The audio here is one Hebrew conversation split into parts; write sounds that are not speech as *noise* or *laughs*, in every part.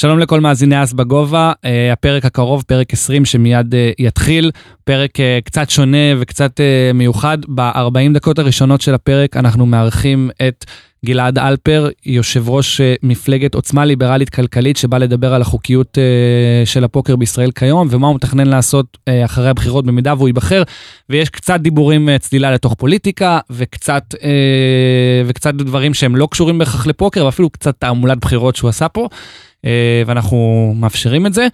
שלום לכל מאזיני אס בגובה, uh, הפרק הקרוב, פרק 20 שמיד uh, יתחיל, פרק uh, קצת שונה וקצת מיוחד. ב-40 דקות הראשונות של הפרק אנחנו מארחים את גלעד אלפר, יושב ראש uh, מפלגת עוצמה ליברלית כלכלית, שבא לדבר על החוקיות uh, של הפוקר בישראל כיום, ומה הוא מתכנן לעשות uh, אחרי הבחירות במידה והוא ייבחר. ויש קצת דיבורים, צלילה לתוך פוליטיקה, וקצת, וקצת דברים שהם לא קשורים בהכרח לפוקר, ואפילו קצת תעמולת בחירות שהוא עשה פה. ואנחנו מאפשרים את זה.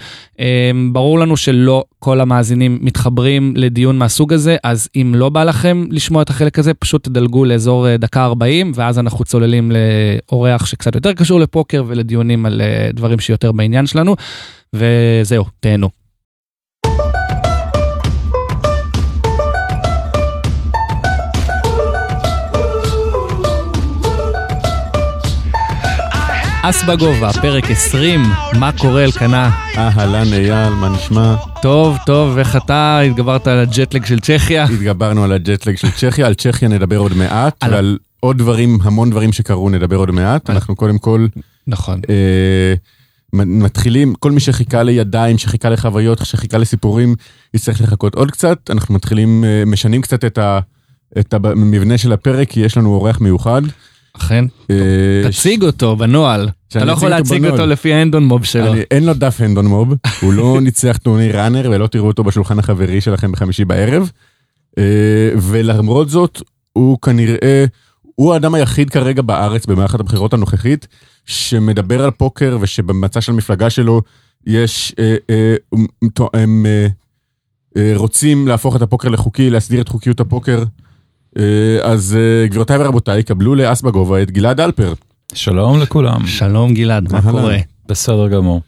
ברור לנו שלא כל המאזינים מתחברים לדיון מהסוג הזה, אז אם לא בא לכם לשמוע את החלק הזה, פשוט תדלגו לאזור דקה 40, ואז אנחנו צוללים לאורח שקצת יותר קשור לפוקר ולדיונים על דברים שיותר בעניין שלנו, וזהו, תהנו. אס בגובה, פרק 20, מה קורה אלקנה? אהלן אייל, מה נשמע? טוב, טוב, איך אתה התגברת על הג'טלג של צ'כיה? התגברנו על הג'טלג של צ'כיה, על צ'כיה נדבר עוד מעט, על... ועל עוד דברים, המון דברים שקרו נדבר עוד מעט. אנחנו קודם כל... נכון. אה, מתחילים, כל מי שחיכה לידיים, שחיכה לחוויות, שחיכה לסיפורים, יצטרך לחכות עוד קצת. אנחנו מתחילים, אה, משנים קצת את, ה, את המבנה של הפרק, כי יש לנו אורח מיוחד. אכן. תציג אותו בנוהל. אתה לא יכול להציג אותו לפי האנדון מוב שלו. אין לו דף הנדון מוב, *laughs* הוא לא ניצח טורניר ראנר ולא תראו אותו בשולחן החברי שלכם בחמישי בערב. ולמרות זאת, הוא כנראה, הוא האדם היחיד כרגע בארץ במערכת הבחירות הנוכחית, שמדבר על פוקר ושבמצע של המפלגה שלו יש, הם רוצים להפוך את הפוקר לחוקי, להסדיר את חוקיות הפוקר. אה, אז אה, גבירותיי ורבותיי, קבלו לאס בגובה את גלעד אלפר. שלום לכולם. שלום גלעד, מה קורה? בסדר גמור.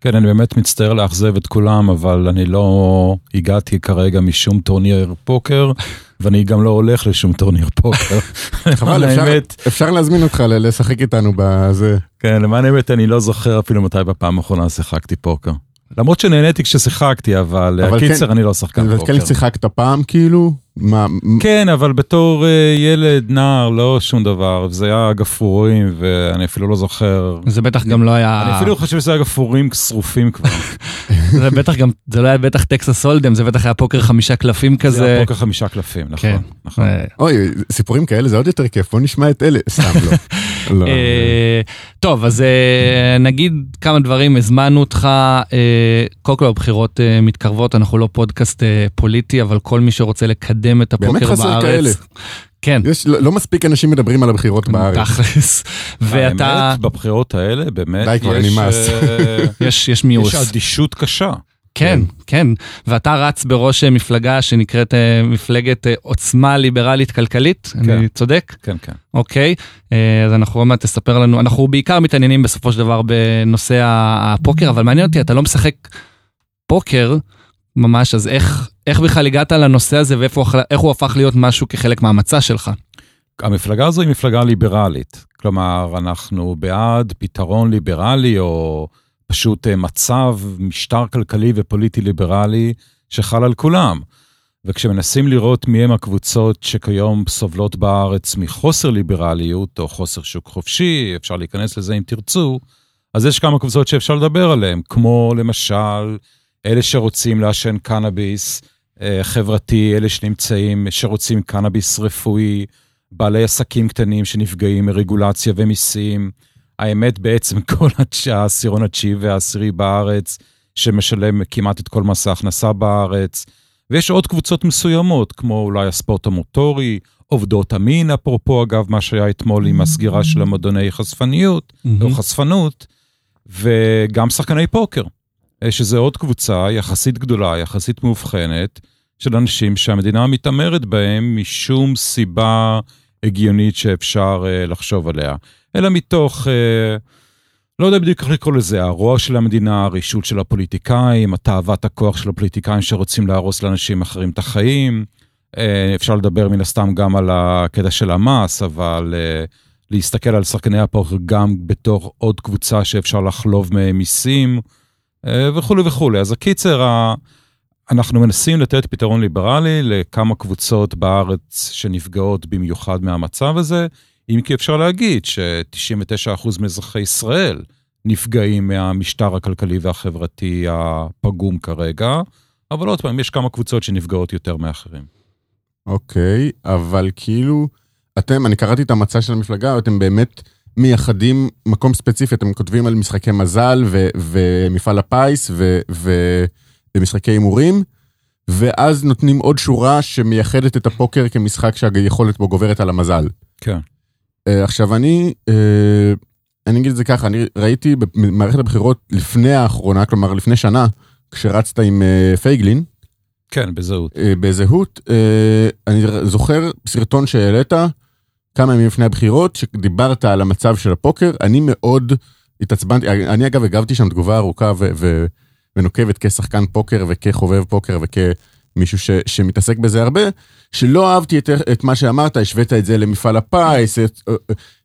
כן, אני באמת מצטער לאכזב את כולם, אבל אני לא הגעתי כרגע משום טורניר פוקר, *laughs* ואני גם לא הולך לשום טורניר פוקר. *laughs* חבל, אפשר להזמין אותך לשחק איתנו בזה. כן, למען האמת אני לא זוכר אפילו מתי בפעם האחרונה שיחקתי פוקר. למרות שנהניתי כששיחקתי, אבל הקיצר כן, אני לא שחקן פוקר. אבל כן שיחקת פעם כאילו? מה? כן, אבל בתור uh, ילד, נער, לא שום דבר, זה היה גפרורים, ואני אפילו לא זוכר. זה בטח גם לא היה... אני אפילו חושב שזה היה גפרורים שרופים כבר. *laughs* זה בטח גם, זה לא היה בטח טקסס הולדם, זה בטח היה פוקר חמישה קלפים כזה. זה היה פוקר חמישה קלפים, נכון. כן. נכון. אה, אוי, סיפורים כאלה זה עוד יותר כיף, בוא נשמע את אלה, סתם לא. *laughs* לא. אה, טוב, אז נגיד כמה דברים, הזמנו אותך, קודם כל הבחירות מתקרבות, אנחנו לא פודקאסט פוליטי, אבל כל מי שרוצה לקדם... את הפוקר בארץ. באמת חסר כאלה. כן. יש, לא, לא מספיק אנשים מדברים על הבחירות *laughs* בארץ. תכלס. ואתה... האמת, בבחירות האלה באמת די כבר נמאס. אה, *laughs* יש, יש מיאוס. יש אדישות קשה. כן, כן, ואתה רץ בראש אה, מפלגה שנקראת אה, מפלגת עוצמה ליברלית כלכלית, כן. אני צודק? כן, כן. אוקיי, אז אנחנו עוד מעט תספר לנו, אנחנו בעיקר מתעניינים בסופו של דבר בנושא הפוקר, אבל מעניין אותי, אתה לא משחק פוקר ממש, אז איך, איך בכלל הגעת לנושא הזה ואיך הוא הפך להיות משהו כחלק מהמצע שלך? המפלגה הזו היא מפלגה ליברלית. כלומר, אנחנו בעד פתרון ליברלי או פשוט אה, מצב, משטר כלכלי ופוליטי ליברלי שחל על כולם. וכשמנסים לראות מי הם הקבוצות שכיום סובלות בארץ מחוסר ליברליות או חוסר שוק חופשי, אפשר להיכנס לזה אם תרצו, אז יש כמה קבוצות שאפשר לדבר עליהן, כמו למשל אלה שרוצים לעשן קנאביס אה, חברתי, אלה שנמצאים, שרוצים קנאביס רפואי, בעלי עסקים קטנים שנפגעים מרגולציה ומיסים. האמת בעצם *laughs* כל העשירון התשיעי והעשירי בארץ, שמשלם כמעט את כל מס ההכנסה בארץ. ויש עוד קבוצות מסוימות, כמו אולי הספורט המוטורי, עובדות המין, אפרופו אגב מה שהיה אתמול עם הסגירה של המועדוני חשפניות, או חשפנות, וגם שחקני פוקר. אה, שזה עוד קבוצה יחסית גדולה, יחסית מאובחנת, של אנשים שהמדינה מתעמרת בהם משום סיבה הגיונית שאפשר uh, לחשוב עליה, אלא מתוך, uh, לא יודע בדיוק איך לקרוא לזה, הרוע של המדינה, הרישות של הפוליטיקאים, התאוות הכוח של הפוליטיקאים שרוצים להרוס לאנשים אחרים את החיים. Uh, אפשר לדבר מן הסתם גם על הקטע של המס, אבל uh, להסתכל על שחקני הפוקר גם בתור עוד קבוצה שאפשר לחלוב מהם מיסים. אה, וכולי וכולי. אז הקיצר, אנחנו מנסים לתת פתרון ליברלי לכמה קבוצות בארץ שנפגעות במיוחד מהמצב הזה, אם כי אפשר להגיד ש-99% מאזרחי ישראל נפגעים מהמשטר הכלכלי והחברתי הפגום כרגע, אבל עוד פעם, יש כמה קבוצות שנפגעות יותר מאחרים. אוקיי, אבל כאילו, אתם, אני קראתי את המצע של המפלגה, אתם באמת מייחדים מקום ספציפי, אתם כותבים על משחקי מזל ו- ומפעל הפיס ו- ו- ומשחקי הימורים, ואז נותנים עוד שורה שמייחדת את הפוקר כמשחק שהיכולת בו גוברת על המזל. כן. עכשיו אני, uh, אני אגיד את זה ככה, אני ראיתי במערכת הבחירות לפני האחרונה, כלומר לפני שנה, כשרצת עם uh, פייגלין, כן, בזהות. בזהות, אני זוכר סרטון שהעלית כמה ימים לפני הבחירות, שדיברת על המצב של הפוקר, אני מאוד התעצבנתי, אני אגב הגבתי שם תגובה ארוכה ו- ו- ונוקבת כשחקן פוקר וכחובב פוקר וכמישהו ש- שמתעסק בזה הרבה, שלא אהבתי את, את מה שאמרת, השווית את זה למפעל הפיס, את,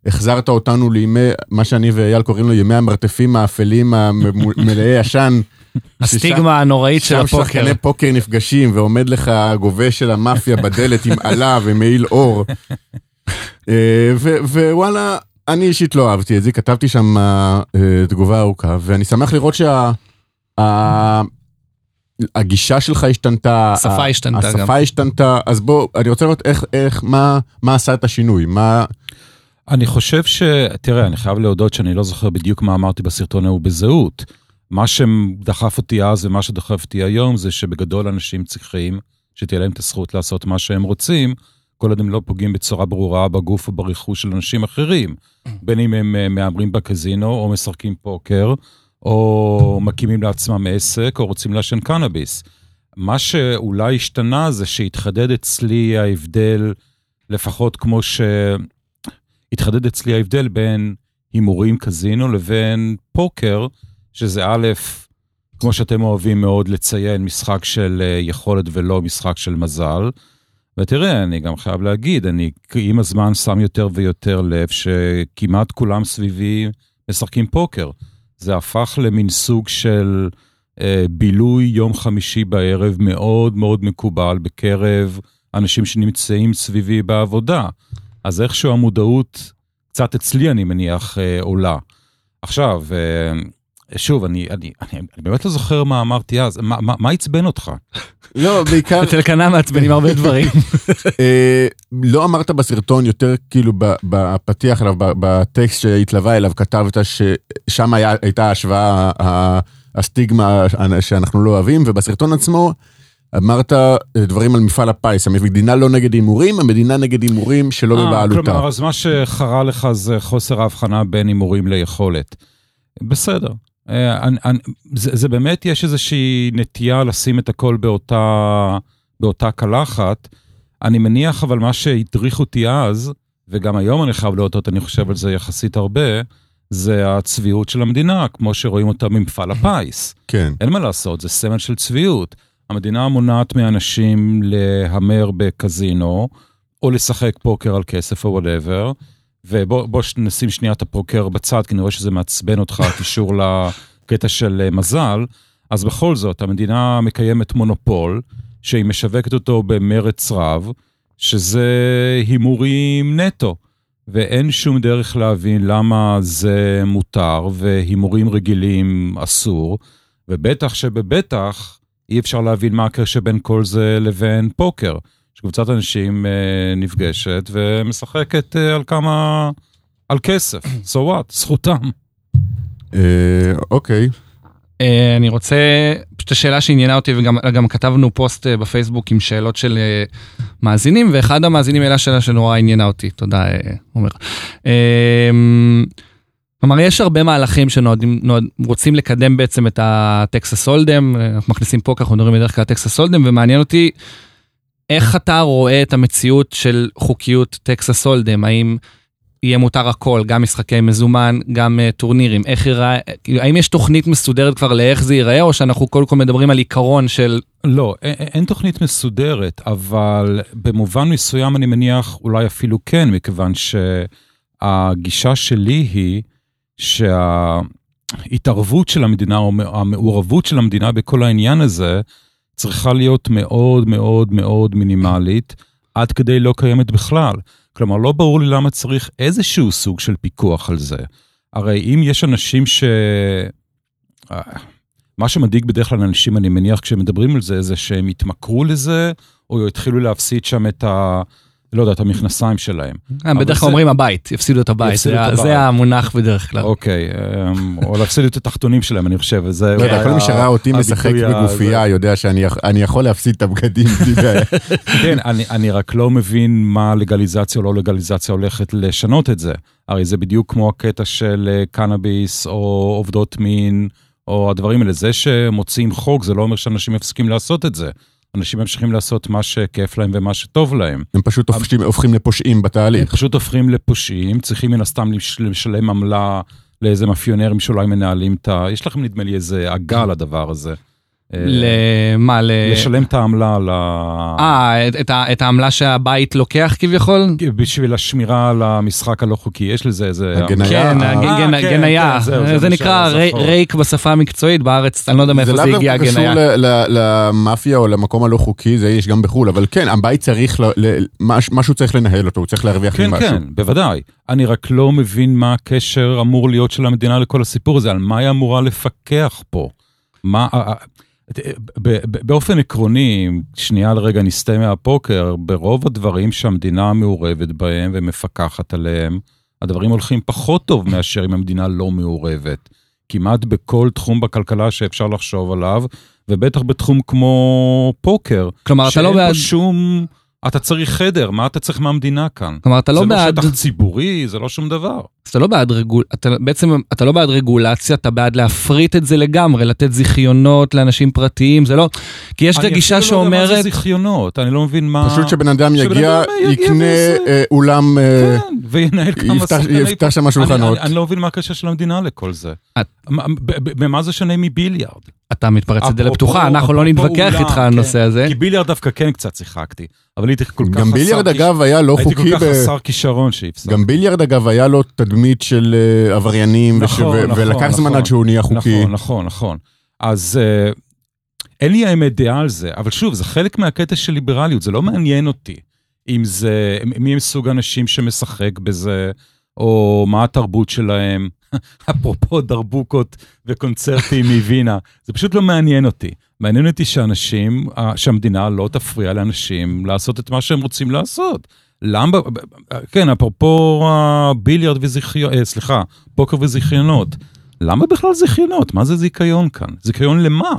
החזרת אותנו לימי, מה שאני ואייל קוראים לו ימי המרתפים האפלים המלאי *laughs* עשן. הסטיגמה הנוראית של הפוקר. שם שחקני פוקר נפגשים ועומד לך גובה של המאפיה בדלת עם עלה ומעיל אור. ווואלה, אני אישית לא אהבתי את זה, כתבתי שם תגובה ארוכה, ואני שמח לראות שה... הגישה שלך השתנתה, השפה השתנתה השפה גם. השפה השתנתה, אז בוא, אני רוצה לראות איך, איך, מה, מה עשה את השינוי, מה... אני חושב ש... תראה, אני חייב להודות שאני לא זוכר בדיוק מה אמרתי בסרטון ההוא בזהות. מה שדחף אותי אז ומה שדחף אותי היום זה שבגדול אנשים צריכים שתהיה להם את הזכות לעשות מה שהם רוצים, כל עוד הם לא פוגעים בצורה ברורה בגוף או ברכוש של אנשים אחרים, בין אם הם אה, מהמרים בקזינו או משחקים פוקר, או מקימים לעצמם עסק, או רוצים לעשן קנאביס. מה שאולי השתנה זה שהתחדד אצלי ההבדל, לפחות כמו שהתחדד אצלי ההבדל בין הימורים קזינו לבין פוקר, שזה א', כמו שאתם אוהבים מאוד לציין, משחק של אה, יכולת ולא משחק של מזל. ותראה, אני גם חייב להגיד, אני עם הזמן שם יותר ויותר לב שכמעט כולם סביבי משחקים פוקר. זה הפך למין סוג של אה, בילוי יום חמישי בערב מאוד מאוד מקובל בקרב אנשים שנמצאים סביבי בעבודה. אז איכשהו המודעות, קצת אצלי אני מניח, אה, עולה. עכשיו, אה, שוב, אני, אני, אני, אני באמת לא זוכר מה אמרתי אז, מה, מה, מה עצבן אותך? לא, בעיקר... אצל קנה מעצבנים הרבה דברים. אה, לא אמרת בסרטון יותר כאילו בפתיח אליו, בטקסט שהתלווה אליו, כתבת ששם היה, הייתה השוואה, הסטיגמה שאנחנו לא אוהבים, ובסרטון עצמו אמרת דברים על מפעל הפיס, המדינה לא נגד הימורים, המדינה נגד הימורים שלא בבעלותה. כלומר, אז מה שחרה לך זה חוסר ההבחנה בין הימורים ליכולת. בסדר. אני, אני, זה, זה באמת, יש איזושהי נטייה לשים את הכל באותה, באותה קלחת. אני מניח, אבל מה שהדריך אותי אז, וגם היום אני חייב להודות, אני חושב על זה יחסית הרבה, זה הצביעות של המדינה, כמו שרואים אותה ממפעל הפיס. *laughs* כן. אין מה לעשות, זה סמל של צביעות. המדינה מונעת מאנשים להמר בקזינו, או לשחק פוקר על כסף או whatever, ובוא נשים שנייה את הפוקר בצד, כי אני רואה שזה מעצבן אותך, הקישור *laughs* לקטע של מזל. אז בכל זאת, המדינה מקיימת מונופול, שהיא משווקת אותו במרץ רב, שזה הימורים נטו. ואין שום דרך להבין למה זה מותר והימורים רגילים אסור, ובטח שבבטח אי אפשר להבין מה הקשר בין כל זה לבין פוקר. שקבוצת אנשים אה, נפגשת ומשחקת אה, על כמה... על כסף, *clears throat* so what, זכותם. אה, אוקיי. אה, אני רוצה, פשוט השאלה שעניינה אותי וגם כתבנו פוסט אה, בפייסבוק עם שאלות של אה, מאזינים, ואחד המאזינים העלה שאלה שנורא עניינה אותי, תודה עומר. כלומר, יש הרבה מהלכים שנועדים, נועד, רוצים לקדם בעצם את הטקסס הולדם, אנחנו מכניסים פה, ככה אנחנו מדברים בדרך כלל טקסס הולדם, ומעניין אותי איך אתה רואה את המציאות של חוקיות טקסס הולדם, האם יהיה מותר הכל, גם משחקי מזומן, גם uh, טורנירים, איך ייראה, כאילו, האם יש תוכנית מסודרת כבר לאיך זה ייראה, או שאנחנו קודם כל מדברים על עיקרון של... לא, אין, אין תוכנית מסודרת, אבל במובן מסוים אני מניח אולי אפילו כן, מכיוון שהגישה שלי היא שההתערבות של המדינה, או המעורבות של המדינה בכל העניין הזה, צריכה להיות מאוד מאוד מאוד מינימלית, עד כדי לא קיימת בכלל. כלומר, לא ברור לי למה צריך איזשהו סוג של פיקוח על זה. הרי אם יש אנשים ש... אה, מה שמדאיג בדרך כלל אנשים, אני מניח, כשהם מדברים על זה, זה שהם יתמכרו לזה, או יתחילו להפסיד שם את ה... לא יודע, את המכנסיים שלהם. אה, בדרך כלל אומרים הבית, יפסידו את הבית, זה המונח בדרך כלל. אוקיי, אמ, או להפסיד את התחתונים שלהם, אני חושב, וזה... לא יודע, כל מי שראה אותי משחק בגופייה יודע שאני יכול להפסיד את הבגדים. *laughs* כן, אני רק לא מבין מה לגליזציה או לא לגליזציה הולכת לשנות את זה. הרי זה בדיוק כמו הקטע של קנאביס או עובדות מין. או הדברים האלה. זה שמוציאים חוק, זה לא אומר שאנשים מפסיקים לעשות את זה. אנשים ממשיכים לעשות מה שכיף להם ומה שטוב להם. הם פשוט הופכים, הופכים לפושעים בתהליך. הם פשוט הופכים לפושעים, צריכים מן הסתם לשלם עמלה לאיזה מאפיונרים שאולי מנהלים את ה... יש לכם נדמה לי איזה עגה לדבר הזה. למה? לשלם את העמלה על ה... אה, את העמלה שהבית לוקח כביכול? בשביל השמירה על המשחק הלא חוקי, יש לזה איזה... הגניה. כן, הגניה. זה נקרא ריק בשפה המקצועית בארץ, אני לא יודע מאיפה זה הגיע הגניה. זה לאו דווקא קשור למאפיה או למקום הלא חוקי, זה יש גם בחו"ל, אבל כן, הבית צריך, משהו צריך לנהל אותו, הוא צריך להרוויח ממשהו. כן, כן, בוודאי. אני רק לא מבין מה הקשר אמור להיות של המדינה לכל הסיפור הזה, על מה היא אמורה לפקח פה. מה, באופן עקרוני, שנייה לרגע נסטה מהפוקר, ברוב הדברים שהמדינה מעורבת בהם ומפקחת עליהם, הדברים הולכים פחות טוב מאשר אם המדינה לא מעורבת. כמעט בכל תחום בכלכלה שאפשר לחשוב עליו, ובטח בתחום כמו פוקר. כלומר, אתה לא בעד... שאין פה שום... אתה צריך חדר, מה אתה צריך מהמדינה כאן? כלומר, אתה לא בעד... זה לא שטח ציבורי, זה לא שום דבר. אתה לא בעד רגול... אתה בעצם, אתה לא בעד רגולציה, אתה בעד להפריט את זה לגמרי, לתת זיכיונות לאנשים פרטיים, זה לא... כי יש גישה שאומרת... אני אפילו לא יודע מה זה זיכיונות, אני לא מבין מה... פשוט שבן אדם יגיע, יקנה אה, אולם... אה, כן, וינהל כמה. יפתח שם שולחנות. אני לא מבין מה הקשר של המדינה לכל זה. במה זה שונה מביליארד? אתה מתפרץ לדלת פתוחה, אנחנו לא נתווכח איתך על הנושא כן. הזה. כי ביליארד דווקא כן קצת שיחקתי, אבל הייתי כל כך חסר... גם ביליארד אגב היה לא חוקי... הייתי כל כך חסר כישרון שהפסקתי. גם ביליארד אגב היה לו תדמית של אה, עבריינים, נכון, נכון, ולקח זמן נכון. עד שהוא נהיה חוקי. נכון, נכון, נכון. אז אה, אין לי האמת דעה על זה, אבל שוב, זה חלק מהקטע של ליברליות, זה לא מעניין אותי. אם זה, מי הם סוג האנשים שמשחק בזה, או מה התרבות שלהם. *laughs* אפרופו דרבוקות וקונצרטים מווינה, זה פשוט לא מעניין אותי. מעניין אותי שאנשים, שהמדינה לא תפריע לאנשים לעשות את מה שהם רוצים לעשות. למה, כן, אפרופו ביליארד וזיכיון, אה, סליחה, פוקר וזיכיונות. למה בכלל זיכיונות? מה זה זיכיון כאן? זיכיון למה?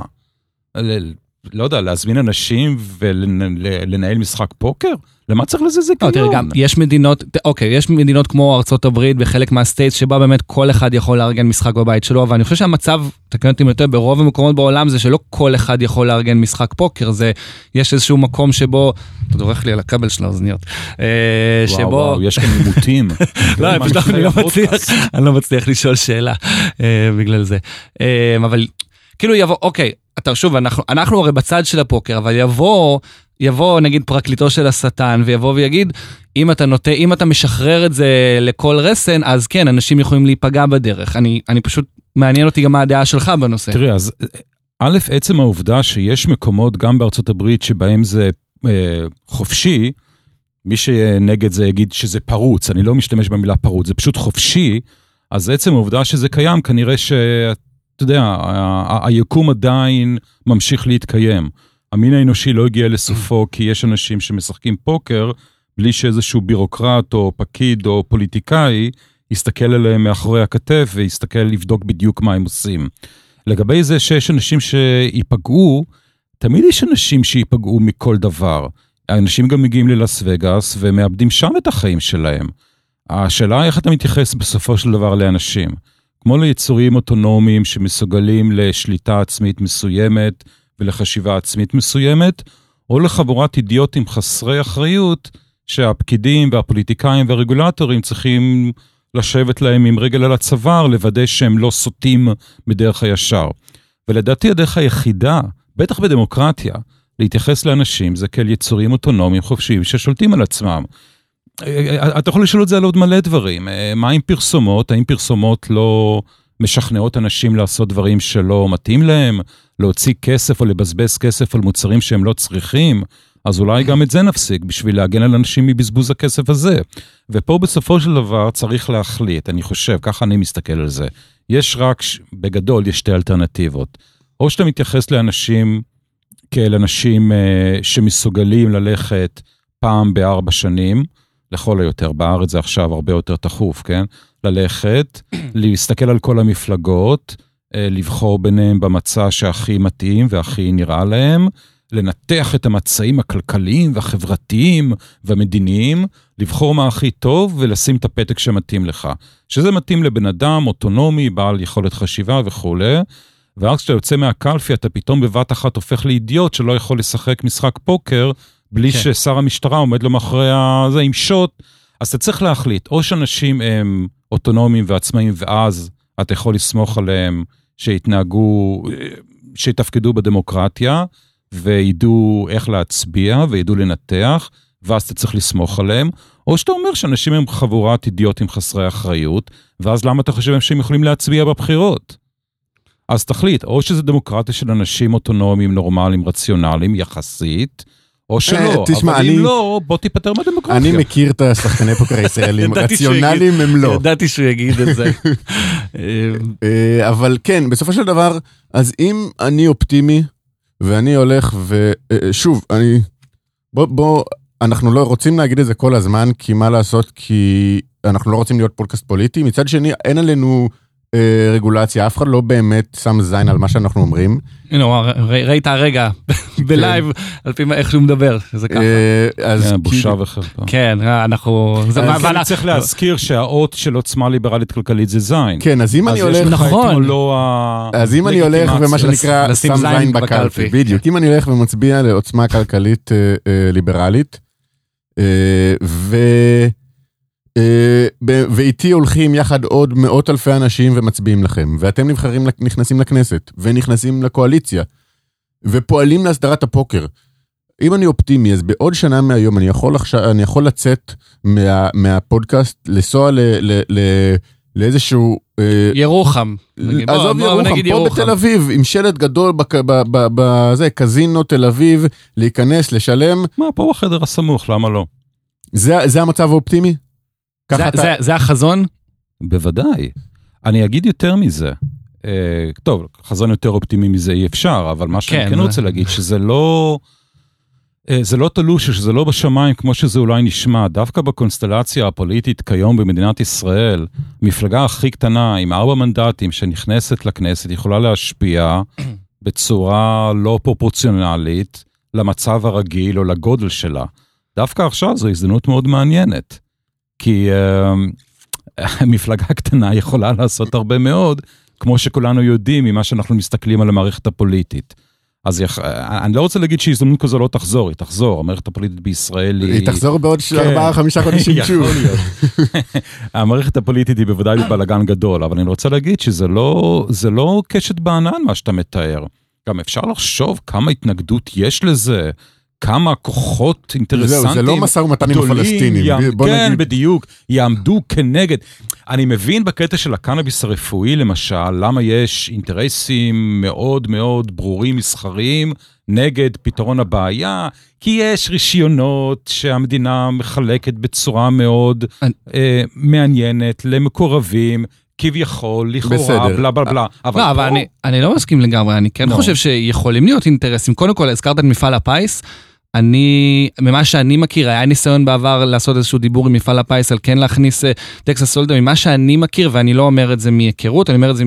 לא יודע, להזמין אנשים ולנהל משחק פוקר? למה צריך לזה זיכיון? לא, תראה, גם יש מדינות, אוקיי, יש מדינות כמו ארצות הברית בחלק מהסטייטס שבה באמת כל אחד יכול לארגן משחק בבית שלו, אבל אני חושב שהמצב, תקן אותי יותר, ברוב המקומות בעולם זה שלא כל אחד יכול לארגן משחק פוקר, זה, יש איזשהו מקום שבו, אתה דורך לי על הכבל של האוזניות, אה, שבו... וואו, וואו, יש כאן עימותים. *laughs* לא, פשוט אני לא מצליח, אני לא מצליח לשאול שאלה אה, בגלל זה. אה, אבל כאילו יבוא, אוקיי, אתה שוב, אנחנו, אנחנו הרי בצד של הפוקר, אבל יבוא, יבוא נגיד פרקליטו של השטן ויבוא ויגיד, אם אתה נוטה, אם אתה משחרר את זה לכל רסן, אז כן, אנשים יכולים להיפגע בדרך. אני, אני פשוט, מעניין אותי גם מה הדעה שלך בנושא. תראה, אז א', עצם העובדה שיש מקומות גם בארצות הברית שבהם זה אה, חופשי, מי שנגד זה יגיד שזה פרוץ, אני לא משתמש במילה פרוץ, זה פשוט חופשי, אז עצם העובדה שזה קיים, כנראה ש... אתה יודע, היקום עדיין ממשיך להתקיים. המין האנושי לא הגיע לסופו כי יש אנשים שמשחקים פוקר בלי שאיזשהו בירוקרט או פקיד או פוליטיקאי יסתכל עליהם מאחורי הכתף ויסתכל לבדוק בדיוק מה הם עושים. לגבי זה שיש אנשים שייפגעו, תמיד יש אנשים שייפגעו מכל דבר. האנשים גם מגיעים ללאס וגאס ומאבדים שם את החיים שלהם. השאלה היא איך אתה מתייחס בסופו של דבר לאנשים. כמו ליצורים אוטונומיים שמסוגלים לשליטה עצמית מסוימת ולחשיבה עצמית מסוימת, או לחבורת אידיוטים חסרי אחריות שהפקידים והפוליטיקאים והרגולטורים צריכים לשבת להם עם רגל על הצוואר, לוודא שהם לא סוטים בדרך הישר. ולדעתי הדרך היחידה, בטח בדמוקרטיה, להתייחס לאנשים זה כאל יצורים אוטונומיים חופשיים ששולטים על עצמם. אתה יכול לשאול את זה על עוד מלא דברים. מה עם פרסומות? האם פרסומות לא משכנעות אנשים לעשות דברים שלא מתאים להם? להוציא כסף או לבזבז כסף על מוצרים שהם לא צריכים? אז אולי גם את זה נפסיק בשביל להגן על אנשים מבזבוז הכסף הזה. ופה בסופו של דבר צריך להחליט, אני חושב, ככה אני מסתכל על זה. יש רק, בגדול, יש שתי אלטרנטיבות. או שאתה מתייחס לאנשים כאל אנשים אה, שמסוגלים ללכת פעם בארבע שנים, לכל היותר, בארץ זה עכשיו הרבה יותר תכוף, כן? ללכת, *clears throat* להסתכל על כל המפלגות, אה, לבחור ביניהם במצע שהכי מתאים והכי נראה להם, לנתח את המצעים הכלכליים והחברתיים והמדיניים, לבחור מה הכי טוב ולשים את הפתק שמתאים לך. שזה מתאים לבן אדם אוטונומי, בעל יכולת חשיבה וכולי. ואז כשאתה יוצא מהקלפי אתה פתאום בבת אחת הופך לאידיוט שלא יכול לשחק משחק פוקר בלי כן. ששר המשטרה עומד לו מאחורי הזה עם שוט. אז אתה צריך להחליט, או שאנשים הם אוטונומיים ועצמאיים ואז אתה יכול לסמוך עליהם שיתנהגו, שיתפקדו בדמוקרטיה וידעו איך להצביע וידעו לנתח, ואז אתה צריך לסמוך עליהם, או שאתה אומר שאנשים הם חבורת אידיוטים חסרי אחריות, ואז למה אתה חושב שהם יכולים להצביע בבחירות? אז תחליט, או שזה דמוקרטיה של אנשים אוטונומיים, נורמליים, רציונליים, יחסית, או שלא, אה, תשמע, אבל אני, אם לא, בוא תיפטר מהדמוקרטיה. אני מכיר את השחקני פוקר הישראלים, *laughs* רציונליים הם לא. ידעתי שהוא יגיד את זה. *laughs* אה, אבל כן, בסופו של דבר, אז אם אני אופטימי, ואני הולך, ושוב, אה, אני... בוא, בוא, אנחנו לא רוצים להגיד את זה כל הזמן, כי מה לעשות, כי אנחנו לא רוצים להיות פודקאסט פוליטי. מצד שני, אין עלינו... אה, רגולציה, אף אחד לא באמת שם זין על מה שאנחנו אומרים. הנה, ראית הרגע *laughs* בלייב על פי איך שהוא מדבר, שזה ככה. אה, אז כן, בושה וחרפה. כן, אנחנו... אני צריך להזכיר שהאות של עוצמה ליברלית כלכלית זה זין. כן, אז אם אני הולך... נכון. אז אם אני הולך ומה שנקרא שם זין בקלפי, בדיוק. אם אני הולך ומצביע לעוצמה כלכלית אה, ליברלית. אה, ואיתי הולכים יחד עוד מאות אלפי אנשים ומצביעים לכם, ואתם נבחרים, נכנסים לכנסת, ונכנסים לקואליציה, ופועלים להסדרת הפוקר. אם אני אופטימי, אז בעוד שנה מהיום אני יכול, עכשיו, אני יכול לצאת מה, מהפודקאסט, לנסוע ל, ל, ל, לאיזשהו... אה, ירוחם. עזוב ירוחם, פה בתל אביב, עם שלט גדול בזה, קזינו תל אביב, להיכנס, לשלם. מה, פה בחדר הסמוך, למה לא? זה, זה המצב האופטימי? זה, אתה... זה, זה החזון? בוודאי. אני אגיד יותר מזה. אה, טוב, חזון יותר אופטימי מזה אי אפשר, אבל מה שאני כן, כן רוצה להגיד, שזה לא... אה, זה לא תלוש, שזה לא בשמיים כמו שזה אולי נשמע. דווקא בקונסטלציה הפוליטית כיום במדינת ישראל, מפלגה הכי קטנה עם ארבע מנדטים שנכנסת לכנסת יכולה להשפיע *clears throat* בצורה לא פרופורציונלית למצב הרגיל או לגודל שלה. דווקא עכשיו זו הזדמנות מאוד מעניינת. כי uh, *laughs* מפלגה קטנה יכולה לעשות הרבה מאוד, כמו שכולנו יודעים ממה שאנחנו מסתכלים על המערכת הפוליטית. אז יח... אני לא רוצה להגיד שהזדמנות כזו לא תחזור, היא תחזור, המערכת הפוליטית בישראל היא... היא תחזור בעוד כן. ארבעה, חמישה חודשים *laughs* שוב. *laughs* המערכת הפוליטית היא בוודאי בלאגן גדול, אבל אני רוצה להגיד שזה לא, לא קשת בענן מה שאתה מתאר. גם אפשר לחשוב כמה התנגדות יש לזה. כמה כוחות אינטרסנטיים זהו, זה לא משא ומתן עם הפלסטינים. יעמ... כן, נגיד... בדיוק, יעמדו כנגד. אני מבין בקטע של הקנאביס הרפואי, למשל, למה יש אינטרסים מאוד מאוד ברורים מסחריים נגד פתרון הבעיה, כי יש רישיונות שהמדינה מחלקת בצורה מאוד אני... אה, מעניינת למקורבים. כביכול, לכאורה, בלה בלה בלה. אבל לא, פה... אבל אני, אני לא מסכים לגמרי, אני כן no. חושב שיכולים להיות אינטרסים. קודם כל, הזכרת את מפעל הפיס, אני, ממה שאני מכיר, היה ניסיון בעבר לעשות איזשהו דיבור עם מפעל הפיס על כן להכניס טקסס הולדם, ממה שאני מכיר, ואני לא אומר את זה מהיכרות, אני אומר את זה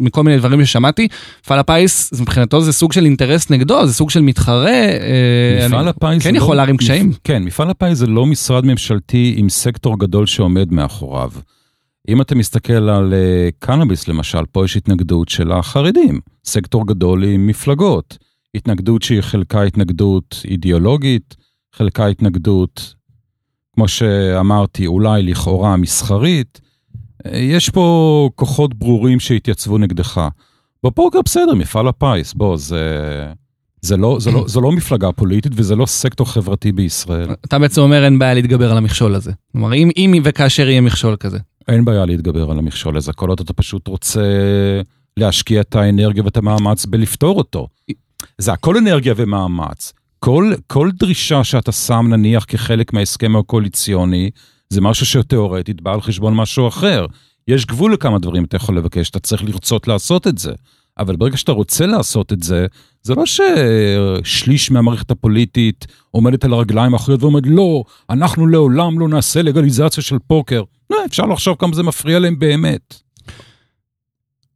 מכל מיני דברים ששמעתי, מפעל הפיס, מבחינתו זה סוג של אינטרס נגדו, זה סוג של מתחרה, אה, מפעל הפיס כן יכול לא, להערים קשיים. כן, מפעל הפיס זה לא משרד ממשלתי עם סקטור גדול שעומד מאחוריו. אם אתה מסתכל על אה, קנאביס למשל, פה יש התנגדות של החרדים, סקטור גדול עם מפלגות. התנגדות שהיא חלקה התנגדות אידיאולוגית, חלקה התנגדות, כמו שאמרתי, אולי לכאורה מסחרית. יש פה כוחות ברורים שהתייצבו נגדך. בפוקר בסדר, מפעל הפיס, בוא, זה... זה לא, זה, לא, זה לא מפלגה פוליטית וזה לא סקטור חברתי בישראל. אתה בעצם אומר אין בעיה להתגבר על המכשול הזה. כלומר, אם, אם וכאשר יהיה מכשול כזה. אין בעיה להתגבר על המכשול הזה, כל עוד אתה פשוט רוצה להשקיע את האנרגיה ואת המאמץ בלפתור אותו. זה הכל אנרגיה ומאמץ. כל, כל דרישה שאתה שם נניח כחלק מההסכם הקואליציוני, זה משהו שתאורטית בא על חשבון משהו אחר. יש גבול לכמה דברים אתה יכול לבקש, אתה צריך לרצות לעשות את זה. אבל ברגע שאתה רוצה לעשות את זה, זה לא ששליש מהמערכת הפוליטית עומדת על הרגליים האחוריות ואומרת, לא, אנחנו לעולם לא נעשה לגליזציה של פוקר. לא, אפשר לחשוב כמה זה מפריע להם באמת.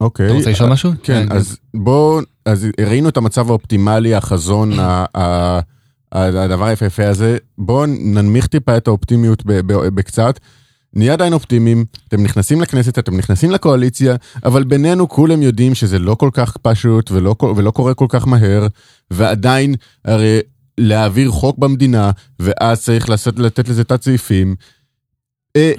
אוקיי. אתה רוצה לשאול משהו? כן, אז בואו, אז ראינו את המצב האופטימלי, החזון, ה- ה- הדבר היפהפה הזה. בואו ננמיך טיפה את האופטימיות בקצת. נהיה עדיין אופטימיים, אתם נכנסים לכנסת, אתם נכנסים לקואליציה, אבל בינינו כולם יודעים שזה לא כל כך פשוט ולא, ולא קורה כל כך מהר, ועדיין הרי להעביר חוק במדינה, ואז צריך לעשות, לתת לזה תת סעיפים. אה,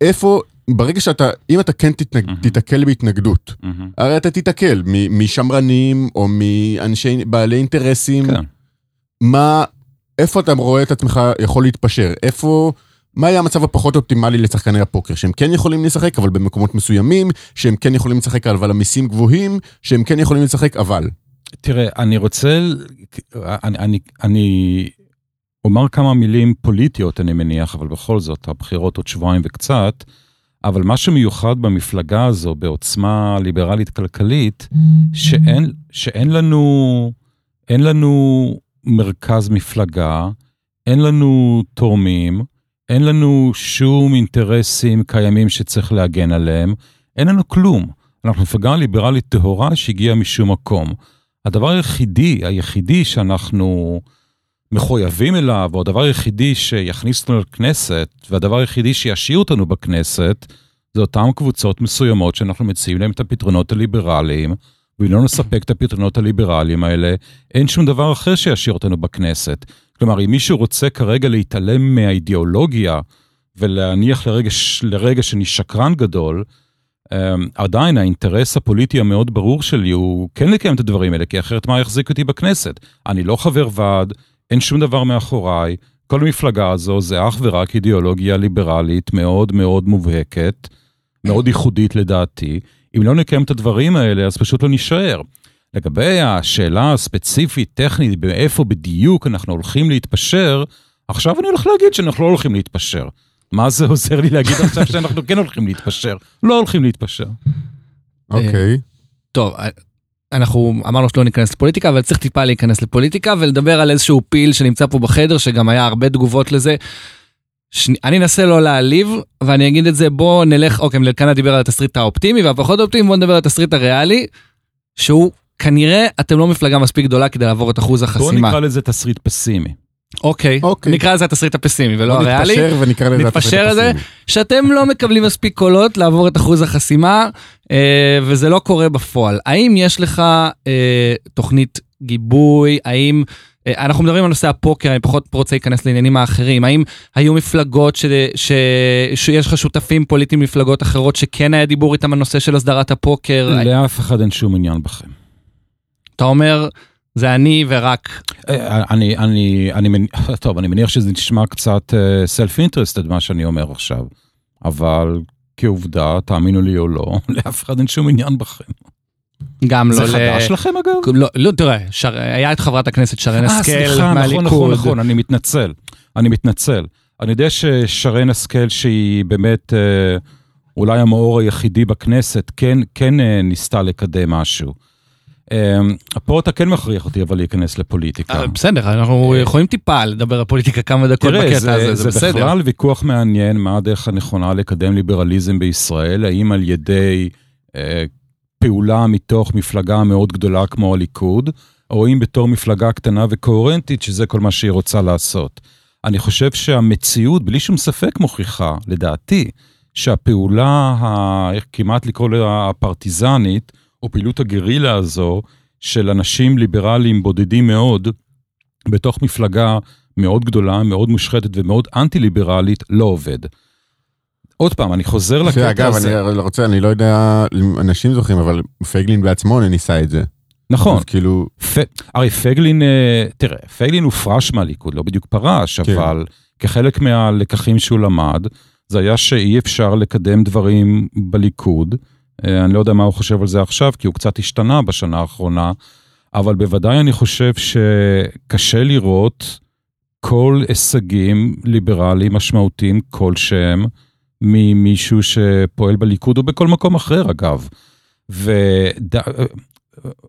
איפה, ברגע שאתה, אם אתה כן תתנג, מהמם. תיתקל בהתנגדות, הרי אתה תיתקל מ- משמרנים או מאנשי בעלי אינטרסים, כן. מה, איפה אתה רואה את עצמך יכול להתפשר? איפה, מה יהיה המצב הפחות אופטימלי לשחקני הפוקר? שהם כן יכולים לשחק, אבל במקומות מסוימים, שהם כן יכולים לשחק, אבל המיסים גבוהים, שהם כן יכולים לשחק, אבל. תראה, אני רוצה, אני, אני, אני אומר כמה מילים פוליטיות, אני מניח, אבל בכל זאת, הבחירות עוד שבועיים וקצת, אבל מה שמיוחד במפלגה הזו, בעוצמה ליברלית כלכלית, שאין, שאין לנו, אין לנו מרכז מפלגה, אין לנו תורמים, אין לנו שום אינטרסים קיימים שצריך להגן עליהם, אין לנו כלום. אנחנו מפלגה ליברלית טהורה שהגיעה משום מקום. הדבר היחידי, היחידי שאנחנו מחויבים אליו, או הדבר היחידי שיכניס אותנו לכנסת, והדבר היחידי שישאיר אותנו בכנסת, זה אותן קבוצות מסוימות שאנחנו מציעים להם את הפתרונות הליברליים, ואם לא נספק את הפתרונות הליברליים האלה, אין שום דבר אחר שישאיר אותנו בכנסת. כלומר, אם מישהו רוצה כרגע להתעלם מהאידיאולוגיה ולהניח לרגע, לרגע שאני שקרן גדול, um, עדיין האינטרס הפוליטי המאוד ברור שלי הוא כן לקיים את הדברים האלה, כי אחרת מה יחזיק אותי בכנסת? אני לא חבר ועד, אין שום דבר מאחוריי, כל המפלגה הזו זה אך ורק אידיאולוגיה ליברלית מאוד מאוד מובהקת, מאוד ייחודית לדעתי. אם לא נקיים את הדברים האלה, אז פשוט לא נישאר. לגבי השאלה הספציפית, טכנית, באיפה בדיוק אנחנו הולכים להתפשר, עכשיו אני הולך להגיד שאנחנו לא הולכים להתפשר. מה זה עוזר לי להגיד עכשיו *laughs* שאנחנו כן הולכים להתפשר? לא הולכים להתפשר. אוקיי. טוב, אנחנו אמרנו שלא ניכנס לפוליטיקה, אבל צריך טיפה להיכנס לפוליטיקה ולדבר על איזשהו פיל שנמצא פה בחדר, שגם היה הרבה תגובות לזה. שני, אני אנסה לא להעליב, ואני אגיד את זה, בוא נלך, אוקיי, אלקנה דיבר על התסריט האופטימי והפחות אופטימי, בוא נדבר על התסריט הריאלי, שהוא כנראה אתם לא מפלגה מספיק גדולה כדי לעבור את אחוז החסימה. נקרא לזה תסריט פסימי. אוקיי, אוקיי. נקרא לזה התסריט הפסימי ולא בוא הריאלי. נתפשר ונקרא לזה נתפשר התסריט על זה. הפסימי. שאתם לא מקבלים מספיק קולות לעבור את אחוז החסימה, אה, וזה לא קורה בפועל. האם יש לך אה, תוכנית גיבוי? האם... אה, אנחנו מדברים על נושא הפוקר, אני פחות רוצה להיכנס לעניינים האחרים. האם היו מפלגות ש, ש, שיש לך שותפים פוליטיים ממפלגות אחרות שכן היה דיבור איתם על נושא של הסדרת הפוקר? לאף אחד אין שום עניין בכם. אתה אומר, זה אני ורק... אה, אני, אני, אני, *laughs* טוב, אני מניח שזה נשמע קצת סלף אינטרסטד מה שאני אומר עכשיו, אבל כעובדה, תאמינו לי או לא, *laughs* לאף אחד אין שום עניין בכם. גם זה לא חדש לכם אגב? לא, לא, תראה, שר... היה את חברת הכנסת שרן אה, השכל סליחה, מהליכוד. נכון, נכון, נכון, אני מתנצל. אני מתנצל. אני יודע ששרן השכל, שהיא באמת אה, אולי המאור היחידי בכנסת, כן, כן אה, ניסתה לקדם משהו. אה, פה אתה כן מכריח אותי אבל להיכנס לפוליטיקה. בסדר, אנחנו אה, יכולים טיפה לדבר על פוליטיקה כמה דקות בקטע זה, הזה, זה זה בסדר. בכלל ויכוח מעניין מה הדרך הנכונה לקדם ליברליזם בישראל, האם על ידי אה, פעולה מתוך מפלגה מאוד גדולה כמו הליכוד, או אם בתור מפלגה קטנה וקוהרנטית, שזה כל מה שהיא רוצה לעשות. אני חושב שהמציאות, בלי שום ספק, מוכיחה, לדעתי, שהפעולה, ה- איך כמעט לקרוא לה הפרטיזנית, או פעילות הגרילה הזו, של אנשים ליברליים בודדים מאוד, בתוך מפלגה מאוד גדולה, מאוד מושחתת ומאוד אנטי-ליברלית, לא עובד. עוד פעם, אני חוזר לקטע הזה. אני רוצה, אני לא יודע אם אנשים זוכרים, אבל פייגלין בעצמו ניסה את זה. נכון, אז כאילו, פ... הרי פייגלין, אה, תראה, פייגלין הופרש מהליכוד, לא בדיוק פרש, כן. אבל כחלק מהלקחים שהוא למד, זה היה שאי אפשר לקדם דברים בליכוד. אה, אני לא יודע מה הוא חושב על זה עכשיו, כי הוא קצת השתנה בשנה האחרונה, אבל בוודאי אני חושב שקשה לראות כל הישגים ליברליים משמעותיים כלשהם ממישהו שפועל בליכוד או בכל מקום אחר אגב. וד...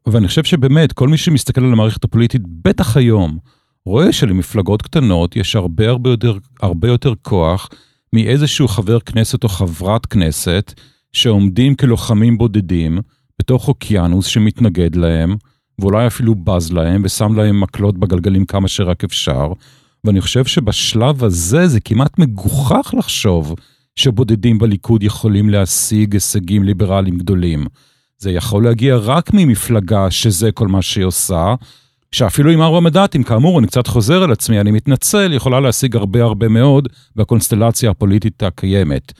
ואני חושב שבאמת כל מי שמסתכל על המערכת הפוליטית, בטח היום, רואה שלמפלגות קטנות יש הרבה הרבה יותר, הרבה יותר כוח מאיזשהו חבר כנסת או חברת כנסת שעומדים כלוחמים בודדים בתוך אוקיינוס שמתנגד להם, ואולי אפילו בז להם ושם להם מקלות בגלגלים כמה שרק אפשר. ואני חושב שבשלב הזה זה כמעט מגוחך לחשוב שבודדים בליכוד יכולים להשיג הישגים ליברליים גדולים. זה יכול להגיע רק ממפלגה שזה כל מה שהיא עושה, שאפילו עם ארבע מנדטים, כאמור, אני קצת חוזר על עצמי, אני מתנצל, יכולה להשיג הרבה הרבה מאוד בקונסטלציה הפוליטית הקיימת.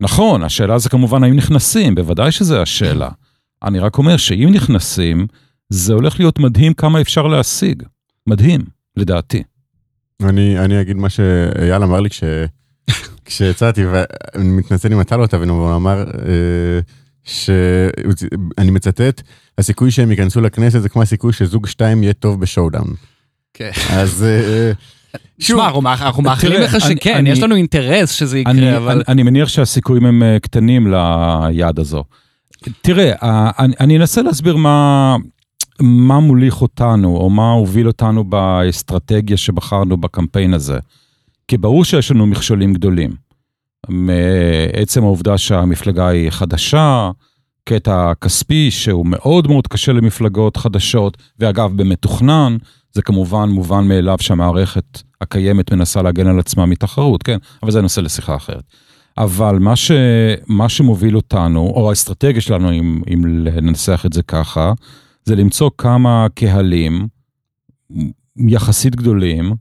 נכון, השאלה זה כמובן האם נכנסים, בוודאי שזו השאלה. אני רק אומר שאם נכנסים, זה הולך להיות מדהים כמה אפשר להשיג. מדהים, לדעתי. אני, אני אגיד מה שאייל אמר לי כש, *laughs* כשיצאתי, ואני מתנצל אם אתה לא תבין, אבל הוא אמר אה, שאני מצטט, הסיכוי שהם ייכנסו לכנסת זה כמו הסיכוי שזוג שתיים יהיה טוב בשואודאון. כן. אז... אה, שמע, אנחנו מאחלים לך אני- שכן, אני- יש לנו אינטרס שזה אני, יקרה, אבל... אני, אני מניח שהסיכויים הם אה, קטנים ליעד הזו. תראה, אה, אני, אני אנסה להסביר מה, מה מוליך אותנו, או מה הוביל אותנו באסטרטגיה שבחרנו בקמפיין הזה. כי ברור שיש לנו מכשולים גדולים. מעצם העובדה שהמפלגה היא חדשה, קטע כספי שהוא מאוד מאוד קשה למפלגות חדשות, ואגב, במתוכנן, זה כמובן מובן מאליו שהמערכת הקיימת מנסה להגן על עצמה מתחרות, כן? אבל זה נושא לשיחה אחרת. אבל מה, ש, מה שמוביל אותנו, או האסטרטגיה שלנו, אם, אם ננסח את זה ככה, זה למצוא כמה קהלים יחסית גדולים,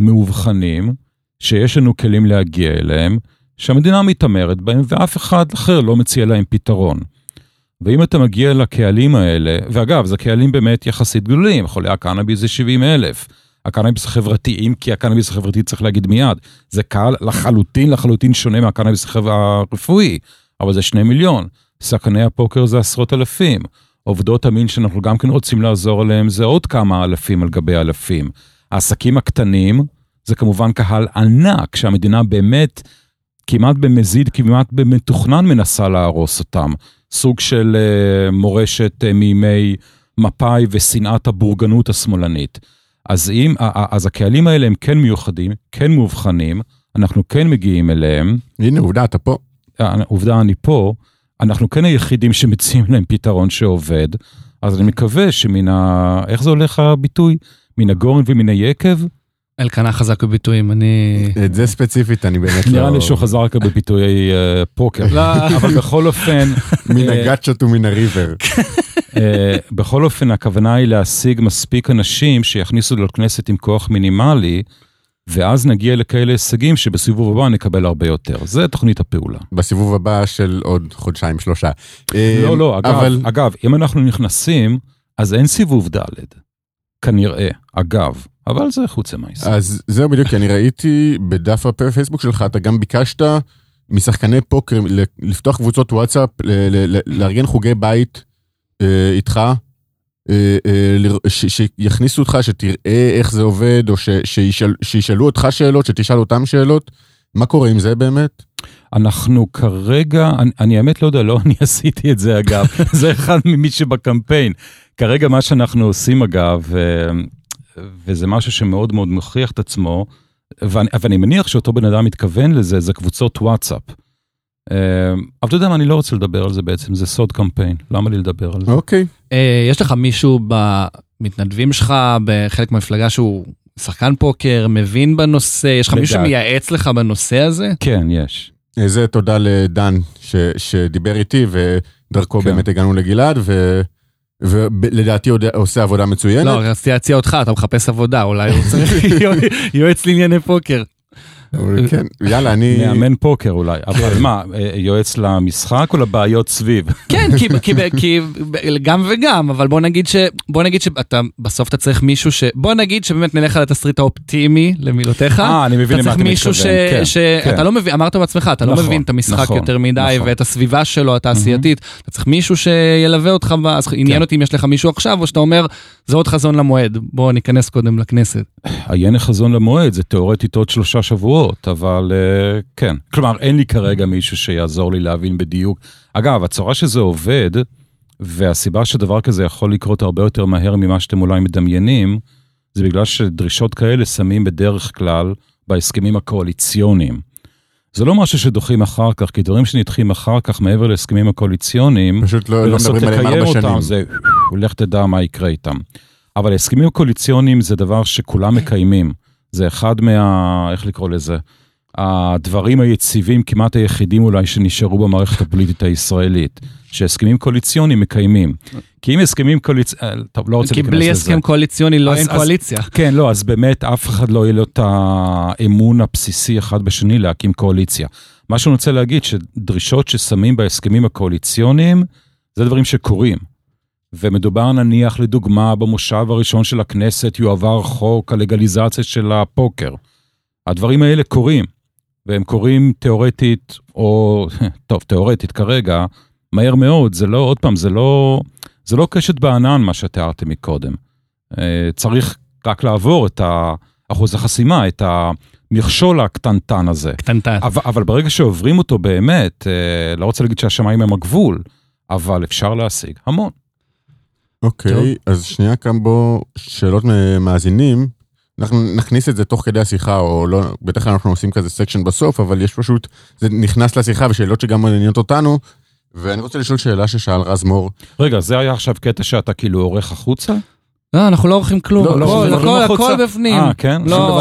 מאובחנים, שיש לנו כלים להגיע אליהם, שהמדינה מתעמרת בהם ואף אחד אחר לא מציע להם פתרון. ואם אתה מגיע לקהלים האלה, ואגב, זה קהלים באמת יחסית גדולים, חולי הקנאביס זה 70 אלף. הקנאביס החברתי, אם כי הקנאביס החברתי צריך להגיד מיד, זה קהל לחלוטין לחלוטין שונה מהקנאביס הרפואי, אבל זה שני מיליון. שחקני הפוקר זה עשרות אלפים. עובדות המין שאנחנו גם כן רוצים לעזור עליהם זה עוד כמה אלפים על גבי אלפים. העסקים הקטנים זה כמובן קהל ענק שהמדינה באמת כמעט במזיד, כמעט במתוכנן מנסה להרוס אותם. סוג של uh, מורשת uh, מימי מפא"י ושנאת הבורגנות השמאלנית. אז, אם, אז הקהלים האלה הם כן מיוחדים, כן מאובחנים, אנחנו כן מגיעים אליהם, הנה עובדה, אתה פה. אה, עובדה אני פה, אנחנו כן היחידים שמציעים להם פתרון שעובד, אז אני מקווה שמן ה... איך זה הולך הביטוי? מן הגורן ומן היקב? אלקנה חזק בביטויים, אני... את זה ספציפית אני באמת לא... נראה לי שהוא חזר רק בביטויי אה, פוקר. לא. אבל בכל אופן, *laughs* מן אה, הגאצ'ות ומן הריבר. אה, בכל אופן, הכוונה היא להשיג מספיק אנשים שיכניסו לכנסת עם כוח מינימלי, ואז נגיע לכאלה הישגים שבסיבוב הבא נקבל הרבה יותר. זה תוכנית הפעולה. בסיבוב הבא של עוד חודשיים שלושה. לא, לא, אגב, אבל אגב, אם אנחנו נכנסים, אז אין סיבוב ד', כנראה, אגב, אבל זה חוץ מהעסק. אז זהו בדיוק, כי אני ראיתי בדף הפייסבוק שלך, אתה גם ביקשת משחקני פוקר לפתוח קבוצות וואטסאפ, לארגן חוגי בית אה, איתך, אה, אה, שיכניסו אותך, שתראה איך זה עובד, או שישאלו אותך שאלות, שתשאל אותם שאלות. מה קורה עם זה באמת? אנחנו כרגע, אני, אני האמת לא יודע, לא *laughs* אני עשיתי את זה אגב, *laughs* זה אחד ממי שבקמפיין. כרגע מה שאנחנו עושים אגב, וזה משהו שמאוד מאוד מוכיח את עצמו, ואני, ואני מניח שאותו בן אדם מתכוון לזה, זה קבוצות וואטסאפ. אה, אבל אתה יודע מה, אני לא רוצה לדבר על זה בעצם, זה סוד קמפיין, למה לי לדבר על זה? אוקיי. אה, יש לך מישהו במתנדבים שלך, בחלק מהמפלגה שהוא שחקן פוקר, מבין בנושא, יש לך מישהו. שמייעץ לך בנושא הזה? כן, יש. זה תודה לדן ש- שדיבר איתי, ודרכו כן. באמת הגענו לגלעד, ו- ולדעתי עוד עושה עבודה מצוינת. לא, רציתי להציע אותך, אתה מחפש עבודה, אולי הוא צריך יועץ לענייני פוקר. אבל כן, יאללה, אני... מאמן פוקר אולי, אבל מה, אה, יועץ למשחק או לבעיות סביב? כן, כי, כי, *laughs* כי גם וגם, אבל בוא נגיד ש... בוא נגיד שאתה, בסוף אתה צריך מישהו ש... בוא נגיד שבאמת נלך על התסריט האופטימי למילותיך. אה, אני מבין למה אתה מתכוון, אתה צריך מישהו כן, ש... כן. שאתה לא מבין, אמרת בעצמך, אתה לא נכון, מבין את המשחק נכון, יותר מדי, נכון. ואת הסביבה שלו התעשייתית. אתה צריך מישהו שילווה אותך, אז עניין כן. אותי אם יש לך מישהו עכשיו, או שאתה אומר, זה עוד חזון למועד, בוא ניכנס קודם לכנסת. עיין החזון למועד, זה תאורטית עוד שלושה שבועות, אבל אה, כן. כלומר, אין לי כרגע מישהו שיעזור לי להבין בדיוק. אגב, הצורה שזה עובד, והסיבה שדבר כזה יכול לקרות הרבה יותר מהר ממה שאתם אולי מדמיינים, זה בגלל שדרישות כאלה שמים בדרך כלל בהסכמים הקואליציוניים. זה לא משהו שדוחים אחר כך, כי דברים שנדחים אחר כך מעבר להסכמים הקואליציוניים, פשוט לא לא מדברים עליהם ארבע שנים. אותם, זה, לך תדע מה יקרה איתם. אבל ההסכמים הקואליציוניים זה דבר שכולם מקיימים. זה אחד מה... איך לקרוא לזה? הדברים היציבים, כמעט היחידים אולי שנשארו במערכת הפוליטית הישראלית, שהסכמים קואליציוניים מקיימים. כי אם הסכמים קואליציוניים, טוב, לא רוצה כי להיכנס בלי לזה. הסכם קואליציוני לא אז- אין אז- קואליציה. כן, לא, אז באמת אף אחד לא יהיה לו את האמון הבסיסי אחד בשני להקים קואליציה. מה שאני רוצה להגיד, שדרישות ששמים בהסכמים הקואליציוניים, זה דברים שקורים. ומדובר נניח לדוגמה במושב הראשון של הכנסת יועבר חוק הלגליזציה של הפוקר. הדברים האלה קורים, והם קורים תיאורטית, או, *laughs* טוב, תיאורטית כרגע, מהר מאוד, זה לא, עוד פעם, זה לא, זה לא קשת בענן מה שתיארתם מקודם. אה, צריך רק לעבור את אחוז החסימה, את המכשול הקטנטן הזה. קטנטן. אבל, אבל ברגע שעוברים אותו באמת, אה, לא רוצה להגיד שהשמיים הם הגבול, אבל אפשר להשיג המון. אוקיי, אז שנייה כאן באו שאלות ממאזינים. אנחנו נכניס את זה תוך כדי השיחה, או לא, כלל אנחנו עושים כזה section בסוף, אבל יש פשוט, זה נכנס לשיחה ושאלות שגם מעניינות אותנו. ואני רוצה לשאול שאלה ששאל רז מור. רגע, זה היה עכשיו קטע שאתה כאילו עורך החוצה? לא, אנחנו לא עורכים כלום, לא, לא, הכל- לא, הכל לא? בפנים. אה, כן? לא,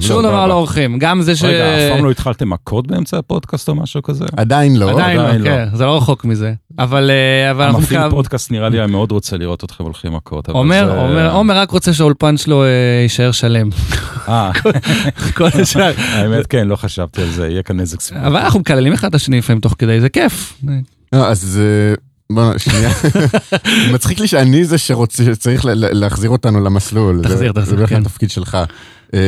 שום דבר לא עורכים. גם זה ש... רגע, אף פעם לא התחלתם מכות באמצע הפודקאסט או משהו כזה? עדיין לא. עדיין לא. כן, זה לא רחוק מזה. אבל אה, אבל אנחנו המפעיל. פודקאסט נראה לי היה מאוד רוצה לראות אתכם הולכים מכות. עומר, עומר, עומר רק רוצה שהאולפן שלו אה, יישאר שלם. אה, *laughs* כל השאר. האמת כן, לא חשבתי על זה, יהיה כאן נזק סביבי. אבל אנחנו מקללים אחד את השני לפעמים תוך כדי, זה כיף. לא, אז. בוא, שנייה. *laughs* מצחיק לי שאני זה שרוצה, שצריך להחזיר אותנו למסלול. תחזיר, זה- תחזיר, זה בערך כן. התפקיד שלך. אמ,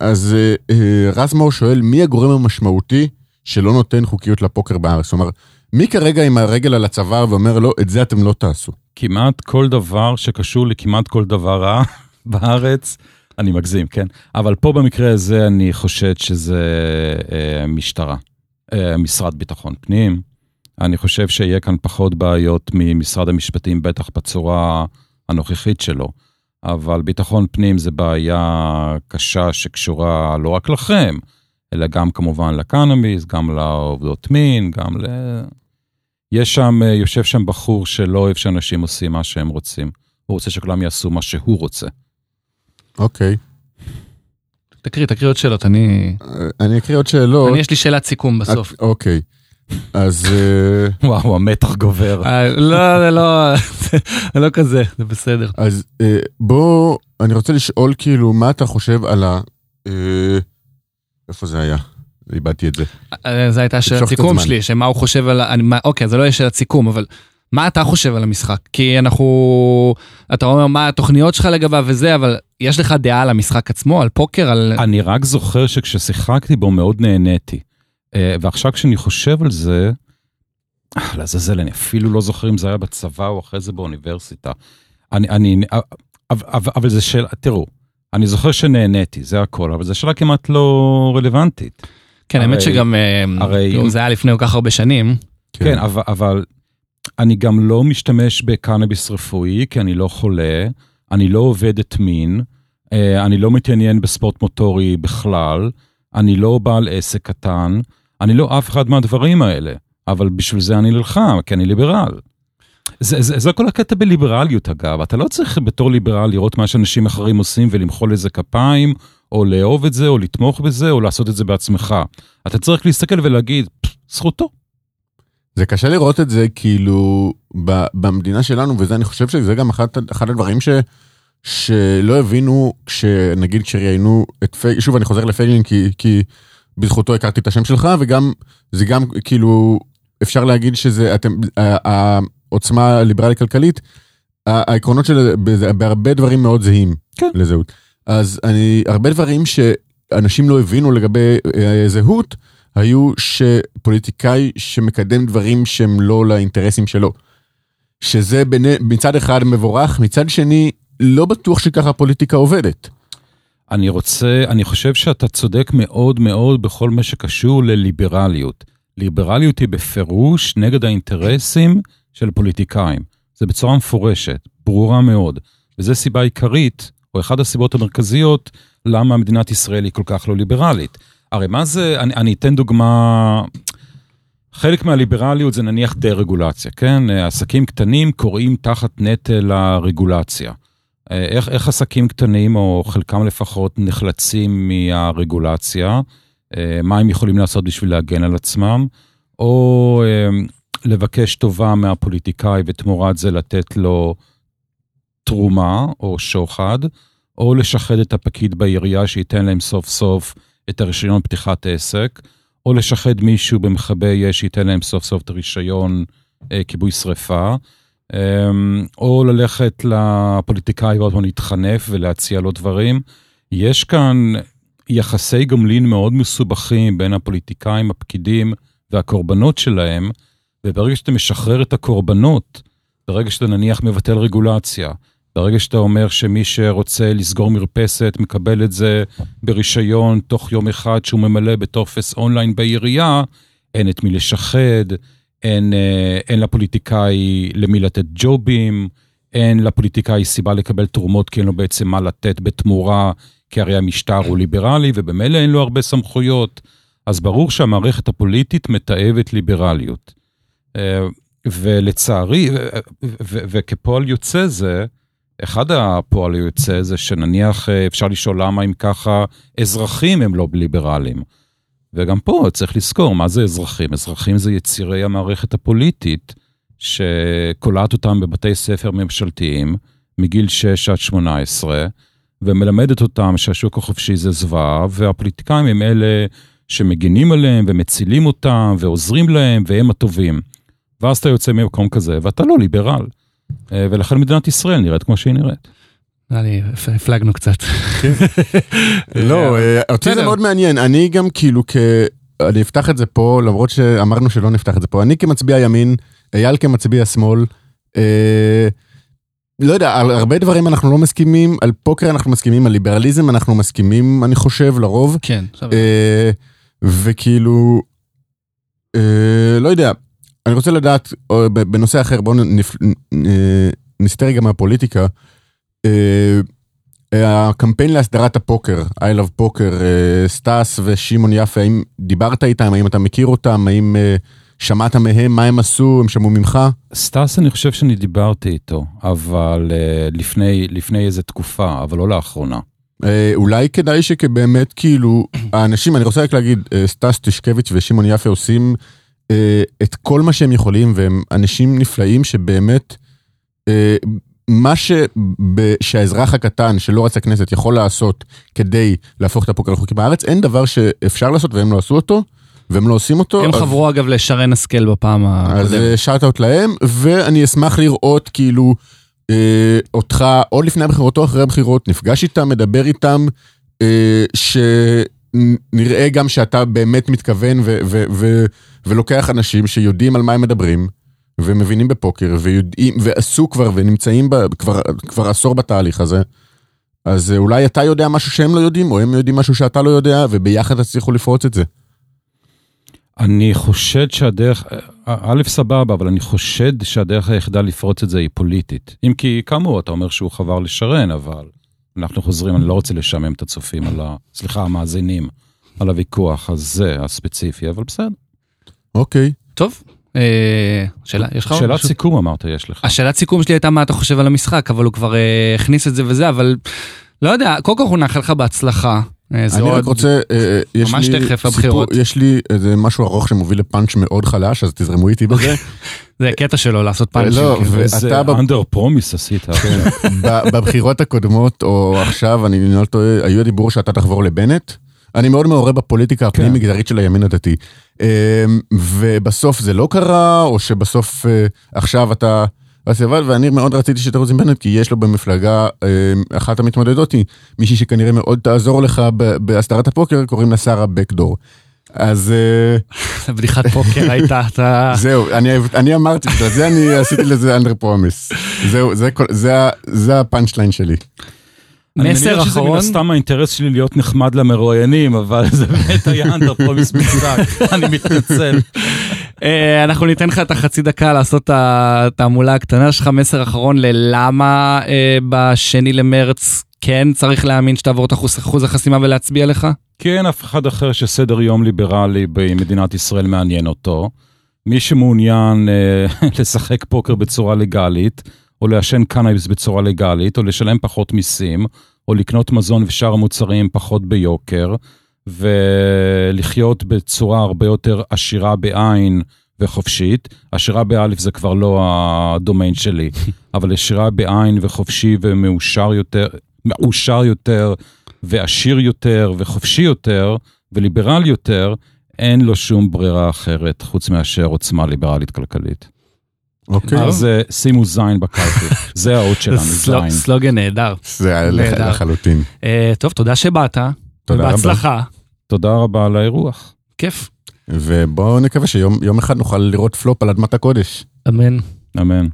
אז אה, רז מור שואל, מי הגורם המשמעותי שלא נותן חוקיות לפוקר בארץ? כלומר, מי כרגע עם הרגל על הצוואר ואומר, לא, את זה אתם לא תעשו? כמעט כל דבר שקשור לכמעט כל דבר רע *laughs* בארץ, אני מגזים, כן? אבל פה במקרה הזה אני חושד שזה אה, משטרה, אה, משרד ביטחון פנים. אני חושב שיהיה כאן פחות בעיות ממשרד המשפטים, בטח בצורה הנוכחית שלו. אבל ביטחון פנים זה בעיה קשה שקשורה לא רק לכם, אלא גם כמובן לקנאביס, גם לעובדות מין, גם ל... יש שם, יושב שם בחור שלא אוהב שאנשים עושים מה שהם רוצים. הוא רוצה שכולם יעשו מה שהוא רוצה. אוקיי. תקריא, תקריא עוד שאלות, אני... אני אקריא עוד שאלות. אני יש לי שאלת סיכום בסוף. אוקיי. אז אה, וואו, המתח גובר. אה, לא, זה לא, זה לא כזה, זה בסדר. אז אה, בוא, אני רוצה לשאול כאילו, מה אתה חושב על ה... איפה זה היה? איבדתי את זה. זו הייתה שאלת סיכום. שלי, שמה הוא חושב על... אני- מה- אוקיי, זה לא יהיה שאלת סיכום, אבל מה אתה חושב על המשחק? כי אנחנו... אתה אומר מה התוכניות שלך לגביו וזה, אבל יש לך דעה על המשחק עצמו, על פוקר, על... אני רק זוכר שכששיחקתי בו מאוד נהניתי. אה, ועכשיו כשאני חושב על זה, אה, לעזאזל, אני אפילו לא זוכר אם זה היה בצבא או אחרי זה באוניברסיטה. אני, אני, אה, אבל, אבל, אבל זה שאלה, תראו, אני זוכר שנהניתי, זה הכל, אבל זו שאלה כמעט לא רלוונטית. כן, האמת הרי- שגם... אה, הרי כאילו, אם- זה היה לפני כל כך הרבה שנים. כן, אבל, אבל אני גם לא משתמש בקנאביס רפואי, כי אני לא חולה, אני לא עובד את מין, אני לא מתעניין בספורט מוטורי בכלל, אני לא בעל עסק קטן, אני לא אף אחד מהדברים האלה, אבל בשביל זה אני נלחם, כי אני ליברל. זה, זה, זה כל הקטע בליברליות אגב, אתה לא צריך בתור ליברל לראות מה שאנשים אחרים עושים ולמחול לזה כפיים, או לאהוב את זה, או לתמוך בזה, או לעשות את זה בעצמך. אתה צריך להסתכל ולהגיד, "פפ, זכותו. זה קשה לראות את זה כאילו במדינה שלנו, וזה אני חושב שזה גם אחד, אחד הדברים ש, שלא הבינו כשנגיד כשראיינו את פייגלין, שוב אני חוזר לפייגלין כי, כי בזכותו הכרתי את השם שלך, וגם, זה גם כאילו, אפשר להגיד שזה, אתם, העוצמה הליברלית כלכלית, העקרונות של זה בהרבה דברים מאוד זהים כן. לזהות. אז אני, הרבה דברים שאנשים לא הבינו לגבי אה, זהות, היו שפוליטיקאי שמקדם דברים שהם לא לאינטרסים שלו. שזה בין, מצד אחד מבורך, מצד שני, לא בטוח שככה הפוליטיקה עובדת. אני רוצה, אני חושב שאתה צודק מאוד מאוד בכל מה שקשור לליברליות. ליברליות היא בפירוש נגד האינטרסים של פוליטיקאים. זה בצורה מפורשת, ברורה מאוד. וזו סיבה עיקרית, או אחת הסיבות המרכזיות, למה מדינת ישראל היא כל כך לא ליברלית. הרי מה זה, אני, אני אתן דוגמה, חלק מהליברליות זה נניח דה-רגולציה, כן? עסקים קטנים קוראים תחת נטל הרגולציה. איך, איך עסקים קטנים, או חלקם לפחות, נחלצים מהרגולציה? מה הם יכולים לעשות בשביל להגן על עצמם? או לבקש טובה מהפוליטיקאי ותמורת זה לתת לו תרומה או שוחד, או לשחד את הפקיד בעירייה שייתן להם סוף סוף את הרישיון פתיחת עסק, או לשחד מישהו במכבי אש שייתן להם סוף סוף את הרישיון אה, כיבוי שרפה, אה, או ללכת לפוליטיקאי ועוד פעם להתחנף ולהציע לו דברים. יש כאן יחסי גומלין מאוד מסובכים בין הפוליטיקאים, הפקידים והקורבנות שלהם, וברגע שאתה משחרר את הקורבנות, ברגע שאתה נניח מבטל רגולציה, ברגע שאתה אומר שמי שרוצה לסגור מרפסת מקבל את זה ברישיון תוך יום אחד שהוא ממלא בטופס אונליין בעירייה, אין את מי לשחד, אין, אה, אין לפוליטיקאי למי לתת ג'ובים, אין לפוליטיקאי סיבה לקבל תרומות כי אין לו בעצם מה לתת בתמורה, כי הרי המשטר הוא ליברלי ובמילא אין לו הרבה סמכויות. אז ברור שהמערכת הפוליטית מתעבת ליברליות. אה, ולצערי, וכפועל יוצא זה, אחד הפועל היוצא זה שנניח אה, אפשר לשאול למה אם ככה אזרחים הם לא ליברליים. וגם פה צריך לזכור מה זה אזרחים. אזרחים זה יצירי המערכת הפוליטית שקולעת אותם בבתי ספר ממשלתיים מגיל 6 עד 18 ומלמדת אותם שהשוק החופשי זה זוועה והפוליטיקאים הם אלה שמגינים עליהם ומצילים אותם ועוזרים להם והם הטובים. ואז אתה יוצא ממקום כזה ואתה לא ליברל. אה, ולכן מדינת ישראל נראית כמו שהיא נראית. נראה לי הפלגנו קצת. כן. *laughs* לא, אה, אותי זה מאוד מעניין, אני גם כאילו כ... אני אפתח את זה פה, למרות שאמרנו שלא נפתח את זה פה. אני כמצביע ימין, אייל כמצביע שמאל. אה, לא יודע, על הרבה דברים אנחנו לא מסכימים, על פוקר אנחנו מסכימים, על ליברליזם אנחנו מסכימים, אני חושב, לרוב. כן. וכאילו, לא יודע, אני רוצה לדעת, בנושא אחר, בואו נסטה רגע מהפוליטיקה. אה, הקמפיין להסדרת הפוקר, I love poker, אה, סטאס ושמעון יפה, האם דיברת איתם, האם אתה מכיר אותם, האם אה, שמעת מהם, מה הם עשו, הם שמעו ממך? סטאס אני חושב שאני דיברתי איתו, אבל לפני, לפני איזה תקופה, אבל לא לאחרונה. אולי כדאי שכבאמת כאילו, האנשים, אני רוצה רק להגיד, סטאס טישקביץ' ושמעון יפה עושים אה, את כל מה שהם יכולים, והם אנשים נפלאים שבאמת, אה, מה ש... שהאזרח הקטן שלא רץ לכנסת יכול לעשות כדי להפוך את הפוקר לחוקי בארץ, אין דבר שאפשר לעשות והם לא עשו אותו. והם לא עושים אותו. הם אז... חברו אגב לשרן השכל בפעם הקודמת. אז שאט אאוט להם, ואני אשמח לראות כאילו אה, אותך, או לפני הבחירות או אחרי הבחירות, נפגש איתם, מדבר איתם, אה, ש... נראה גם שאתה באמת מתכוון ו- ו- ו- ולוקח אנשים שיודעים על מה הם מדברים, ומבינים בפוקר, ויודעים, ועשו כבר, ונמצאים ב- כבר, כבר עשור בתהליך הזה. אז אולי אתה יודע משהו שהם לא יודעים, או הם יודעים משהו שאתה לא יודע, וביחד תצליחו לפרוץ את זה. אני חושד שהדרך, א', סבבה, אבל אני חושד שהדרך היחידה לפרוץ את זה היא פוליטית. אם כי, כאמור, אתה אומר שהוא חבר לשרן, אבל אנחנו חוזרים, אני לא רוצה לשעמם את הצופים על ה... סליחה, המאזינים, על הוויכוח הזה, הספציפי, אבל בסדר. אוקיי. טוב. אה, שאלה, יש לך עוד שאלת סיכום אמרת יש לך. השאלת סיכום שלי הייתה מה אתה חושב על המשחק, אבל הוא כבר אה, הכניס את זה וזה, אבל לא יודע, קודם כל הוא נאחל לך בהצלחה. אה, אני רק רוצה, ממש תכף הבחירות. יש לי איזה משהו ארוך שמוביל לפאנץ' מאוד חלש, אז תזרמו איתי בזה. *laughs* זה הקטע שלו לעשות פאנצ'ים. לא, ואתה... אנדר פרומיס עשית. *laughs* כן. בבחירות הקודמות, או עכשיו, אני לא טועה, היו דיבור שאתה תחבור לבנט. אני מאוד מעורה בפוליטיקה הפנים-מגזרית של הימין הדתי. אמ, ובסוף זה לא קרה, או שבסוף אה, עכשיו אתה... ואני מאוד רציתי שתרוץ עם בנט, כי יש לו במפלגה, אמ, אחת המתמודדות היא מישהי שכנראה מאוד תעזור לך ב- בהסדרת הפוקר, קוראים לה שרה בקדור. אז אה, *laughs* בדיחת פוקר הייתה, אתה... זהו, אני, אמרתי, בגלל זה אני עשיתי לזה אנדר פרומיס. זהו, זה הפאנצ' ליין שלי. אני מסר מניח שזה מן אחרון. הסתם האינטרס שלי להיות נחמד למרואיינים, אבל *laughs* זה באמת היה אנדר פרומיס מוצדק, *laughs* אני מתנצל. אה, אנחנו ניתן לך את החצי דקה לעשות את התעמולה הקטנה שלך, מסר אחרון ללמה אה, בשני למרץ כן צריך להאמין שתעבור את אחוז החסימה ולהצביע לך? אין אף אחד אחר שסדר יום ליברלי במדינת ישראל מעניין אותו. מי שמעוניין אה, *laughs* לשחק פוקר בצורה לגאלית, או לעשן קנאביס בצורה לגאלית, או לשלם פחות מיסים, או לקנות מזון ושאר המוצרים פחות ביוקר, ולחיות בצורה הרבה יותר עשירה בעין וחופשית. עשירה באלף זה כבר לא הדומיין שלי, *laughs* אבל עשירה בעין וחופשי ומאושר יותר, מאושר יותר, ועשיר יותר, וחופשי יותר, וליברלי יותר, אין לו שום ברירה אחרת חוץ מאשר עוצמה ליברלית כלכלית. אוקיי. אז אה, שימו זין בקלפי, *laughs* זה האות שלנו, זין. סלוגן נהדר. זה היה. לחלוטין. אה, טוב, תודה שבאת. תודה רבה. בהצלחה. תודה רבה על האירוח. כיף. ובואו נקווה שיום יום אחד נוכל לראות פלופ על אדמת הקודש. אמן. אמן.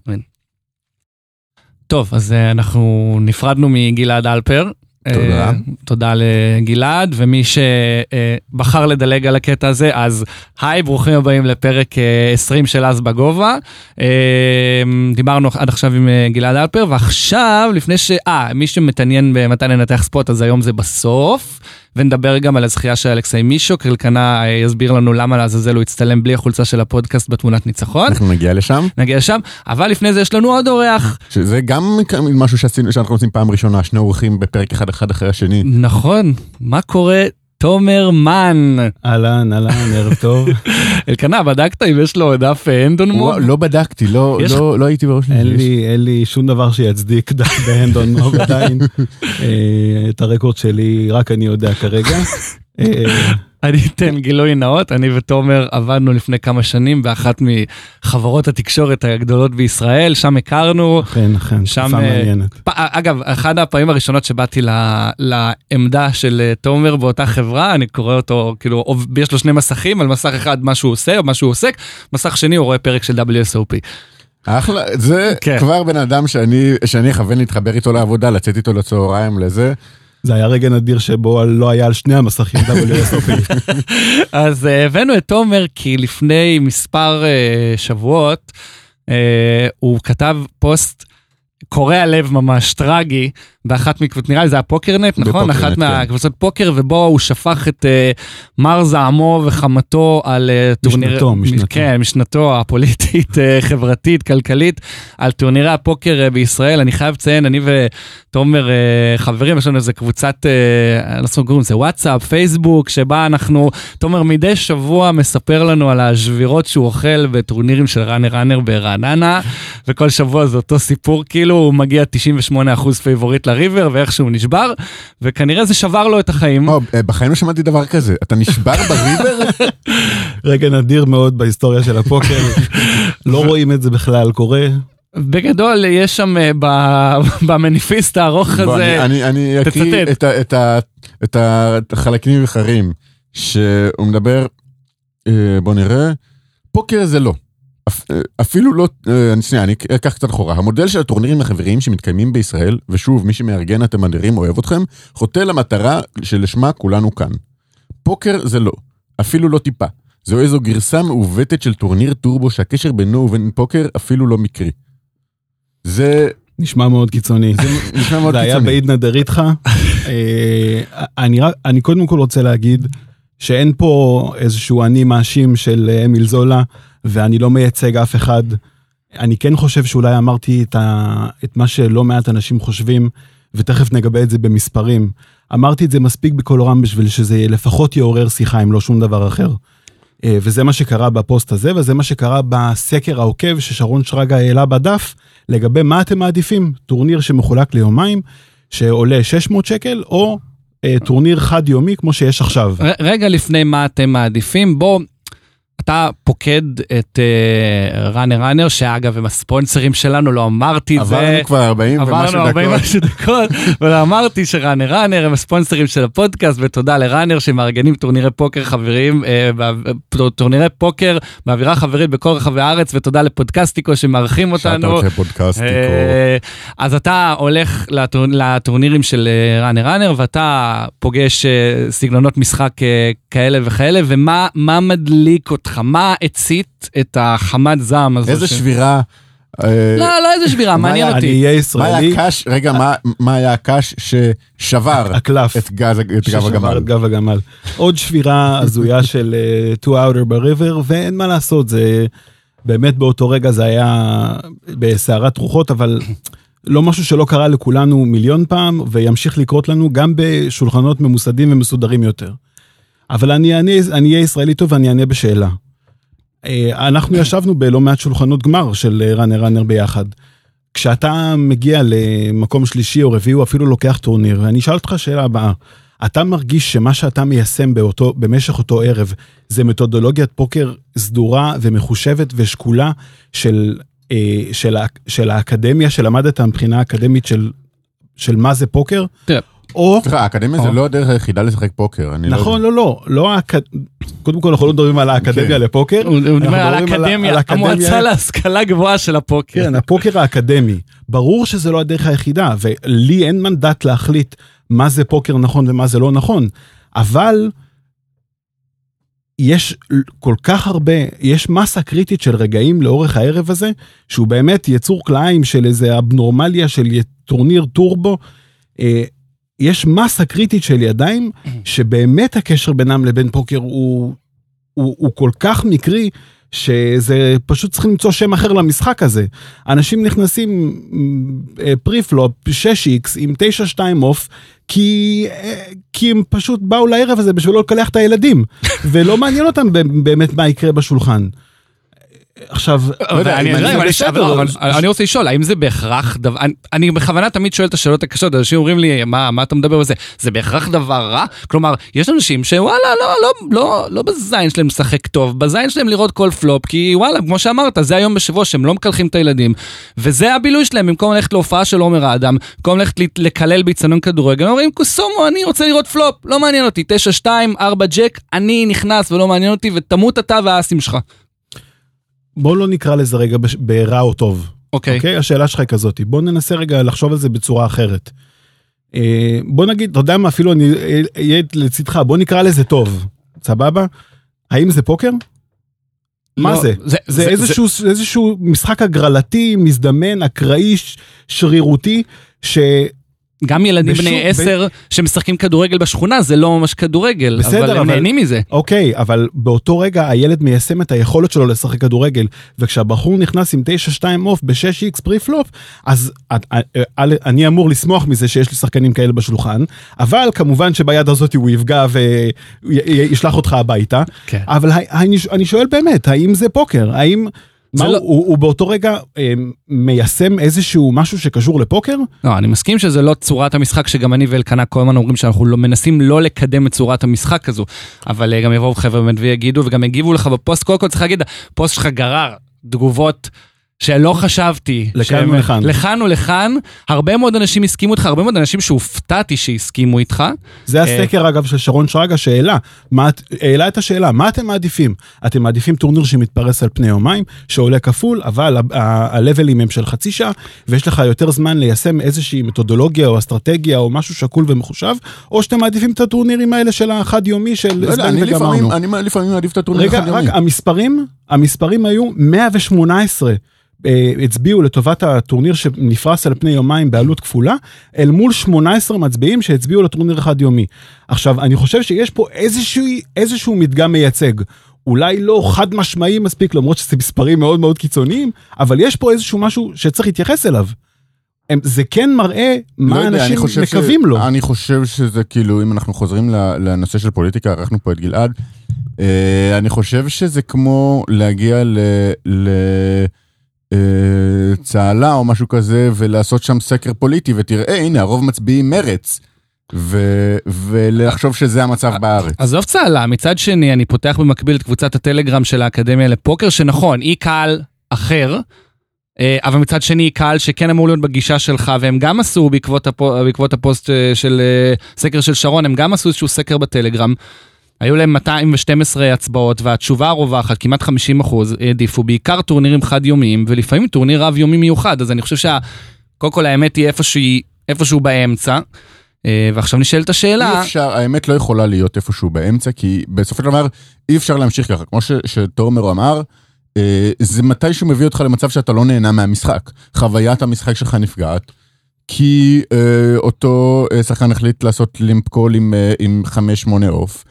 טוב, אז אה, אנחנו נפרדנו מגלעד אלפר. תודה. אה, תודה לגלעד, ומי שבחר לדלג על הקטע הזה, אז היי, ברוכים הבאים לפרק אה, 20 של אז בגובה. אה, דיברנו עד עכשיו עם אה, גלעד אלפר, ועכשיו, לפני ש... אה, מי שמתעניין במתי לנתח ספוט, אז היום זה בסוף. ונדבר גם על הזכייה של אלכסי מישוק, אלקנה אה, יסביר לנו למה לעזאזל הוא הצטלם בלי החולצה של הפודקאסט בתמונת ניצחון. אנחנו נגיע לשם. נגיע לשם, אבל לפני זה יש לנו עוד אורח. שזה גם משהו שעשינו, שאנחנו עושים פעם ראשונה, שני אורחים בפרק אחד אחד אחרי השני. נכון, מה קורה? תומר מן. אהלן, אהלן, ערב טוב. *laughs* אלקנה, בדקת אם יש לו דף אה, הנדון מוב? לא בדקתי, לא יש- לא- לא הייתי בראש אין. לי, אין לי שום דבר שיצדיק דף *laughs* בהנדון מוב עדיין. אה, את הרקורד שלי רק אני יודע כרגע. *laughs* אה, אני אתן גילוי נאות, אני ותומר עבדנו לפני כמה שנים באחת מחברות התקשורת הגדולות בישראל, שם הכרנו. אכן, אכן, שם, תקופה אה, מעניינת. פ- אגב, אחת הפעמים הראשונות שבאתי ל- לעמדה של אה, תומר באותה חברה, אני קורא אותו, כאילו, עוב- יש לו שני מסכים, על מסך אחד מה שהוא עושה, או מה שהוא עוסק, מסך שני הוא רואה פרק של WSOP. אחלה, זה כן. כבר בן אדם שאני שאני אכוון להתחבר איתו לעבודה, לצאת איתו לצהריים, לזה. זה היה רגע נדיר שבו לא היה על שני המסכים WSOP. *laughs* אז אה, הבאנו את תומר כי לפני מספר אה, שבועות אה, הוא כתב פוסט קורע לב ממש טרגי באחת מקבוצות, נראה לי זה היה פוקרנט, נכון? אחת כן. מהקבוצות פוקר ובו הוא שפך את אה, מר זעמו וחמתו על אה, טורניר... משנתו, משנתו. כן, משנתו הפוליטית, אה, חברתית, כלכלית, על טורנירי הפוקר אה, בישראל. אני חייב לציין, אני ותומר אה, חברים, יש לנו איזה קבוצת, אני לא קוראים לזה, וואטסאפ, פייסבוק, שבה אנחנו, תומר מדי שבוע מספר לנו על השבירות שהוא אוכל בטורנירים של Runner Runner ברעננה, וכל שבוע זה אותו סיפור, כאילו הוא מגיע 98% favorite ל river ואיכשהו נשבר, וכנראה זה שבר לו את החיים. או, אה, בחיים לא שמעתי דבר כזה, אתה נשבר *laughs* בריבר? רגע נדיר מאוד בהיסטוריה של הפוקר. לא רואים את זה בכלל קורה. בגדול יש שם אה, ב- *laughs* במניפיסט הארוך הזה, אני- אני אני אקריא תצטט. את את את החלקים המבחרים, שהוא מדבר, אה, בוא נראה, פוקר זה לא. אה, אפילו לא, אה, אני- שנייה, אני אקח קצת אחורה. המודל של הטורנירים החבריים שמתקיימים בישראל, ושוב, מי שמארגן אתם אדירים אוהב אתכם, חוטא למטרה שלשמה כולנו כאן. פוקר זה לא, אפילו לא טיפה. זו איזו גרסה מעוותת של טורניר טורבו שהקשר בינו ובין פוקר אפילו לא מקרי. זה נשמע מאוד קיצוני. נשמע מאוד זה היה קיצוני. בעידנא דריתחא. אה, אני אני קודם כל רוצה להגיד שאין פה איזשהו אני מאשים של אמיל זולה, ואני לא מייצג אף אחד. אני כן חושב שאולי אמרתי את, ה, את מה שלא מעט אנשים חושבים, ותכף נגבה את זה במספרים. אמרתי את זה מספיק בקול רם בשביל שזה לפחות יעורר שיחה, אם לא שום דבר אחר. אה, וזה מה שקרה בפוסט הזה, וזה מה שקרה בסקר העוקב ששרון שרגא העלה בדף, לגבי מה אתם מעדיפים, טורניר שמחולק ליומיים, שעולה 600 שקל, או אה, טורניר חד יומי כמו שיש עכשיו. רגע לפני מה אתם מעדיפים, בוא, אתה פוקד את אה, Runner Runner, שאגב הם הספונסרים שלנו, לא אמרתי את זה. עברנו כבר 40 ומשהו עברנו 40 דקות. דקות, ולא אמרתי שראנר ראנר הם הספונסרים של הפודקאסט, ותודה לראנר שמארגנים טורנירי פוקר חברים, אה, בא- טורנירי פוקר באווירה חברית בכל רחבי הארץ, ותודה לפודקאסטיקו שמארחים אותנו. אה, אז אתה הולך לטור- לטורנירים של ראנר ראנר ואתה פוגש סגנונות משחק כאלה וכאלה ומה מה מדליק אותך מה הצית את החמת זעם הזו. איזה ש- שבירה. אה, לא לא איזה שבירה מעניין? אותי. אני אהיה ישראלי, רגע, מה- היה הקש ששבר *laughs* הקלף. את גז- את גב הגמל? את גב הגמל. עוד שבירה הזויה *laughs* של אה, two outer בריבר, ואין מה לעשות, זה באמת באותו רגע זה היה בסערת רוחות, אבל לא משהו שלא קרה לכולנו מיליון פעם, וימשיך לקרות לנו גם בשולחנות ממוסדים ומסודרים יותר. אבל אני אהיה ישראלי טוב ואני אענה בשאלה. אה, אנחנו ישבנו בלא מעט שולחנות גמר של אה, ראנר ראנר ביחד. כשאתה מגיע למקום שלישי או רביעי, או אפילו לוקח טורניר, ואני אשאל אותך שאלה הבאה. אתה מרגיש שמה שאתה מיישם באותו, במשך אותו ערב זה מתודולוגיית פוקר סדורה ומחושבת ושקולה של, אה, של, של האקדמיה שלמדת מבחינה אקדמית של, של מה זה פוקר? תראה. או, סליחה, האקדמיה זה. לא הדרך היחידה לשחק פוקר. לא נכון. לא, לא, לא. קודם כל אנחנו לא מדברים על האקדמיה כן. לפוקר, הוא מדבר על האקדמיה, על האקדמיה- המועצה להשכלה גבוהה של הפוקר. כן, הפוקר האקדמי. ברור שזה לא הדרך היחידה, ולי אין מנדט להחליט מה זה פוקר נכון ומה זה לא נכון, אבל יש כל כך הרבה, יש מסה קריטית של רגעים לאורך הערב הזה, שהוא באמת יצור כלאיים של איזה אבנורמליה של טורניר טורבו. אה, יש מסה קריטית של ידיים, שבאמת הקשר בינם לבין פוקר הוא, הוא, הוא כל כך מקרי, שזה פשוט צריך למצוא שם אחר למשחק הזה. אנשים נכנסים preflop 6x עם 9-2 off, כי, אה, כי הם פשוט באו לערב הזה בשביל לא לקלח את הילדים, *laughs* ולא מעניין אותם באמת מה יקרה בשולחן. עכשיו, לא אני- רוצה לשאול, האם זה בהכרח דבר, אני- בכוונה תמיד שואל את השאלות הקשות, אנשים אומרים לי, מה אתה מדבר על זה? זה בהכרח דבר רע? כלומר, יש אנשים שוואלה, לא, לא, לא, לא בזין שלהם לשחק טוב, בזין שלהם לראות כל פלופ, כי וואלה, כמו שאמרת, זה היום בשבוע שהם לא מקלחים את הילדים, וזה הבילוי שלהם, במקום ללכת להופעה של עומר האדם, במקום ללכת לקלל באיצטדיון כדורגל, אומרים, קוסומו, אני רוצה לראות פלופ, לא מעניין אותי, 9-2, 4 ג'ק, אני נכנס ולא מעניין אותי, ותמות אתה והאסים שלך. בוא לא נקרא לזה רגע בש- ברע או טוב. אוקיי. אוקיי? השאלה שלך היא כזאת, בוא ננסה רגע לחשוב על זה בצורה אחרת. אה, בוא נגיד, אתה יודע מה, אפילו אני אהיה לצדך, בוא נקרא לזה טוב, סבבה? האם זה פוקר? מה לא, זה? זה איזשהו, איזשהו משחק הגרלתי, מזדמן, אקראי, שרירותי, ש... גם ילדים בשום- בני ב- עשר שמשחקים כדורגל בשכונה זה לא ממש כדורגל, בסדר, אבל הם אבל- נהנים מזה. אוקיי, אבל באותו רגע הילד מיישם את היכולת שלו לשחק כדורגל, וכשהבחור נכנס עם 9-2 אוף ב-6x פרי פלופ, אז א- א- א- אני אמור לשמוח מזה שיש לי שחקנים כאלה בשולחן, אבל כמובן שביד הזאת הוא יפגע וישלח אותך הביתה, כן. אבל אני שואל באמת, האם זה פוקר? האם... מה, לא- הוא, הוא באותו רגע אה, מיישם איזשהו משהו שקשור לפוקר? לא, אני מסכים שזה לא צורת המשחק שגם אני ואלקנה כל הזמן אומרים שאנחנו לא, מנסים לא לקדם את צורת המשחק הזו, אבל אה, גם יבואו חבר'ה באמת ויגידו וגם יגיבו לך בפוסט, קודם כל צריך להגיד, הפוסט שלך גרר תגובות. שלא חשבתי. לכאן ולכאן. לכאן ולכאן. הרבה מאוד אנשים הסכימו איתך, הרבה מאוד אנשים שהופתעתי שהסכימו איתך. זה הסקר אגב של שרון שרגא שהעלה, העלה את השאלה, מה אתם מעדיפים? אתם מעדיפים טורניר שמתפרס על פני יומיים, שעולה כפול, אבל ה- ה- הלבלים הם של חצי שעה, ויש לך יותר זמן ליישם איזושהי מתודולוגיה או אסטרטגיה או משהו שקול ומחושב, או שאתם מעדיפים את הטורנירים האלה של החד יומי של לא לפעמים- וגמרנו. אני לפעמים מעדיף את הטורניר רגע, החד יומי. רק המספרים, המספרים היו 118. אה, הצביעו לטובת הטורניר שנפרס על פני יומיים בעלות כפולה, אל מול 18 מצביעים שהצביעו לטורניר חד יומי. עכשיו, אני חושב שיש פה איזשהו, איזשהו מדגם מייצג. אולי לא חד משמעי מספיק, למרות שזה מספרים מאוד מאוד קיצוניים, אבל יש פה איזשהו משהו שצריך להתייחס אליו. הם, זה כן מראה לא מה יודע, אני אנשים חושב ש- מקווים לו. אני חושב שזה כאילו, אם אנחנו חוזרים לנושא של פוליטיקה, ערכנו פה את גלעד, אה, אני חושב שזה כמו להגיע ל... ל צהלה או משהו כזה ולעשות שם סקר פוליטי ותראה הנה הרוב מצביעים מרץ. ו- ולחשוב שזה המצב בארץ. עזוב צהלה, מצד שני, אני פותח במקביל את קבוצת הטלגרם של האקדמיה לפוקר, שנכון, היא קהל אחר, אה, אבל מצד שני, היא קהל שכן אמור להיות בגישה שלך, והם גם עשו בעקבות, הפו, בעקבות הפוסט אה, של אה, סקר של שרון, הם גם עשו איזשהו סקר בטלגרם. היו להם 212 הצבעות, והתשובה הרווחת, כמעט 50 אחוז, העדיפו בעיקר טורנירים חד-יומיים, ולפעמים טורניר רב-יומי מיוחד, אז אני חושב שה... קודם כל האמת היא איפשהו, איפשהו באמצע. אה, ועכשיו נשאלת השאלה... אי אפשר, האמת לא יכולה להיות איפשהו באמצע, כי בסופו של דבר אי אפשר להמשיך ככה. כמו ש- שתומר אמר, אה, זה מתישהו מביא אותך למצב שאתה לא נהנה מהמשחק. חוויית המשחק שלך נפגעת, כי אה, אותו אה, שחקן החליט לעשות לימפ קול עם, אה, עם 5-8 עוף,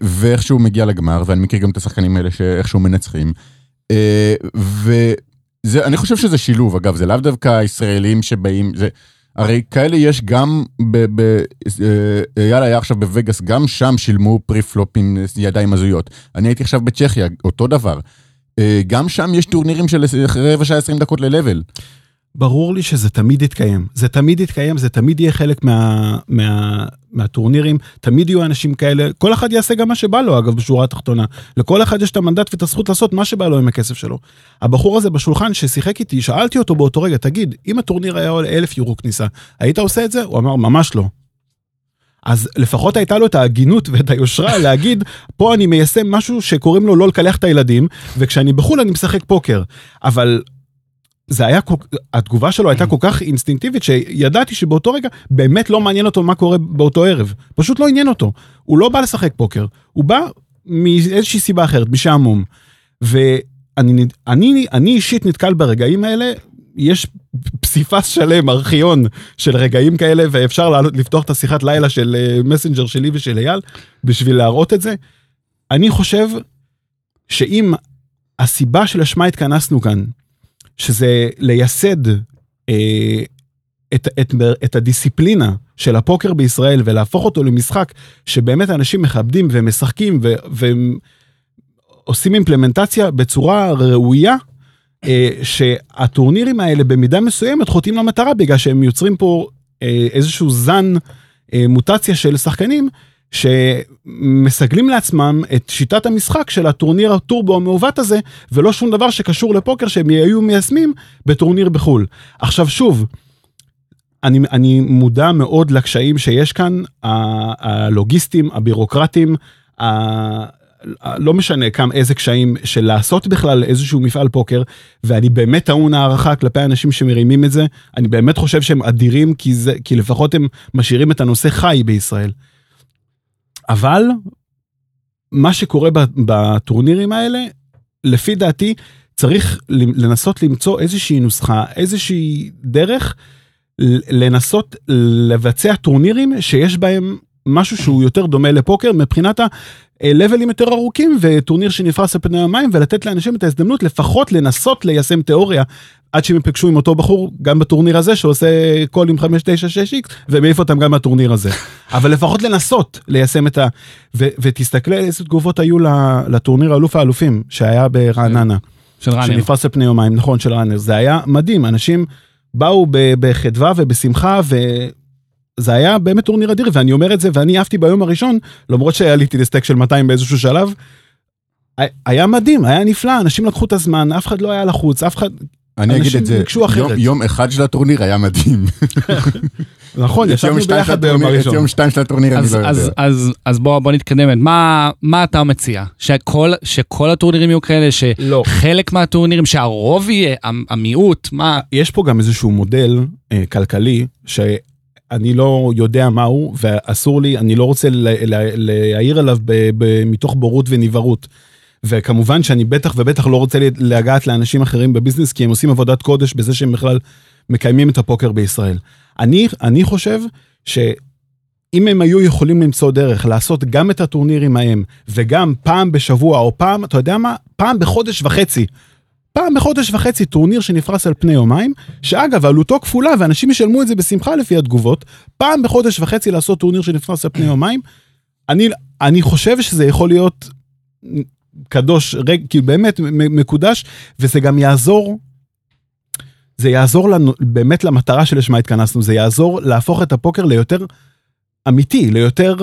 ואיכשהו מגיע לגמר, ואני מכיר גם את השחקנים האלה שאיכשהו מנצחים. אה, וזה, אני חושב שזה שילוב, אגב, זה לאו דווקא הישראלים שבאים, זה... הרי כאלה יש גם ב... ב אה, אייל היה עכשיו בווגאס, גם שם שילמו preflop עם ידיים הזויות. אני הייתי עכשיו בצ'כיה, אותו דבר. אה, גם שם יש טורנירים של רבע שעה 20 דקות ל-level. ברור לי שזה תמיד יתקיים. זה תמיד יתקיים, זה תמיד יהיה חלק מה, מה, מהטורנירים, תמיד יהיו אנשים כאלה, כל אחד יעשה גם מה שבא לו, אגב, בשורה התחתונה. לכל אחד יש את המנדט ואת הזכות לעשות מה שבא לו עם הכסף שלו. הבחור הזה בשולחן ששיחק איתי, שאלתי אותו באותו רגע, תגיד, אם הטורניר היה עולה אלף יורו כניסה, היית עושה את זה? הוא אמר, ממש לא. אז לפחות הייתה לו את ההגינות ואת היושרה *laughs* להגיד, פה אני מיישם משהו שקוראים לו לא לקלח את הילדים, וכשאני בחו"ל אני משחק פוקר. אבל זה היה, התגובה שלו הייתה כל כך אינסטינקטיבית שידעתי שבאותו רגע באמת לא מעניין אותו מה קורה באותו ערב. פשוט לא עניין אותו. הוא לא בא לשחק פוקר, הוא בא מאיזושהי סיבה אחרת, משעמום. ואני אני, אני אישית נתקל ברגעים האלה, יש פסיפס שלם, ארכיון של רגעים כאלה, ואפשר לפתוח את השיחת לילה של אה, מסנג'ר שלי ושל אייל, בשביל להראות את זה. אני חושב שאם הסיבה שלשמה התכנסנו כאן, שזה לייסד אה, את, את, את הדיסציפלינה של הפוקר בישראל ולהפוך אותו למשחק שבאמת אנשים מכבדים ומשחקים ו, ועושים אימפלמנטציה בצורה ראויה, אה, שהטורנירים האלה במידה מסוימת חוטאים למטרה בגלל שהם יוצרים פה אה, איזשהו זן אה, מוטציה של שחקנים שמסגלים לעצמם את שיטת המשחק של הטורניר הטורבו המעוות הזה, ולא שום דבר שקשור לפוקר שהם היו מיישמים בטורניר בחו"ל. עכשיו שוב, אני, אני מודע מאוד לקשיים שיש כאן, הלוגיסטים, הבירוקרטים, ה- לא משנה כמה איזה קשיים של לעשות בכלל איזשהו מפעל פוקר ואני באמת טעון הערכה כלפי האנשים שמרימים את זה אני באמת חושב שהם אדירים כי זה כי לפחות הם משאירים את הנושא חי בישראל. אבל מה שקורה בטורנירים האלה לפי דעתי צריך לנסות למצוא איזושהי נוסחה איזושהי דרך לנסות לבצע טורנירים שיש בהם משהו שהוא יותר דומה לפוקר מבחינת הלבלים יותר ארוכים וטורניר שנפרס על פני המים ולתת לאנשים את ההזדמנות לפחות לנסות ליישם תיאוריה עד שהם יפגשו עם אותו בחור גם בטורניר הזה שעושה קול עם 596x ומעיף אותם גם מהטורניר הזה. *laughs* אבל לפחות לנסות ליישם את ה... ו- ותסתכלי איזה תגובות היו לטורניר אלוף האלופים שהיה ברעננה. של ראנר. שנפרס על פני יומיים, נכון, של ראנר. זה היה מדהים, אנשים באו ב- בחדווה ובשמחה, וזה היה באמת טורניר אדיר, ואני אומר את זה, ואני עפתי ביום הראשון, למרות שעליתי לסטייק של 200 באיזשהו שלב. היה- מדהים, היה נפלא, אנשים לקחו את הזמן, אף אחד לא היה לחוץ, אף אחד... אני אגיד את זה. יום, יום אחד של הטורניר היה מדהים. *laughs* נכון, ישבנו ביחד ביום הטורניר- את הראשון. יום שתיים של הטורניר אני אז, לא אז, יודע. אז, אז בוא, בוא נתקדם. מה, מה אתה מציע? שכל, שכל הטורנירים יהיו כאלה, לא. שחלק מהטורנירים, שהרוב יהיה, המ- המיעוט, מה... יש פה גם איזשהו מודל אה, כלכלי שאני לא יודע מהו ואסור לי, אני לא רוצה להעיר עליו מתוך בורות ונבערות. וכמובן שאני בטח ובטח לא רוצה ל- לגעת לאנשים אחרים בביזנס כי הם עושים עבודת קודש בזה שהם בכלל מקיימים את הפוקר בישראל. אני, אני חושב שאם הם היו יכולים למצוא דרך לעשות גם את הטורנירים ההם וגם פעם בשבוע או פעם, אתה יודע מה? פעם בחודש וחצי. פעם בחודש וחצי טורניר שנפרס על פני יומיים, שאגב עלותו כפולה ואנשים ישלמו את זה בשמחה לפי התגובות, פעם בחודש וחצי לעשות טורניר שנפרס על פני יומיים, אני, אני חושב שזה יכול להיות קדוש, רג, כאילו באמת מקודש, וזה גם יעזור, זה יעזור לנו באמת למטרה שלשמה התכנסנו, זה יעזור להפוך את הפוקר ליותר אמיתי, ליותר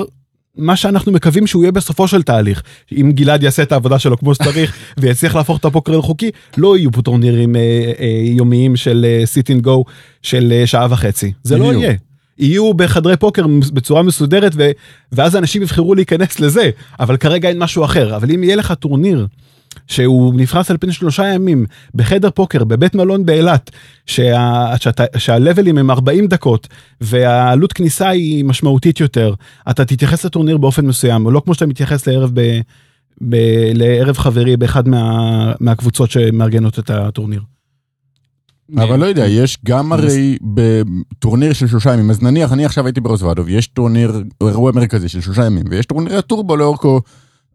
מה שאנחנו מקווים שהוא יהיה בסופו של תהליך. אם גלעד יעשה את העבודה שלו כמו שצריך *laughs* ויצליח להפוך את הפוקר לחוקי, לא יהיו פה טורנירים אה, אה, יומיים של sit and go של אה, שעה וחצי. זה לא. יהיה. יהיו בחדרי פוקר בצורה מסודרת ו, ואז אנשים יבחרו להיכנס לזה, אבל כרגע אין משהו אחר. אבל אם יהיה לך טורניר שהוא נפרס על פני שלושה ימים בחדר פוקר בבית מלון באילת, שה, שאתה, שהלבלים הם 40 דקות והעלות כניסה היא משמעותית יותר, אתה תתייחס לטורניר באופן מסוים, לא כמו שאתה מתייחס לערב, ב, ב, לערב חברי באחד מה, מהקבוצות שמארגנות את הטורניר. אבל לא יודע, יש גם הרי בטורניר של שלושה ימים, אז נניח, אני עכשיו הייתי ברוזוודוב, יש טורניר, אירוע מרכזי של שלושה ימים, ויש טורניר הטורבו לאורכו,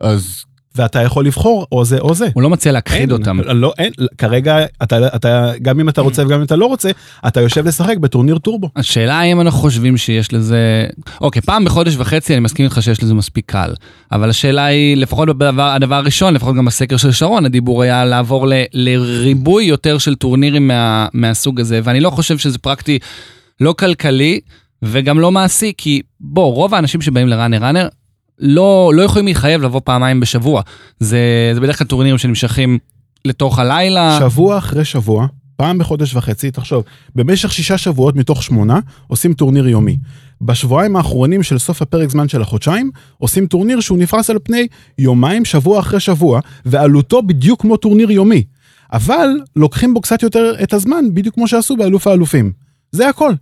אז ואתה יכול לבחור או זה או זה. הוא לא מציע להכחיד אותם. לא, אין, כרגע אתה, אתה, גם אם אתה רוצה וגם אם אתה לא רוצה, אתה יושב לשחק בטורניר טורבו. השאלה האם אנחנו חושבים שיש לזה, אוקיי, פעם בחודש וחצי אני מסכים איתך שיש לזה מספיק קל, אבל השאלה היא, לפחות בדבר, הדבר הראשון, לפחות גם בסקר של שרון, הדיבור היה לעבור ל, לריבוי יותר של טורנירים מה, מהסוג הזה, ואני לא חושב שזה פרקטי, לא כלכלי. וגם לא מעשי, כי בוא, רוב האנשים שבאים לראנר ראנר, לא, לא יכולים להתחייב לבוא פעמיים בשבוע. זה, זה בדרך כלל טורנירים שנמשכים לתוך הלילה. שבוע אחרי שבוע, פעם בחודש וחצי, תחשוב, במשך שישה שבועות מתוך שמונה עושים טורניר יומי. בשבועיים האחרונים של סוף הפרק זמן של החודשיים, עושים טורניר שהוא נפרס על פני יומיים, שבוע אחרי שבוע, ועלותו בדיוק כמו טורניר יומי. אבל לוקחים בו קצת יותר את הזמן, בדיוק כמו שעשו באלוף האלופים. זה הכל.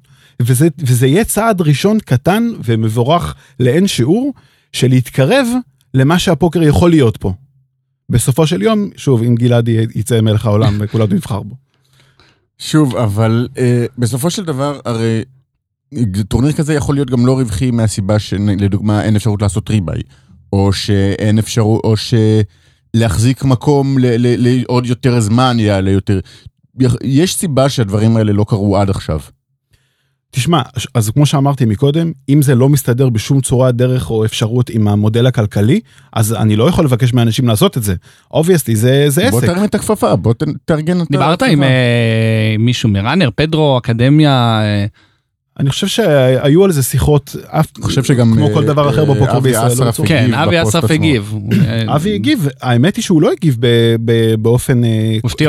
וזה, וזה יהיה צעד ראשון קטן ומבורך לאין שיעור, של להתקרב למה שהפוקר יכול להיות פה. בסופו של יום, שוב, אם גלעד יצא מלך העולם *laughs* וכולנו נבחר בו. שוב, אבל אה, בסופו של דבר, הרי טורניר כזה יכול להיות גם לא רווחי מהסיבה שלדוגמה אין אפשרות לעשות ריבאי, או שאין אפשרות, או שלהחזיק מקום לעוד יותר זמן יעלה יותר. יש סיבה שהדברים האלה לא קרו עד עכשיו. תשמע, אז כמו שאמרתי מקודם, אם זה לא מסתדר בשום צורה, דרך או אפשרות עם המודל הכלכלי, אז אני לא יכול לבקש מאנשים לעשות את זה. אובייסטי, זה, זה עסק. בוא תרים את הכפפה, בוא תארגן את הכפפה. דיברת עם אה, מישהו מראנר, פדרו, אקדמיה? אה... אני חושב שהיו על זה שיחות, אני חושב שגם כמו כל דבר אחר בפוקר בישראל. אסרף כן, אבי אסרף הגיב. *laughs* אבי הגיב, האמת היא שהוא לא הגיב באופן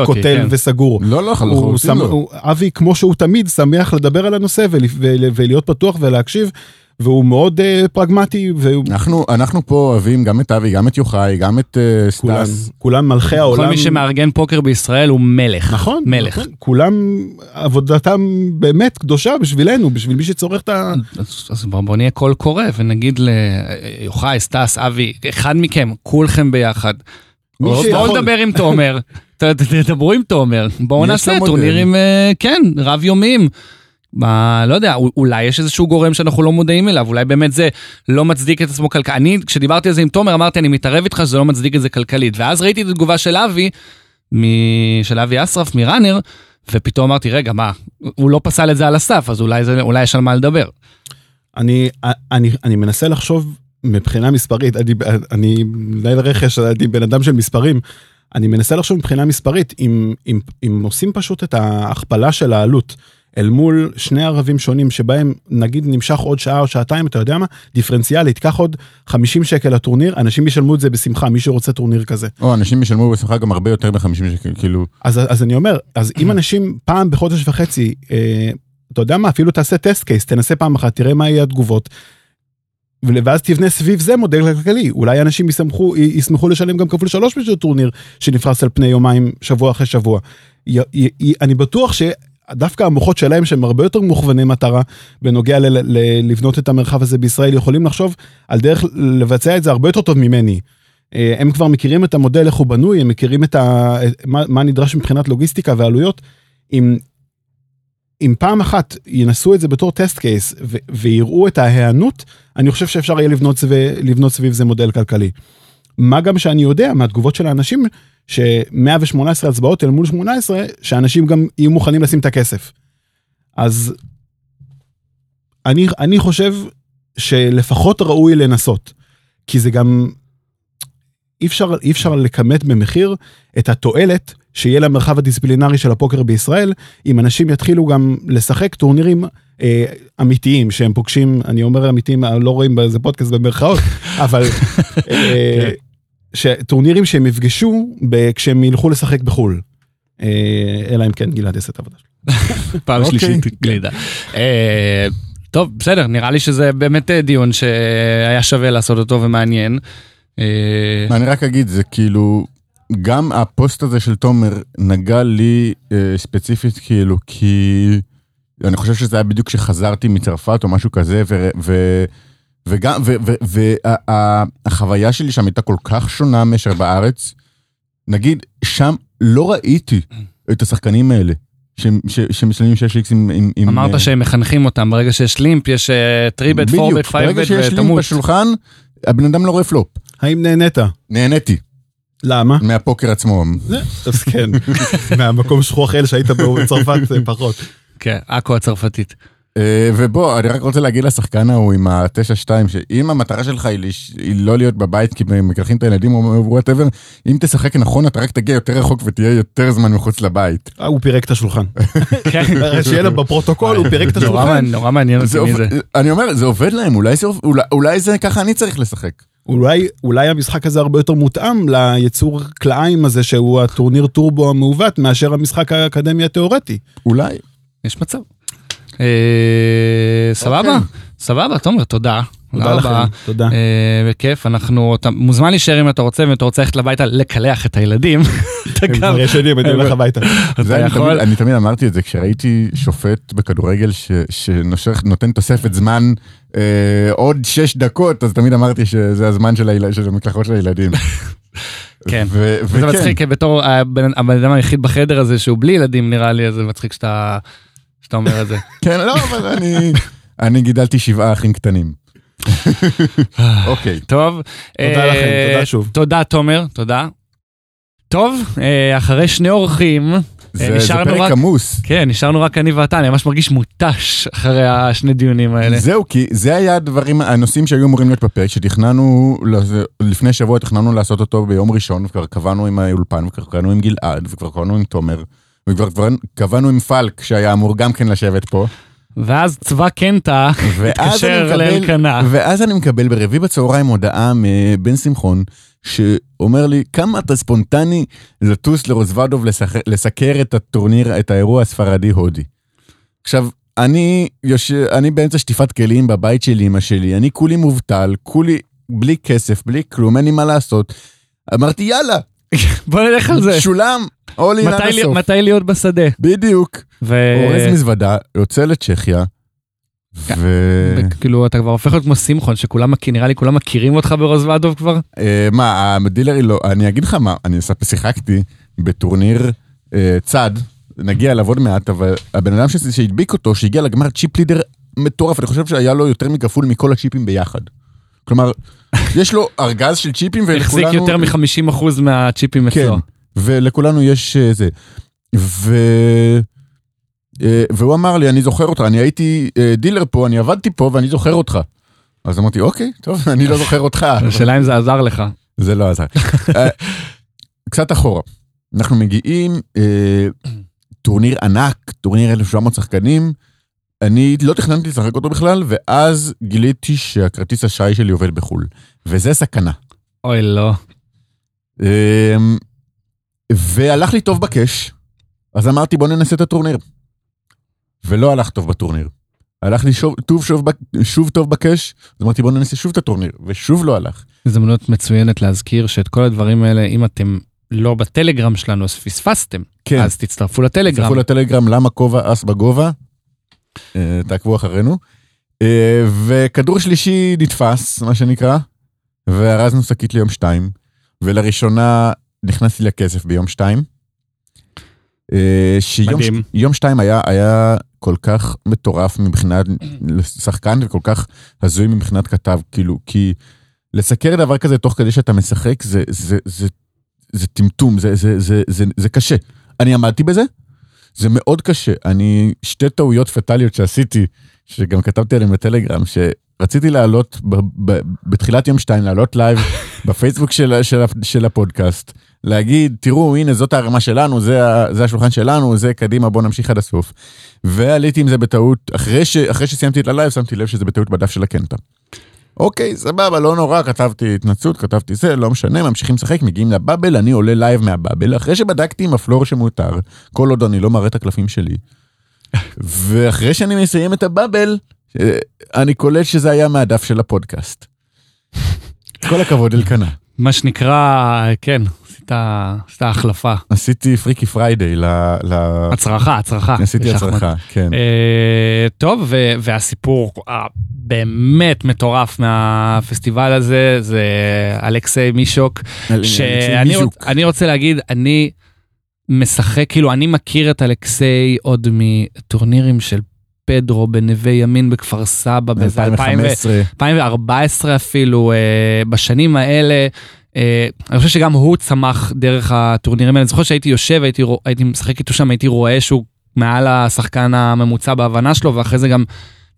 קוטל וסגור. לא, לא, לחלוטין לא. אבי, כמו שהוא תמיד, שמח לדבר על הנושא ולהיות פתוח ולהקשיב. והוא מאוד אה, פרגמטי. והוא... אנחנו, אנחנו פה אוהבים גם את אבי, גם את יוחאי, גם את אה, סטאס. כולם, כולם מלכי העולם. כל מי שמארגן פוקר בישראל הוא מלך. נכון. מלך. נכון. כולם, עבודתם באמת קדושה בשבילנו, בשביל מי שצורך את ה... אז, אז בוא, בוא נהיה קול קורא ונגיד ליוחאי, סטאס, אבי, אחד מכם, כולכם ביחד. בואו נדבר עם תומר, *laughs* תדברו עם תומר, בואו נעשה טורנירים, אה, כן, רב יומיים. מה, לא יודע, אולי יש איזשהו גורם שאנחנו לא מודעים אליו, אולי באמת זה לא מצדיק את עצמו כלכלית. אני, כשדיברתי על זה עם תומר, אמרתי, אני מתערב איתך שזה לא מצדיק את זה כלכלית. ואז ראיתי את התגובה של אבי, מ... של אבי אסרף מראנר, ופתאום אמרתי, רגע, מה, הוא לא פסל את זה על הסף, אז אולי, זה, אולי יש על מה לדבר. אני, אני, אני מנסה לחשוב מבחינה מספרית, אני, אני מנהל רכש, אני בן אדם של מספרים, אני מנסה לחשוב מבחינה מספרית, אם, אם, אם עושים פשוט את ההכפלה של העלות, אל מול שני ערבים שונים שבהם נגיד נמשך עוד שעה או שעתיים, אתה יודע מה? דיפרנציאלית, קח עוד 50 שקל לטורניר, אנשים ישלמו את זה בשמחה, מי שרוצה טורניר כזה. או, אנשים ישלמו בשמחה גם הרבה יותר מ-50 שקל, כאילו... אז, אז אני אומר, אז אם *clears throat* אנשים פעם בחודש וחצי, אה, אתה יודע מה, אפילו תעשה test case, תנסה פעם אחת, תראה מה יהיה התגובות. ואז תבנה סביב זה מודל כלכלי, אולי אנשים ישמחו, ישמחו לשלם גם כפול שלוש בשביל טורניר שנפרס על פני יומיים, שבוע אחרי שבוע. י, י, י, אני בטוח ש... דווקא המוחות שלהם שהם הרבה יותר מוכווני מטרה בנוגע ל- ל- לבנות את המרחב הזה בישראל יכולים לחשוב על דרך לבצע את זה הרבה יותר טוב ממני. אה, הם כבר מכירים את המודל איך הוא בנוי הם מכירים את ה... מה, מה נדרש מבחינת לוגיסטיקה ועלויות. אם, אם פעם אחת ינסו את זה בתור טסט קייס ו- ויראו את ההיענות אני חושב שאפשר יהיה לבנות, סביב, לבנות סביב זה מודל כלכלי. מה גם שאני יודע מהתגובות של האנשים ש-118 הצבעות אל מול 18, שאנשים גם יהיו מוכנים לשים את הכסף. אז אני, אני חושב שלפחות ראוי לנסות, כי זה גם, אי אפשר, אי אפשר לכמת במחיר את התועלת שיהיה למרחב הדיסציפלינרי של הפוקר בישראל, אם אנשים יתחילו גם לשחק טורנירים אה, אמיתיים שהם פוגשים, אני אומר אמיתיים, לא רואים באיזה פודקאסט במרכאות, *laughs* אבל אה, שטורנירים שהם יפגשו כשהם ילכו לשחק בחו"ל. אה, אלא אם כן גלעד יעשה את העבודה שלו. *laughs* פעם אוקיי. שלישית גלידה. אה, טוב, בסדר, נראה לי שזה באמת אה, דיון שהיה שווה לעשות אותו ומעניין. אני רק אגיד, זה כאילו, גם הפוסט הזה של תומר נגע לי ספציפית, כאילו, כי אני חושב שזה היה בדיוק כשחזרתי מצרפת או משהו כזה, ו... וגם, והחוויה שלי שם הייתה כל כך שונה מאשר בארץ. נגיד, שם לא ראיתי *clears throat* את השחקנים האלה, שמשלמים 6x עם... אמרת אה, שהם מחנכים אותם, ברגע שיש limp, יש three-bet, four-bet, five-bet ברגע שיש ותמות. בשולחן, הבן אדם לא רואה פלופ. האם נהנית? נהניתי למה? מהפוקר עצמו. אז כן, *laughs* מהמקום שכוח אל שהיית בו בצרפת פחות. כן, עכו הצרפתית. אה, ובוא, אני רק רוצה להגיד לשחקן ההוא עם ה-9-2, שאם המטרה שלך היא, לש... היא לא להיות בבית כי מקלחים את הילדים או whatever, אם תשחק נכון אתה רק תגיע יותר רחוק ותהיה יותר זמן מחוץ לבית. אה, הוא פירק את השולחן. *laughs* כן. *laughs* שיהיה לו בפרוטוקול, הוא פירק את השולחן. נורא מעניין אותי מי זה. אני אומר, זה עובד להם, אולי זה ככה אני צריך לשחק. אולי, אולי המשחק הזה הרבה יותר מותאם ליצור כלאיים הזה שהוא הטורניר טורבו המעוות מאשר המשחק האקדמי התיאורטי. אולי. יש מצב. אה, סבבה, אוקיי. סבבה, תומר, תודה. תודה לכם, תודה. אה, בכיף, אנחנו, אתה מוזמן להישאר אם אתה רוצה, ואם אתה רוצה ללכת הביתה לקלח את הילדים. *laughs* אתה הם כבר ישנים, אני הולך הביתה. אתה זה אני, יכול. תמיד, אני תמיד אמרתי את זה, כשראיתי שופט בכדורגל ש, שנותן תוספת זמן אה, עוד שש דקות, אז תמיד אמרתי שזה הזמן של, המקלחות של הילדים. *laughs* כן. ו- זה וכן, מצחיק, בתור הבן אדם היחיד בחדר הזה שהוא בלי ילדים נראה לי, זה מצחיק שאתה שאתה אומר את זה. *laughs* כן, לא, אבל אני, אני גידלתי שבעה אחים קטנים. *laughs* אוקיי. טוב. תודה אה, לכם, תודה שוב. תודה תומר, תודה. טוב, אה, אחרי שני אורחים, זה, זה נשארנו פרק רק- עמוס. כן, נשארנו רק אני ואתה, אני ממש מרגיש מותש אחרי השני דיונים האלה. זהו, כי זה היה הדברים, הנושאים שהיו אמורים להיות בפרק, שתכננו, לפני שבוע תכננו לעשות אותו ביום ראשון, וכבר קבענו עם האולפן, וכבר קבענו עם גלעד, וכבר קבענו עם תומר, וכבר כבר קבענו עם פלק, שהיה אמור גם כן לשבת פה. ואז צבא קנטה התקשר לאלקנה. ואז אני מקבל ברביעי בצהריים הודעה מבן שמחון, שאומר לי, כמה אתה ספונטני לטוס לרוזוודוב לסקר את הטורניר, את האירוע הספרדי-הודי. עכשיו, אני, יוש... אני באמצע שטיפת כלים בבית של אמא שלי, אני כולי מובטל, כולי בלי כסף, בלי כלום, אין לי מה לעשות. אמרתי, יאללה, בוא נלך על זה. שולם, all in עד הסוף. מתי להיות בשדה? בדיוק. ו- אורז מזוודה, יוצא לצ'כיה, כן. ו... וכאילו אתה כבר הופך להיות כמו שמחון שכולם נראה לי כולם מכירים אותך ברוזוודוב כבר. אה, מה, הדילרי לא, אני אגיד לך מה, אני שיחקתי בטורניר אה, צד, נגיע אליו עוד מעט, אבל הבן אדם שהדביק אותו, שהגיע לגמר צ'יפ לידר מטורף, אני חושב שהיה לו יותר מכפול מכל הצ'יפים ביחד. כלומר, יש לו ארגז של צ'יפים החזיק ולכולנו... יותר מ-50% מהצ'יפים כן, אצלו. ולכולנו יש אה, זה. ו... אה, והוא אמר לי, אני זוכר אותך, אני הייתי אה, dealer פה, אני עבדתי פה ואני זוכר אותך. אז אמרתי, אוקיי, טוב, אני לא זוכר אותך. השאלה אם זה עזר לך. זה לא עזר. קצת אחורה. אנחנו מגיעים, טורניר ענק, טורניר 1,700 שחקנים. אני לא תכננתי לשחק אותו בכלל, ואז גיליתי שהכרטיס אשראי שלי עובד בחו"ל. וזה סכנה. אוי לא. אה, והלך לי טוב בקאש, אז אמרתי בוא ננסה את הטורניר. ולא הלך טוב בטורניר. הלך לי שוב, טוב, שוב, שוב טוב בקאש, אז אמרתי בוא ננסה שוב את הטורניר, ושוב לא הלך. הזדמנות מצוינת להזכיר שאת כל הדברים האלה, אם אתם לא בטלגרם שלנו, אז פספסתם. כן. אז תצטרפו לטלגרם. תצטרפו לטלגרם למה כובע אס בגובה, תעקבו אחרינו. אה, וכדור שלישי נתפס, מה שנקרא, וארזנו שקית ליום שתיים, ולראשונה נכנסתי לכסף ביום שתיים. אה, שיום. ש- יום שתיים היה, היה כל כך מטורף מבחינת שחקן וכל כך הזוי מבחינת כתב, כאילו, כי לסקר דבר כזה תוך כדי שאתה משחק זה, זה, זה, זה טמטום, זה, זה, זה, זה, זה קשה. אני עמדתי בזה, זה מאוד קשה. אני, שתי טעויות פטאליות שעשיתי, שגם כתבתי עליהן בטלגרם, שרציתי לעלות ב, ב, בתחילת יום שתיים, לעלות live *laughs* בפייסבוק של, של, של הפודקאסט, להגיד, תראו, הנה, זאת הערמה שלנו, זה, זה השולחן שלנו, זה קדימה, בוא נמשיך עד הסוף. ועליתי עם זה בטעות, אחרי, ש, אחרי שסיימתי את ה live, שמתי לב שזה בטעות בדף של הקנטה. אוקיי, סבבה, לא נורא, כתבתי התנצלות, כתבתי זה, לא משנה, ממשיכים לשחק, מגיעים ל bubble, אני עולה live מה bubble, אחרי שבדקתי עם ה floor שמותר, כל עוד אני לא מראה את הקלפים שלי. ואחרי שאני מסיים את ה bubble, אה, אני קולט שזה היה מהדף של הפודקאסט. כל הכבוד אלקנה. מה שנקרא, כן, עשית החלפה. עשיתי Freaky Friday ל... הצרחה, הצרחה. עשיתי. הצרחה, כן. אה, טוב, והסיפור הבאמת מטורף מהפסטיבל הזה, זה אלכסיי מישוק, שאני רוצ, אני רוצה להגיד, אני משחק, כאילו, אני מכיר את אלכסיי עוד מטורנירים של פדרו בנווה ימין בכפר סבא, באיזה 2000 ו- 2015. 2014 אפילו, אה, בשנים האלה, אה, אני חושב שגם הוא צמח דרך הטורנירים האלה. אני זוכר שהייתי יושב, הייתי, רוא- הייתי משחק איתו שם, הייתי רואה שהוא מעל השחקן הממוצע בהבנה שלו, ואחרי זה גם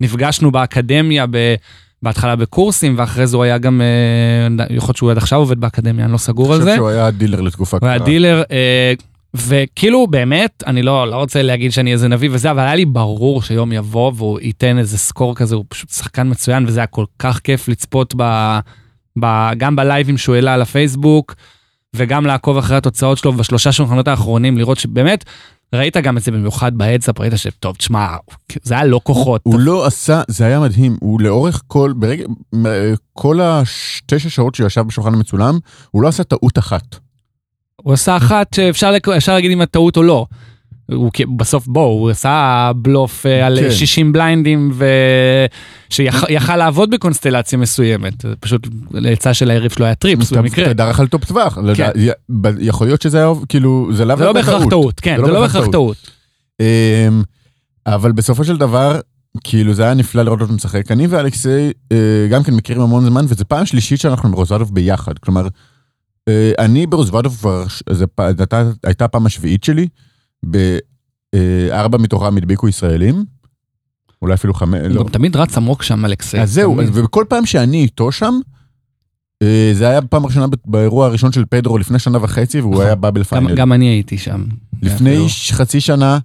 נפגשנו באקדמיה, ב, בהתחלה בקורסים, ואחרי זה הוא היה גם, אה, יכול להיות שהוא עד עכשיו עובד באקדמיה, אני לא סגור על אני זה. חושב שהוא היה דילר לתקופה הוא היה קצרה. דילר, אה, וכאילו באמת, אני לא, לא רוצה להגיד שאני איזה נביא וזה, אבל היה לי ברור שיום יבוא והוא ייתן איזה סקור כזה, הוא פשוט שחקן מצוין, וזה היה כל כך כיף לצפות ב, גם בלייבים שהוא העלה על הפייסבוק, וגם לעקוב אחרי התוצאות שלו בשלושה שולחנות האחרונים, לראות שבאמת, ראית גם את זה במיוחד בהדסאפ, ראית שטוב, תשמע, זה היה לא כוחות. הוא לא עשה, זה היה מדהים, הוא לאורך כל, ברגע, כל התשע שעות שהוא ישב בשולחן המצולם, הוא לא עשה טעות אחת. הוא עשה אחת שאפשר להגיד אם הטעות או לא. הוא בסוף בוא, הוא עשה בלוף אה, על כן. 60 בליינדים ושיכל לעבוד בקונסטלציה מסוימת. פשוט ליצא של היריב שלו היה trips במקרה. אתה דרך על top טווח, ב- יכול להיות שזה היה, כאילו, זה לא בהכרח טעות, כן, זה לא בהכרח טעות. אמ, אבל בסופו של דבר, כאילו זה היה נפלא לראות אותו משחק. אני ואלכסיי אה, גם כן מכירים המון זמן, וזו פעם שלישית שאנחנו ברוזוודוב ביחד. כלומר, אה, אני ברוזוודוב כבר, הייתה- הייתה הפעם השביעית שלי, בארבע מתוכם הדביקו ישראלים, אולי אפילו חמש, הוא לא. גם תמיד רץ עמוק שם אלכסי. אז זהו, תמיד. ובכל פעם שאני איתו שם, אה, זה היה בפעם הראשונה ב- באירוע הראשון של פדרו לפני שנה וחצי, והוא נכון. היה באבל גם- פיינל. גם אני הייתי שם. לפני חצי שנה,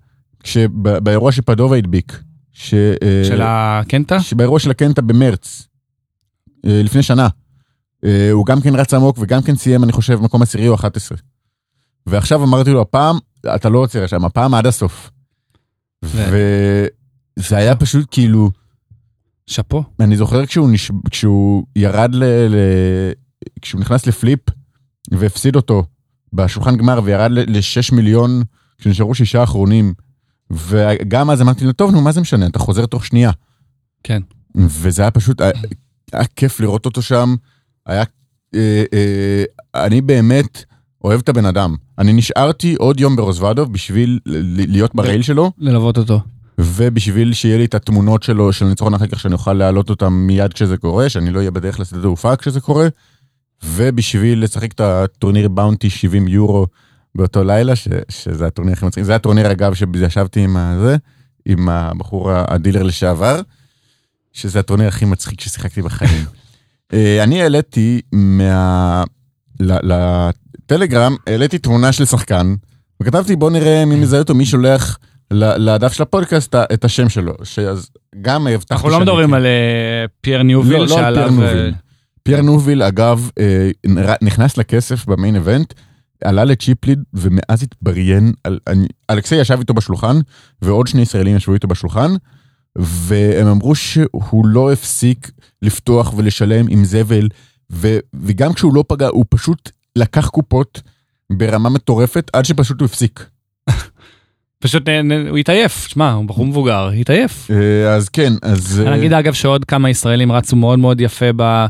באירוע שפדובה הדביק, ש- אה, של הקנטה? שבאירוע של הקנטה במרץ, אה, לפני שנה, אה, הוא גם כן רץ עמוק וגם כן סיים, אני חושב, מקום עשירי או 11. ועכשיו אמרתי לו, הפעם, אתה לא עוצר שם, הפעם עד הסוף. וזה היה פשוט כאילו, שאפו. אני זוכר כשהוא, נש... כשהוא ירד ל... ל... כשהוא נכנס לפליפ והפסיד אותו בשולחן גמר וירד ל-6 מיליון כשנשארו שישה אחרונים. וגם אז אמרתי לו, טוב, נו, מה זה משנה, אתה חוזר תוך שנייה. כן. וזה היה פשוט, היה, היה כיף לראות אותו שם. היה, אה, אה, אני באמת אוהב את הבן אדם. אני נשארתי עוד יום ברוזוודוב בשביל ל- להיות ב rail שלו. ללוות אותו. ובשביל שיהיה לי את התמונות שלו של ניצחון אחר כך שאני אוכל להעלות אותם מיד כשזה קורה, שאני לא אהיה בדרך לשדה תעופה כשזה קורה, ובשביל לשחק את הטורניר bounty 70 יורו באותו לילה, ש, שזה הטורניר הכי מצחיק. זה הטורניר אגב שישבתי עם הזה, עם הבחור ה dealer לשעבר, שזה הטורניר הכי מצחיק ששיחקתי בחיים. *laughs* אה, אני העליתי מה... ל- לטלגרם, העליתי תמונה של שחקן, וכתבתי בוא נראה מי מזהה אותו, מי שולח לדף של הפודקאסט את- השם שלו, שאז גם הבטחתי אנחנו לא מדברים על אה, פייר נוביל לא, לא על שעליו... פייר נוביל. פייר נוביל, אגב, אה, נכנס לכסף ב main event, עלה ל chip lead ומאז התבריין, על, אני, אלכסיי ישב איתו בשולחן, ועוד שני ישראלים ישבו איתו בשולחן, והם אמרו שהוא לא הפסיק לפתוח ולשלם עם זבל, ו, וגם כשהוא לא פגע, הוא פשוט לקח קופות ברמה מטורפת, עד שפשוט הוא הפסיק. פשוט אה, הוא התעייף, שמע, הוא בחור מבוגר, התעייף. אה, אז כן, אז... אה, אני אגיד אגב שעוד כמה ישראלים רצו מאוד מאוד יפה ב-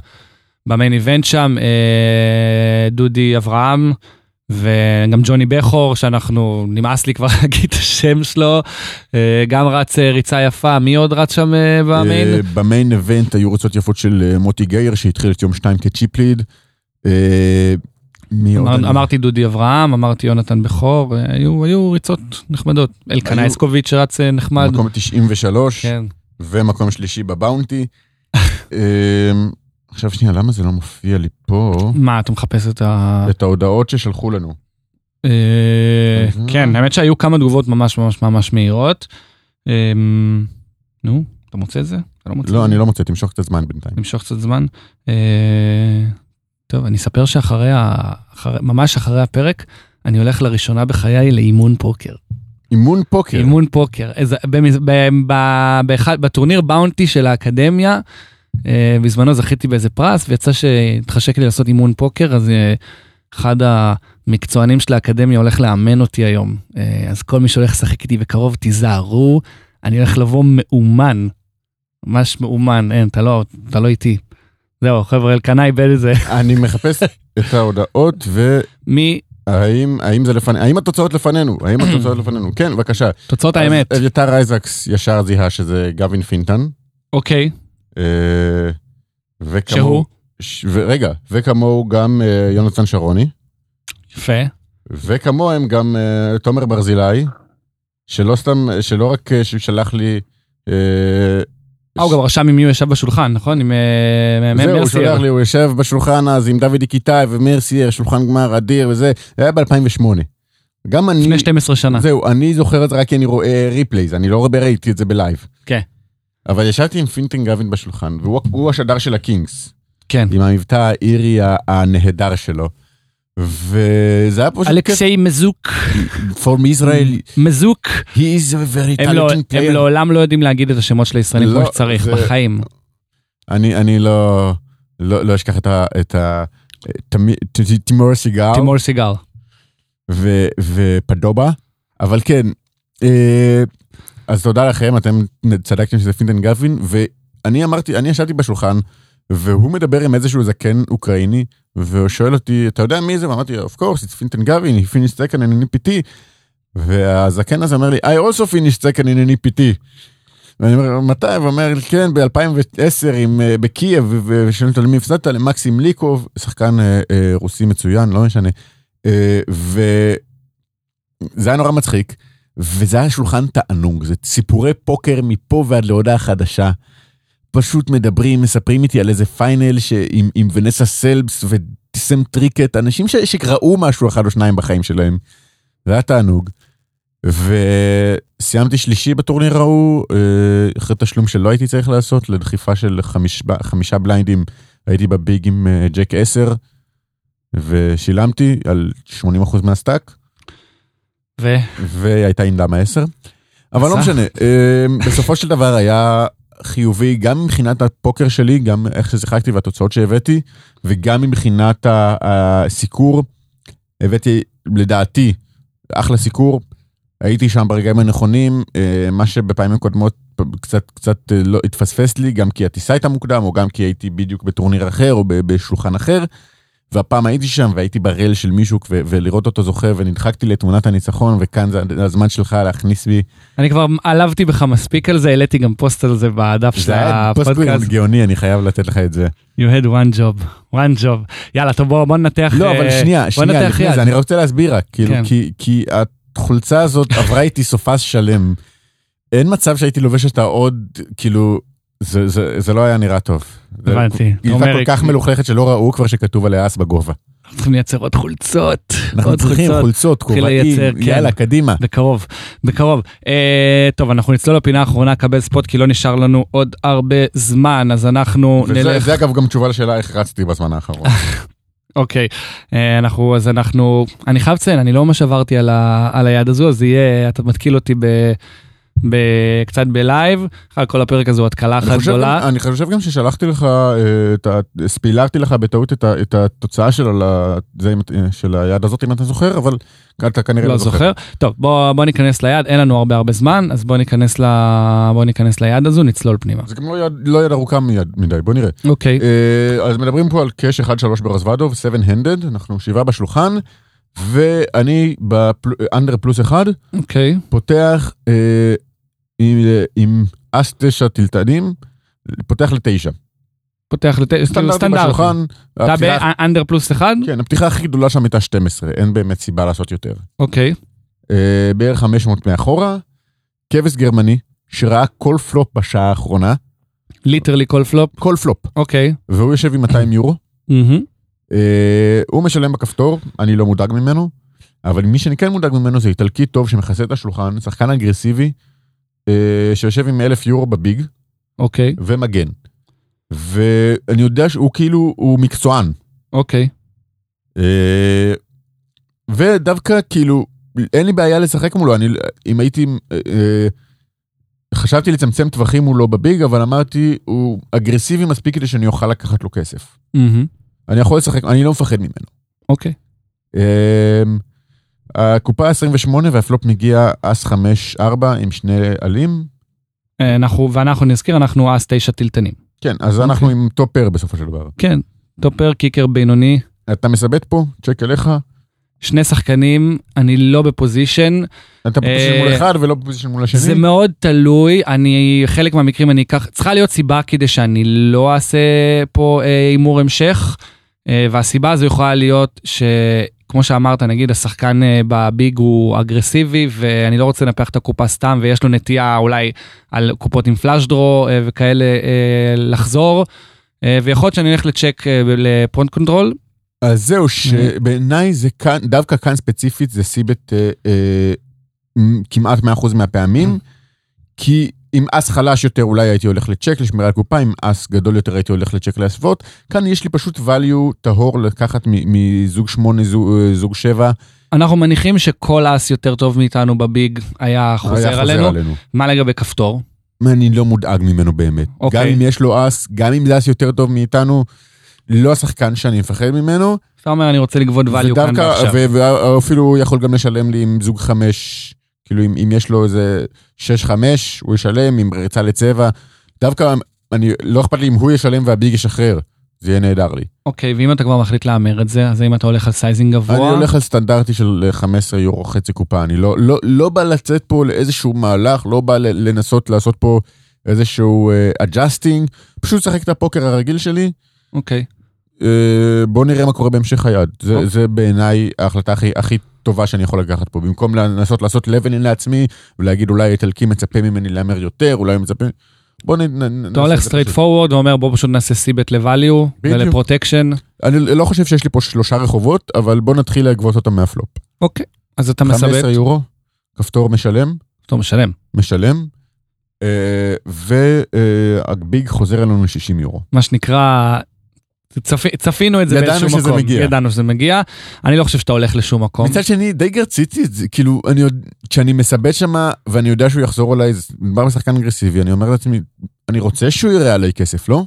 במיין איבנט שם, אה, דודי אברהם וגם ג'וני בכור, שאנחנו, נמאס לי כבר *laughs* להגיד את השם שלו, אה, גם רץ אה, ריצה יפה, מי עוד רץ שם אה, במיין? אה, במיין איבנט היו ריצות יפות של אה, מוטי גייר שהתחיל את יום שתיים כצ'יפ אה? אמר, אמרתי דודי אברהם, אמרתי יונתן בכור, אה, היו, היו ריצות נחמדות. אלקנה אסקוביץ' רץ אה, נחמד. מקום 93 כן. ומקום שלישי בבאונטי. *laughs* אה, עכשיו שנייה למה זה לא מופיע לי פה מה, אתה מחפש את ה... את ההודעות ששלחו לנו. אה, כן, האמת שהיו כמה תגובות ממש ממש ממש מהירות. אה, נו, אתה מוצא את זה? לא? לא, אני? לא מוצא, תמשוך קצת זמן בינתיים. נמשוך קצת זמן. טוב, אני אספר שאחרי, ה- אחרי- ממש אחרי הפרק, אני הולך לראשונה בחיי לאימון פוקר. אימון פוקר. אימון פוקר. איזה- במז- ב- ב- באחד- בטורניר באונטי של האקדמיה, אה, בזמנו זכיתי באיזה פרס, ויצא שהתחשק לי לעשות אימון פוקר, אז אה, אחד המקצוענים של האקדמיה הולך לאמן אותי היום. אה, אז כל מי שהולך לשחק איתי בקרוב, תיזהרו, אני הולך לבוא מאומן. ממש מאומן, אין, אתה לא, אתה לא איתי. זהו, חבר'ה, אלקנה איבד את זה. *laughs* אני מחפש את ההודעות, מי, והאם האם זה לפנינו, האם התוצאות לפנינו? האם התוצאות לפנינו? כן, בבקשה. תוצאות האמת. אביתר אייזקס ישר זיהה שזה גבין פינטן. אוקיי, אה, וכמוהו... שהוא? ורגע, וכמוהו גם אה, יונתן שרוני, יפה. וכמוהם גם אה, תומר ברזילי, שלא סתם, שלא רק שלח לי... אה, הוא גם רשם עם מי הוא ישב בשולחן, נכון? עם אה, מ- זהו, הוא מרסייר. שולח לי, הוא יושב בשולחן אז עם דוד קיטאי ומרסייר, שולחן גמר אדיר וזה, זה היה ב-2008. גם אני, לפני 12 שנה. זהו, אני זוכר את זה רק כי אני רואה replays, אני לא רואה ראיתי את זה ב live. כן. אבל ישבתי עם פינטין גבין בשולחן, והוא הוא השדר של הקינגס, כן. עם המבטא האירי הנהדר שלו. וזה היה פשוט אלכסיי מזוק, For Israel, מזוק. he is a very הם לא- talented הם player. לעולם לא יודעים להגיד את השמות של הישראלים לא, כמו שצריך, זה- בחיים. אני אני לא לא לא אשכח את ה... את תימור סיגר. תימור סיגל. ו- ופדובה, אבל כן, אה, אז תודה לכם, אתם צדקתם שזה פינטן גבין, ואני אמרתי, אני ישבתי בשולחן, והוא מדבר עם איזשהו זקן אוקראיני, והוא שואל אותי, אתה יודע מי זה? ואמרתי, of course, it's פינטן גבין, he finished second in an EPT. והזקן הזה אומר לי, I also finished second in an EPT. ואני אומר, מתי? והוא אומר, כן, ב-2010 עם, אה, בקייב, ושואלים אותו למי הפסדת? למקסים ליקוב, שחקן אה, אה, רוסי מצוין, לא משנה. וזה היה נורא מצחיק, וזה היה שולחן תענוג, זה סיפורי פוקר מפה ועד להודעה חדשה. פשוט מדברים, מספרים איתי על איזה final ש- עם, ונסה סלבסט וסם טריקט, אנשים ש- שראו משהו אחד או שניים בחיים שלהם. זה היה תענוג. וסיימתי שלישי בטורניר ההוא, אה, אחרי תשלום שלא הייתי צריך לעשות, לדחיפה של חמיש, חמישה בליינדים, הייתי ב big עם אה, ג'ק 10, ושילמתי על 80% מה stack, ו... והייתה עם למה 10. אבל לא. משנה, אה, בסופו של דבר היה חיובי גם מבחינת הפוקר שלי, גם איך ששיחקתי והתוצאות שהבאתי, וגם מבחינת הסיקור. הבאתי, לדעתי, אחלה סיקור. הייתי שם ברגעים הנכונים, אה, מה שבפעמים קודמות קצת קצת אה, לא התפספס לי, גם כי הטיסה הייתה מוקדם, או גם כי הייתי בדיוק בטורניר אחר, או בשולחן אחר. והפעם הייתי שם והייתי ברל של מישהו ו- ולראות אותו זוכה ונדחקתי לתמונת הניצחון וכאן זה הזמן שלך להכניס בי. אני כבר עלבתי בך מספיק על זה, העליתי גם פוסט על זה בדף של זה היה פוסט הפודקאסט. גאוני אני חייב לתת לך את זה. You had one job, one job. יאללה, טוב בוא בוא ננתח. לא אבל אה, שנייה שנייה לפני. זה אני רוצה להסביר רק כאילו כן. כי כי החולצה הזאת עברה איתי סופס שלם. אין מצב שהייתי לובש אותה עוד כאילו זה זה זה לא היה נראה טוב. הבנתי. היא הייתה כל כך מלוכלכת שלא ראו כבר שכתוב עליה אס בגובה. אנחנו צריכים לייצר עוד חולצות. אנחנו עוד צריכים חולצות. כובעים לייצר, כן. יאללה קדימה. בקרוב, בקרוב. אה, טוב, אנחנו נצלול לפינה האחרונה, קבל ספוט, כי לא נשאר לנו עוד הרבה זמן, אז אנחנו וזה נלך... זה אגב גם תשובה לשאלה איך רצתי בזמן האחרון. *laughs* אוקיי, אה, אנחנו, אז אנחנו, אני חייב לציין, אני לא ממש עברתי על, ה, על היד הזו, אז יהיה, אתה מתקיל אותי ב, קצת ב live, אחר כל הפרק הזה הוא התקלה אחת גדולה. גם- אני חושב גם ששלחתי לך, אה, את ה- ספילרתי לך בטעות את ה- את התוצאה של ה- זה אם את- של היד הזאת אם אתה זוכר, אבל אתה כנראה לא זוכר. טוב, בוא, בוא ניכנס ליד, אין לנו הרבה הרבה זמן, אז בוא ניכנס, ל, בוא ניכנס ליד הזו, נצלול פנימה. זה גם לא יד- לא יד ארוכה מיד- מדי, בוא נראה. אוקיי, אה, אז מדברים פה על cash 1-3 ברוזוודוב, 7-handed, אנחנו שבעה בשולחן, ואני ב under פלוס אחד, אוקיי, פותח אה, עם- עם אס תשע תלתנים, פותח לתשע. פותח לת... סטנדרטי. בשולחן. אתה ב under פלוס אחד? כן, הפתיחה הכי גדולה שם הייתה 12, אין באמת סיבה לעשות יותר. אוקיי, אה, בערך 500 מאחורה, כבש גרמני, שראה כל פלופ בשעה האחרונה, literally כל פלופ, כל פלופ, אוקיי. והוא יושב עם 200 יורו. מהמם. אה, הוא משלם בכפתור, אני לא מודאג ממנו. אבל מי שאני כן מודאג ממנו זה איטלקי טוב שמכסה את השולחן, שחקן אגרסיבי, אה, שיושב עם אלף יורו בביג, אוקיי, ומגן. ואני יודע שהוא כאילו, הוא מקצוען. אוקיי. אה, ודווקא כאילו, אין לי בעיה לשחק מולו, אני, אם הייתי, אה, אה, חשבתי לצמצם טווחים מולו בביג, אבל אמרתי, הוא אגרסיבי מספיק כדי שאני אוכל לקחת לו כסף. מהמם. אני יכול לשחק, אני לא מפחד ממנו. אוקיי. אה, הקופה 28 והפלופ מגיע אס 5-4 עם שני עלים. אה, אנחנו, ואנחנו נזכיר, אנחנו אז תשע תלתנים. כן, אז אוקיי. אנחנו עם top pair בסופו של דבר. כן, top pair, kicker בינוני, אתה מסבט פה, צ'ק אליך, שני שחקנים, אני לא ב position. אתה ב position אה, מול אחד ולא ב position מול השני. זה מאוד תלוי, אני, חלק מהמקרים אני אקח, צריכה להיות סיבה כדי שאני לא אעשה פה אה, הימור המשך, והסיבה הזו יכולה להיות שכמו שאמרת, נגיד השחקן אה, ב big הוא אגרסיבי, ואני לא רוצה לנפח את הקופה סתם, ויש לו נטייה אולי על קופות עם flush draw אה, וכאלה אה, לחזור, ויכול להיות שאני אלך ל check ל pot control. אז זהו, שבעיניי זה כאן, דווקא כאן ספציפית זה c-bet מ- כמעט 100% מהפעמים, כי עם אס חלש יותר אולי הייתי הולך לצ'ק לשמירה על קופה, עם אס גדול יותר הייתי הולך לצ'ק להסוות. כאן יש לי פשוט value טהור לקחת מזוג 8, זוג, אה, זוג 7, אנחנו מניחים שכל אס יותר טוב מאיתנו בביג היה חוזר עלינו. מה לגבי כפתור? אני לא מודאג ממנו באמת. אוקיי. גם אם יש לו אס, גם אם זה אס יותר טוב מאיתנו, לא השחקן שאני מפחד ממנו. אתה אומר אני רוצה לגבות value כאן ועכשיו. ואפילו יכול גם לשלם לי עם זוג חמש, כאילו אם, אם יש לו איזה שש חמש, הוא ישלם עם ריצה לצבע. דווקא אני, לא אכפת לי אם הוא ישלם וה big ישחרר, זה יהיה נהדר לי. אוקיי, ואם אתה כבר מחליט להמר את זה, אז האם אתה הולך על sizing גבוה? אני הולך על סטנדרטי של 15 יורו חצי קופה, אני לא, לא, לא בא לצאת פה לאיזשהו מהלך, לא בא לנסות לעשות פה איזשהו adjusting, פשוט לשחק את הפוקר הרגיל שלי. אוקיי. אה, בוא נראה מה קורה בהמשך היד. זה, אוקיי. זה בעיניי ההחלטה הכי, הכי טובה שאני יכול לקחת פה. במקום לנסות לעשות leveling לעצמי, ולהגיד אולי איטלקי מצפה ממני להמר יותר, אולי הוא מצפה... בוא נ... אתה הולך straight. forward ואומר בוא פשוט נעשה c-bet ל value. ול protection. אני לא חושב שיש לי פה שלושה רחובות, אבל בוא נתחיל לגבות אותם מהפלופ. אוקיי, אז אתה 15 מסבט, יורו, כפתור משלם, אתה משלם. משלם, אה, וה big חוזר אלינו ל-60 יורו. מה שנקרא, צפי- צפינו את זה באיזשהו שזה מקום. מגיע. ידענו שזה מגיע. אני לא חושב שאתה הולך לשום מקום. מצד שני, די רציתי את זה, כאילו, אני עוד, כשאני מסבט שמה, ואני יודע שהוא יחזור אליי, זה מדובר בשחקן אגרסיבי, אני אומר לעצמי, אני רוצה שהוא יראה עליי כסף, לא?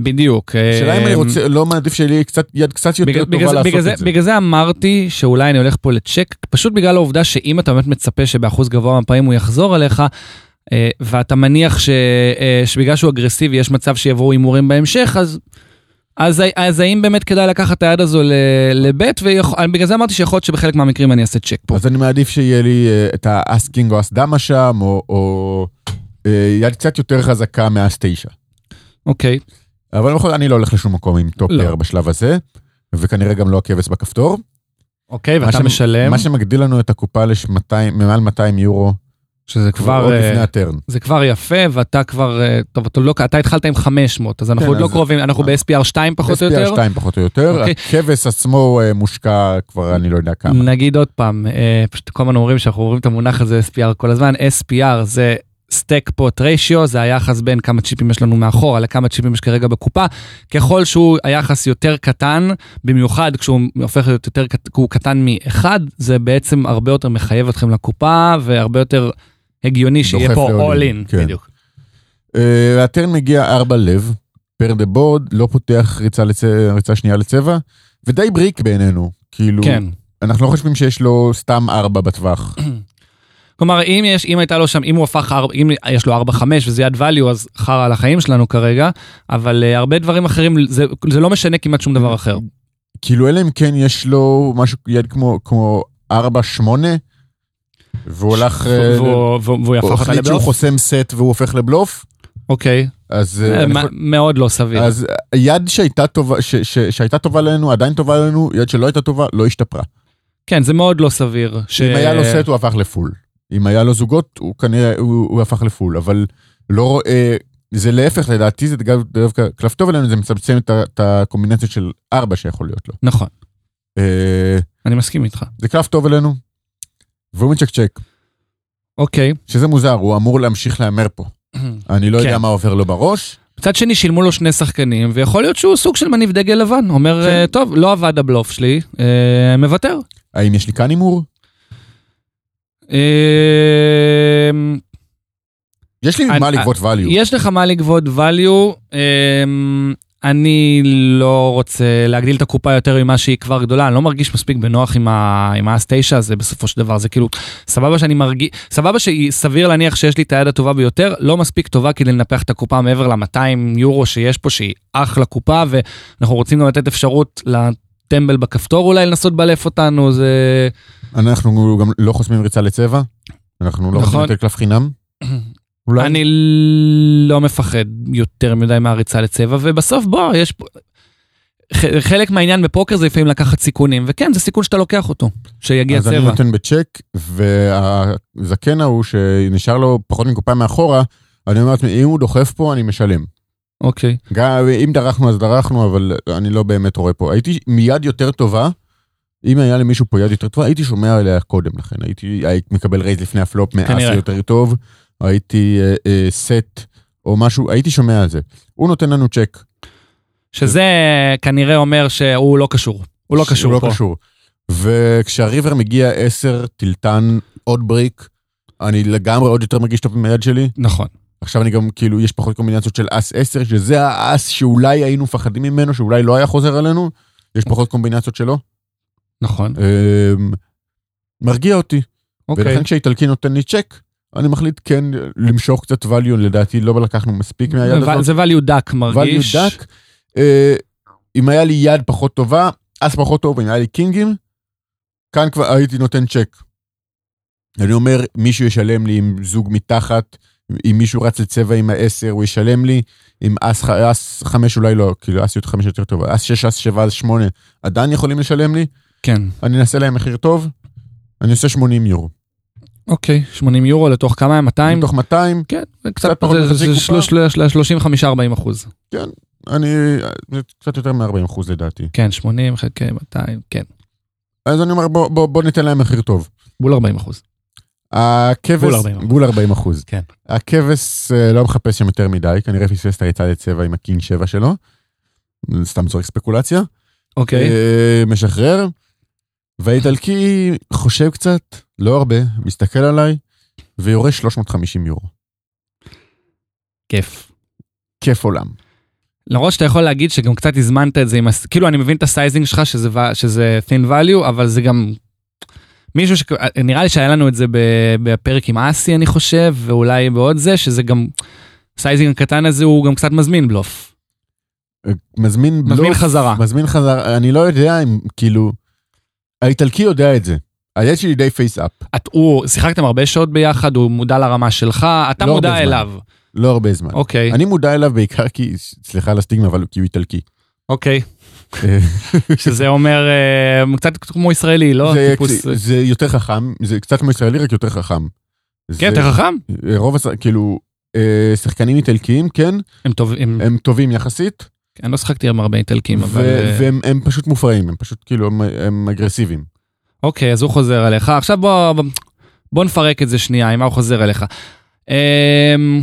בדיוק. השאלה אם אני אה, רוצה, לא מעדיף שיהיה לי קצת, יד קצת יותר בגלל, טובה בגלל, לעשות בגלל, את זה. בגלל זה אמרתי שאולי אני הולך פה לצ'ק, פשוט בגלל העובדה שאם אתה באמת מצפה שבאחוז גבוה מהפעמים הוא יחזור אליך, אה, ואתה מניח ש, אה, שבגלל שהוא אגרסיבי יש מצב שיבואו הימורים בהמשך, אז, אז, אז האם באמת כדאי לקחת את היד הזו לבית, ובגלל זה אמרתי שיכול להיות שבחלק מהמקרים אני אעשה צ'ק פה. אז אני מעדיף שיהיה לי אה, את האס king או אס דמה שם, או, או אה, יד קצת יותר חזקה מאס תשע. אוקיי, אבל בכל זאת, אני לא הולך לשום מקום עם top pair לא. בשלב הזה, וכנראה גם לא הכבש בכפתור. אוקיי, ואתה משלם, מה שמגדיל לנו את הקופה למעל 200 יורו, שזה כבר עוד אה, לפני ה turn. זה כבר יפה, ואתה כבר, אה, טוב, אתה, לא, אתה התחלת עם 500, אז אנחנו כן, עוד לא אז- קרובים, אנחנו ב-SPR 2 פחות או יותר. SPR 2 פחות או יותר, אוקיי. הכבש עצמו אה, מושקע כבר אני לא יודע כמה. נגיד עוד פעם, אה, פשוט כל הזמן אומרים שאנחנו אומרים את המונח הזה SPR כל הזמן, SPR זה stack pot ratio, זה היחס בין כמה צ'יפים יש לנו מאחורה לכמה צ'יפים יש כרגע בקופה. ככל שהוא היחס יותר קטן, במיוחד כשהוא הופך להיות יותר, הוא קטן מאחד, זה בעצם הרבה יותר מחייב אתכם לקופה והרבה יותר הגיוני שיהיה פה all in, כן. בדיוק. אה, ה turn מגיע 4 לב, pair the board, לא פותח ריצה, לצ... ריצה שנייה לצבע, ודי brick בעינינו. כאילו, כן. אנחנו לא חושבים שיש לו סתם 4 בטווח. *clears throat* כלומר, אם יש, אם הייתה לו שם, אם הוא הפך, ארבע- אם יש לו 4-5 וזה יד value, אז חרא על החיים שלנו כרגע, אבל uh, הרבה דברים אחרים, זה, זה לא משנה כמעט שום דבר אחר. כאילו, אלא אם כן יש לו משהו, יד כמו, כמו 4-8, והוא הלך... אה, והוא- הוא יהפוך אותה החליט שהוא לבלוף? חוסם סט והוא הופך לבלוף, אוקיי, אז... אה, אה, מאוד לא סביר. אז יד שהייתה טובה, שהייתה טובה לנו, עדיין טובה לנו, יד שלא הייתה טובה, לא השתפרה. כן, זה מאוד לא סביר. אם היה לו סט הוא הפך לפול. אם היה לו זוגות הוא כנראה, הוא, הוא הפך לפול, אבל לא רואה, זה להפך לדעתי זה דווקא- קלף טוב עלינו, זה מצמצם את, ה- את הקומבינציה של ארבע שיכול להיות לו. נכון. אני מסכים איתך. זה קלף טוב אלינו, והוא מצ'קצ'ק, אוקיי. שזה מוזר, הוא אמור להמשיך להמר פה. *clears throat* אני לא יודע כן. מה עובר לו בראש. מצד שני שילמו לו שני שחקנים, ויכול להיות שהוא סוג של מניב דגל לבן. אומר, כן. אה, טוב, לא עבד הבלוף שלי, אה, מוותר. האם יש לי כאן הימור? אה, יש לי אני- מה לגבות value. יש לך מה לגבות value, אמ, אני לא רוצה להגדיל את הקופה יותר ממה שהיא כבר גדולה, אני לא מרגיש מספיק בנוח עם האס 9 הזה בסופו של דבר, זה כאילו, סבבה שאני מרגיש, סבבה שהיא סביר להניח שיש לי את היד הטובה ביותר, לא מספיק טובה כדי לנפח את הקופה מעבר ל-200 יורו שיש פה, שהיא אחלה קופה, ואנחנו רוצים גם לתת אפשרות לטמבל בכפתור אולי לנסות בלף אותנו, זה... אנחנו גם לא חוסמים ריצה לצבע. אנחנו לא נכון. לתת קלף חינם. *clears throat* אולי. אני לא מפחד יותר מדי מהריצה לצבע, ובסוף בוא, יש פה... חלק מהעניין בפוקר זה לפעמים לקחת סיכונים, וכן, זה סיכון שאתה לוקח אותו, שיגיע אז אני צבע. נותן בצ'ק, והזקן ההוא שנשאר לו פחות מקופה מאחורה, אני אומר לעצמי, אם הוא דוחף פה, אני משלם. אוקיי. גם אם דרכנו אז דרכנו, אבל אני לא באמת רואה פה. הייתי מיד יותר טובה, אם היה למישהו פה יד יותר טובה, הייתי שומע עליה קודם לכן. הייתי, הייתי מקבל raise לפני הפלופ מאסי. יותר טוב, הייתי אה, אה, סט או משהו, הייתי שומע על זה. הוא נותן לנו צ'ק. שזה כנראה אומר שהוא לא קשור. הוא לא קשור הוא פה. לא קשור. וכשה river מגיע 10, תלתן, עוד brick, אני לגמרי עוד יותר מרגיש טוב עם היד שלי. נכון. עכשיו אני גם, כאילו, יש פחות קומבינציות של אס 10, שזה האס שאולי היינו מפחדים ממנו, שאולי לא היה חוזר עלינו. יש פחות קומבינציות שלו. נכון. אמ, מרגיע אותי. אוקיי. ולכן כשהאיטלקי נותן לי צ'ק, אני מחליט כן למשוך קצת value, לדעתי לא לקחנו מספיק מהיד הזאת. זה value דק מרגיש. value דק. אה, אם היה לי יד פחות טובה, אז פחות טוב, אם היה לי קינגים, כאן כבר הייתי נותן צ'ק. אני אומר, מישהו ישלם לי עם זוג מתחת, אם מישהו רץ לצבע עם העשר, הוא ישלם לי, עם אס, חמש אולי לא, כאילו אס חמש יותר טוב, אס שש, אס שבע, אס שמונה, עדיין יכולים לשלם לי, כן. אני אנסה להם מחיר טוב, אני עושה 80 יורו. אוקיי. 80 יורו לתוך כמה? הם? 200? מתוך 200, כן. זה קצת פחות זה- מחצי זה קופה. 35-40 אחוז. אני, זה קצת יותר מ-40 אחוז לדעתי. כן, 80 חלקי 200, כן. אז אני אומר, בוא, בוא, בוא ניתן להם מחיר טוב. בול 40 אחוז. הכבש, בול 40 אחוז. בול 40 אחוז. כן. הכבש אה, לא מחפש שם יותר מדי, כנראה פספס את הריצה לצבע עם ה king 7 שלו. סתם צורך ספקולציה. אוקיי. אה, משחרר. והאיטלקי חושב קצת, לא הרבה, מסתכל עליי, ויורה 350 יורו. כיף. כיף עולם. למרות שאתה יכול להגיד שגם קצת הזמנת את זה עם, הס- כאילו אני מבין את ה sizing שלך שזה, ו- שזה thin value, אבל זה גם מישהו ש... נראה לי שהיה לנו את זה בפרק עם אסי אני חושב, ואולי בעוד זה, שזה גם, ה sizing הקטן הזה הוא גם קצת מזמין בלוף. אה, מזמין בלוף. מזמין חזרה. מזמין חזרה, אני לא יודע אם, כאילו, האיטלקי יודע את זה. היד שלי די face up, את, הוא, שיחקתם הרבה שעות ביחד, הוא מודע לרמה שלך, אתה לא מודע. אליו. לא הרבה זמן. אוקיי, אני מודע אליו בעיקר כי, סליחה על הסטיגמה, אבל כי הוא איטלקי. אוקיי, אה, *laughs* שזה אומר אה, קצת כמו ישראלי, לא? זה- טיפוס... זה יותר חכם, זה קצת כמו ישראלי, רק יותר חכם. כן, זה- יותר חכם? רוב, הש- כאילו, אה, שחקנים איטלקיים, כן, הם טובים, הם טובים יחסית, אני לא שחקתי עם הרבה איטלקים, אבל... אה, והם הם פשוט מופרעים, הם פשוט כאילו, הם- הם אגרסיביים. אוקיי, אז הוא חוזר אליך. עכשיו בוא, בוא נפרק את זה שנייה, עם מה הוא חוזר אליך. אמ,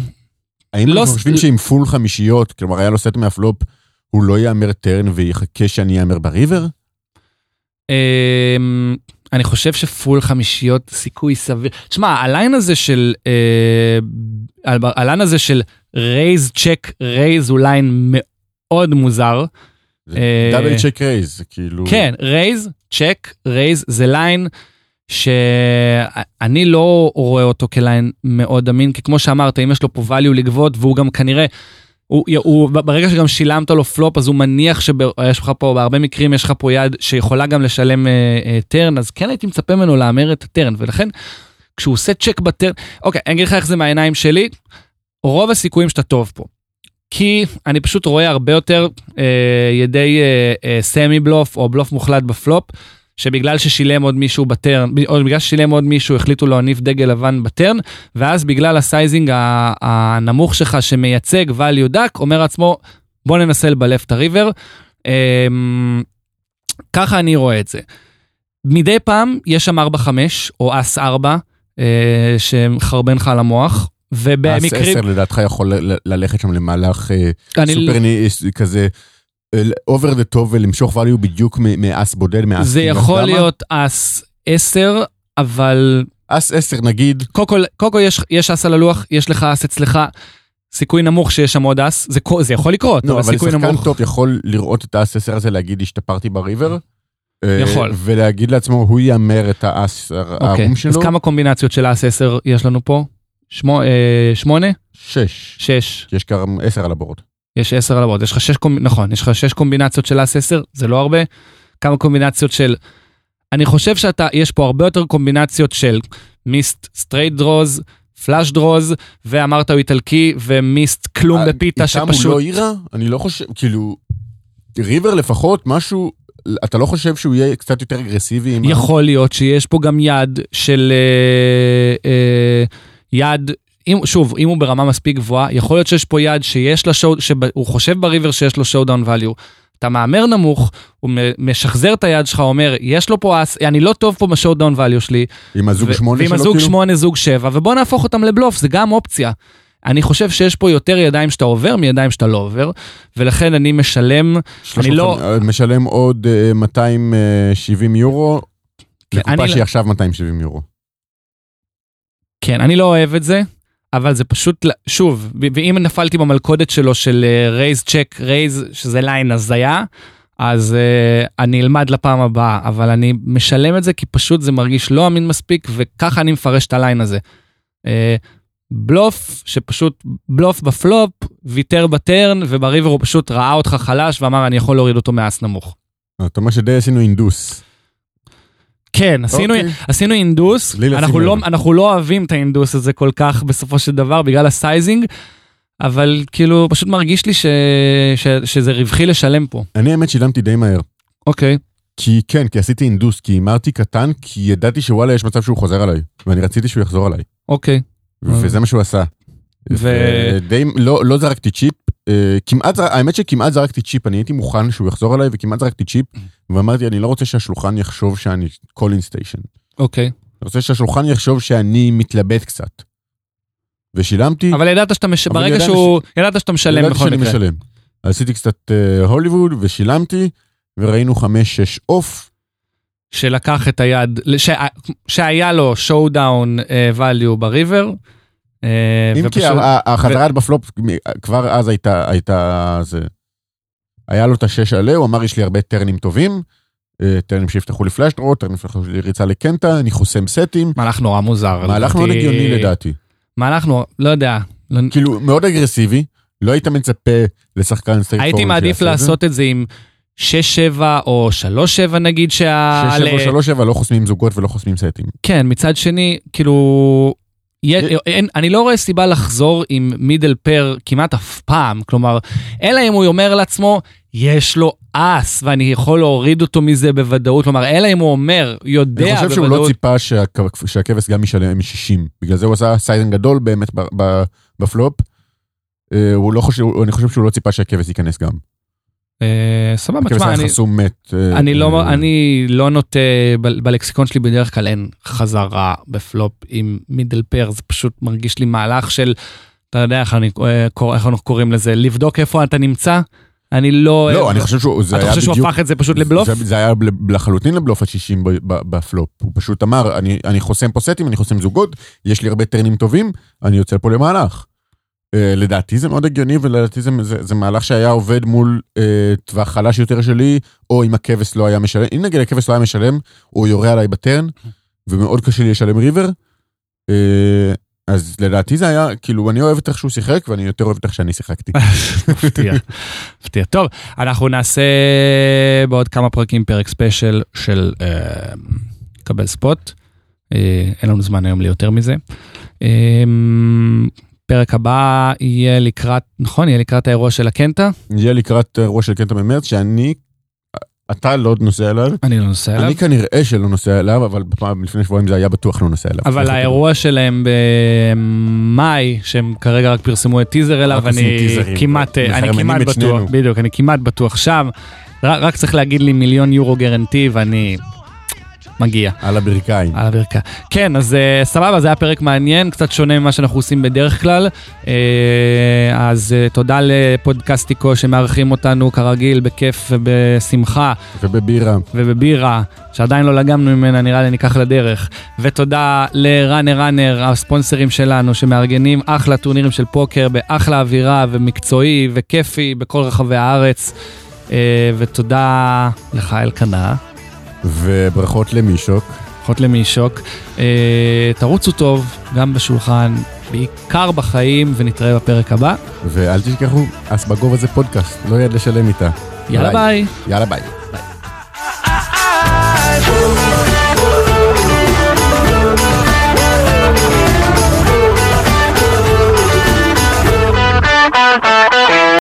האם לא אנחנו ס- חושבים שעם full חמישיות, כלומר היה לו set מה flop, הוא לא יהמר turn ויחכה שאני אהמר ב river? אמ, אני חושב ש full חמישיות סיכוי סביר. תשמע, ה line הזה של, אה, ה line הזה של raise check raise הוא line מאוד מוזר. double check raise, זה כאילו... כן, raise, check, raise, זה line שאני לא רואה אותו כ line מאוד אמין, כי כמו שאמרת, אם יש לו פה value לגבות, והוא גם כנראה, הוא, הוא, ברגע שגם שילמת לו פלופ, אז הוא מניח שיש לך פה, בהרבה מקרים יש לך פה יד שיכולה גם לשלם אה, אה, turn, אז כן הייתי מצפה ממנו להמר את ה turn, ולכן כשהוא עושה check ב turn, אוקיי, אני אגיד לך איך זה מהעיניים שלי, רוב הסיכויים שאתה טוב פה. כי אני פשוט רואה הרבה יותר אה, ידי אה, אה, semi bluff או בלוף מוחלט בפלופ, שבגלל ששילם עוד מישהו ב turn, או בגלל ששילם עוד מישהו החליטו להניף דגל לבן ב turn, ואז בגלל ה sizing הנמוך שלך שמייצג value דק, אומר לעצמו בוא ננסה לבלף את ה river. אה, ככה אני רואה את זה. מדי פעם יש שם 4-5 או אס 4 אה, שמחרבן לך על המוח, ובמקרים... 10 לדעתך יכול ללכת שם למהלך אה, לא- סופר כזה over the top ולמשוך value בדיוק מאס בודד, מאס זה. אז יכול? להיות אס 10, אבל אס 10 נגיד, קודם כל, יש, אס על הלוח, יש לך אס אצלך, סיכוי נמוך שיש שם עוד אס, זה, זה יכול לקרות, לא, אבל אבל סיכוי שחקן נמוך. טוב יכול לראות את האס 10 הזה, להגיד השתפרתי בריבר. אה, יכול. ולהגיד לעצמו, הוא יאמר את האס אוקיי, הערום אז שלו. כמה קומבינציות של אס 10 יש לנו פה? אה, שמונה? שש. שש. יש גם עשר על הבורד. יש 10 על הבורד, יש לך 6 קומבינציות, נכון, יש לך 6 קומבינציות של אס 10, זה לא הרבה. כמה קומבינציות של... אני חושב שאתה, יש פה הרבה יותר קומבינציות של מיסט סטרייט דרוז, פלאש דרוז, ואמרת הוא איטלקי, ומיסט כלום בפיתה איתם הוא שפשוט... לא אירה? אני לא חושב, כאילו, ריבר לפחות, משהו, אתה לא חושב שהוא יהיה קצת יותר אגרסיבי? יכול להיות שיש פה גם יד של אה, אה, יד, אם, שוב, אם הוא ברמה מספיק גבוהה, יכול להיות שיש פה יד שיש לה שואו, שהוא חושב בריבר שיש לו שואו דאון value. אתה מהמר נמוך, הוא משחזר את היד שלך, אומר, יש לו פה אס, אני לא טוב פה בשואו דאון value שלי. עם הזוג שמונה ועם שלו, הזוג כאילו? שמונה, זוג שבע, ובוא נהפוך אותם לבלוף, זה גם אופציה. אני חושב שיש פה יותר ידיים שאתה עובר מידיים שאתה לא עובר, ולכן אני משלם, אני לא- אה, משלם עוד אה, 270 יורו, כן, לקופה לא- שהיא עכשיו 270 יורו. כן, אני לא אוהב את זה, אבל זה פשוט, שוב, ואם נפלתי במלכודת שלו של raise check raise, שזה line הזיה, אז uh, אני אלמד לפעם הבאה, אבל אני משלם את זה כי פשוט זה מרגיש לא אמין מספיק, וככה אני מפרש את ה line הזה. Uh, בלוף, שפשוט בלוף בפלופ, ויתר ב turn, וב river הוא פשוט ראה אותך חלש ואמר אני יכול להוריד אותו מאס נמוך. אתה אומר שדי עשינו induce. כן, עשינו, אוקיי. עשינו אינדוס, אנחנו לא. אנחנו לא אוהבים את ה induce הזה כל כך בסופו של דבר בגלל ה sizing, אבל כאילו פשוט מרגיש לי ש, ש, שזה רווחי לשלם פה. אני האמת שילמתי די מהר. אוקיי. כי כן, כי עשיתי induce, כי הימרתי קטן, כי ידעתי שוואלה יש מצב שהוא חוזר עליי, ואני רציתי שהוא יחזור עליי, אוקיי. וזה מה שהוא עשה. ו- ודי, לא, לא זרקתי צ'יפ, כמעט, זר- האמת שכמעט זרקתי צ'יפ, אני הייתי מוכן שהוא יחזור עליי, וכמעט זרקתי צ'יפ, ואמרתי, אני לא רוצה שהשולחן יחשוב שאני calling station. אוקיי. אני רוצה שהשולחן יחשוב שאני מתלבט קצת. ושילמתי, אבל ידעת שאתה, מש... אבל ברגע שהוא, ידעת שאתה משלם ידעתי בכל שאני מקרה. משלם. עשיתי קצת אה, הוליווד ושילמתי, וראינו חמש, שש עוף. שלקח את היד, ש... שהיה לו שואו דאון value בריבר. אה, אם כי ופשוט- החזרה עד בפלופ כבר אז הייתה, הייתה, זה, היה לו את השש עלה, הוא אמר יש לי הרבה טרנים טובים, אה, טרנים שיפתחו לי פלאש דרוט, טרנים שיפתחו לי ריצה לקנטה, אני חוסם סטים, מהלך נורא מוזר. מהלך מאוד לדעתי. הגיוני לדעתי. מהלך נורא, לא יודע. לא- כאילו מאוד אגרסיבי, לא היית מצפה לשחקן סטייט הייתי מעדיף לעשות את זה עם 6-7 או 3-7 נגיד שה... 6 7 3 7 לא חוסמים זוגות ולא חוסמים סטים. כן, מצד שני, כאילו... אין, אני לא רואה סיבה לחזור עם middle pair כמעט אף פעם, כלומר, אלא אם הוא אומר לעצמו, יש לו אס ואני יכול להוריד אותו מזה בוודאות, כלומר, אלא אם הוא אומר, יודע אני בוודאות. חושב שהוא לא ציפה שהכ- שהכבש גם ישלם מ-60, בגלל זה הוא עשה סיידן גדול באמת בפלופ. אה, הוא לא חושב, אני חושב שהוא לא ציפה שהכבש ייכנס גם. אה, סבבה, תשמע, אני, חסום מת. אה, אני, לא, אה, אני לא נוטה, בלקסיקון שלי בדרך כלל אין חזרה בפלופ עם middle pair, זה פשוט מרגיש לי מהלך של, אתה יודע איך, אני, איך אנחנו קוראים לזה, לבדוק איפה אתה נמצא? אני לא... לא, אני חושב שהוא, אתה חושב שהוא הפך את זה פשוט לבלוף? זה, היה לחלוטין לבלוף ה-60 ב- ב- בפלופ. הוא פשוט אמר, אני, אני חוסם פה סטים, אני חוסם זוגות, יש לי הרבה טרנים טובים, אני יוצא פה למהלך. Uh, לדעתי זה מאוד הגיוני, ולדעתי זה, זה, זה מהלך שהיה עובד מול uh, טווח חלש יותר שלי, או אם הכבש לא היה משלם. אם נגיד הכבש לא היה משלם, הוא יורה עליי בטרן, ומאוד קשה לי לשלם ריבר. Uh, אז לדעתי זה היה, כאילו, אני אוהב את איך שהוא שיחק, ואני יותר אוהב את איך שאני שיחקתי. *laughs* מפתיע, מפתיע. טוב, אנחנו נעשה בעוד כמה פרקים פרק ספיישל של אה, קבל ספוט. אה, אין לנו זמן היום ליותר מזה. אה, פרק הבא יהיה לקראת, נכון? יהיה לקראת האירוע של הקנטה. יהיה לקראת אירוע של קנטה במרץ, שאני, אתה לא נוסע אליו, אני לא נוסע אליו. אני כנראה שלא נוסע אליו, אבל בפעם לפני שבועיים זה היה בטוח לא נוסע אליו. אבל האירוע שלהם במאי, שהם כרגע רק פרסמו את טיזר אליו, אני. כמעט, אני כמעט בטוח. בדיוק, אני כמעט בטוח שם. רק צריך להגיד לי מיליון יורו גרנטי ואני מגיע. על הברכיים. על הברכיים. כן, אז uh, סבבה, זה היה פרק מעניין, קצת שונה ממה שאנחנו עושים בדרך כלל. Uh, אז uh, תודה לפודקאסטיקו שמארחים אותנו כרגיל בכיף ובשמחה ובבירה. ובבירה, שעדיין לא לגמנו ממנה, נראה לי ניקח לדרך. ותודה לראנר ראנר, הספונסרים שלנו, שמארגנים אחלה טורנירים של פוקר באחלה אווירה ומקצועי וכיפי בכל רחבי הארץ. Uh, ותודה לך אלקנה. וברכות למישוק. ברכות למישוק. Uh, תרוצו טוב, גם בשולחן, בעיקר בחיים, ונתראה בפרק הבא. ואל תשכחו, אס בגובה זה פודקאסט, לא יד לשלם איתה. יאללה ביי. יאללה ביי. ביי.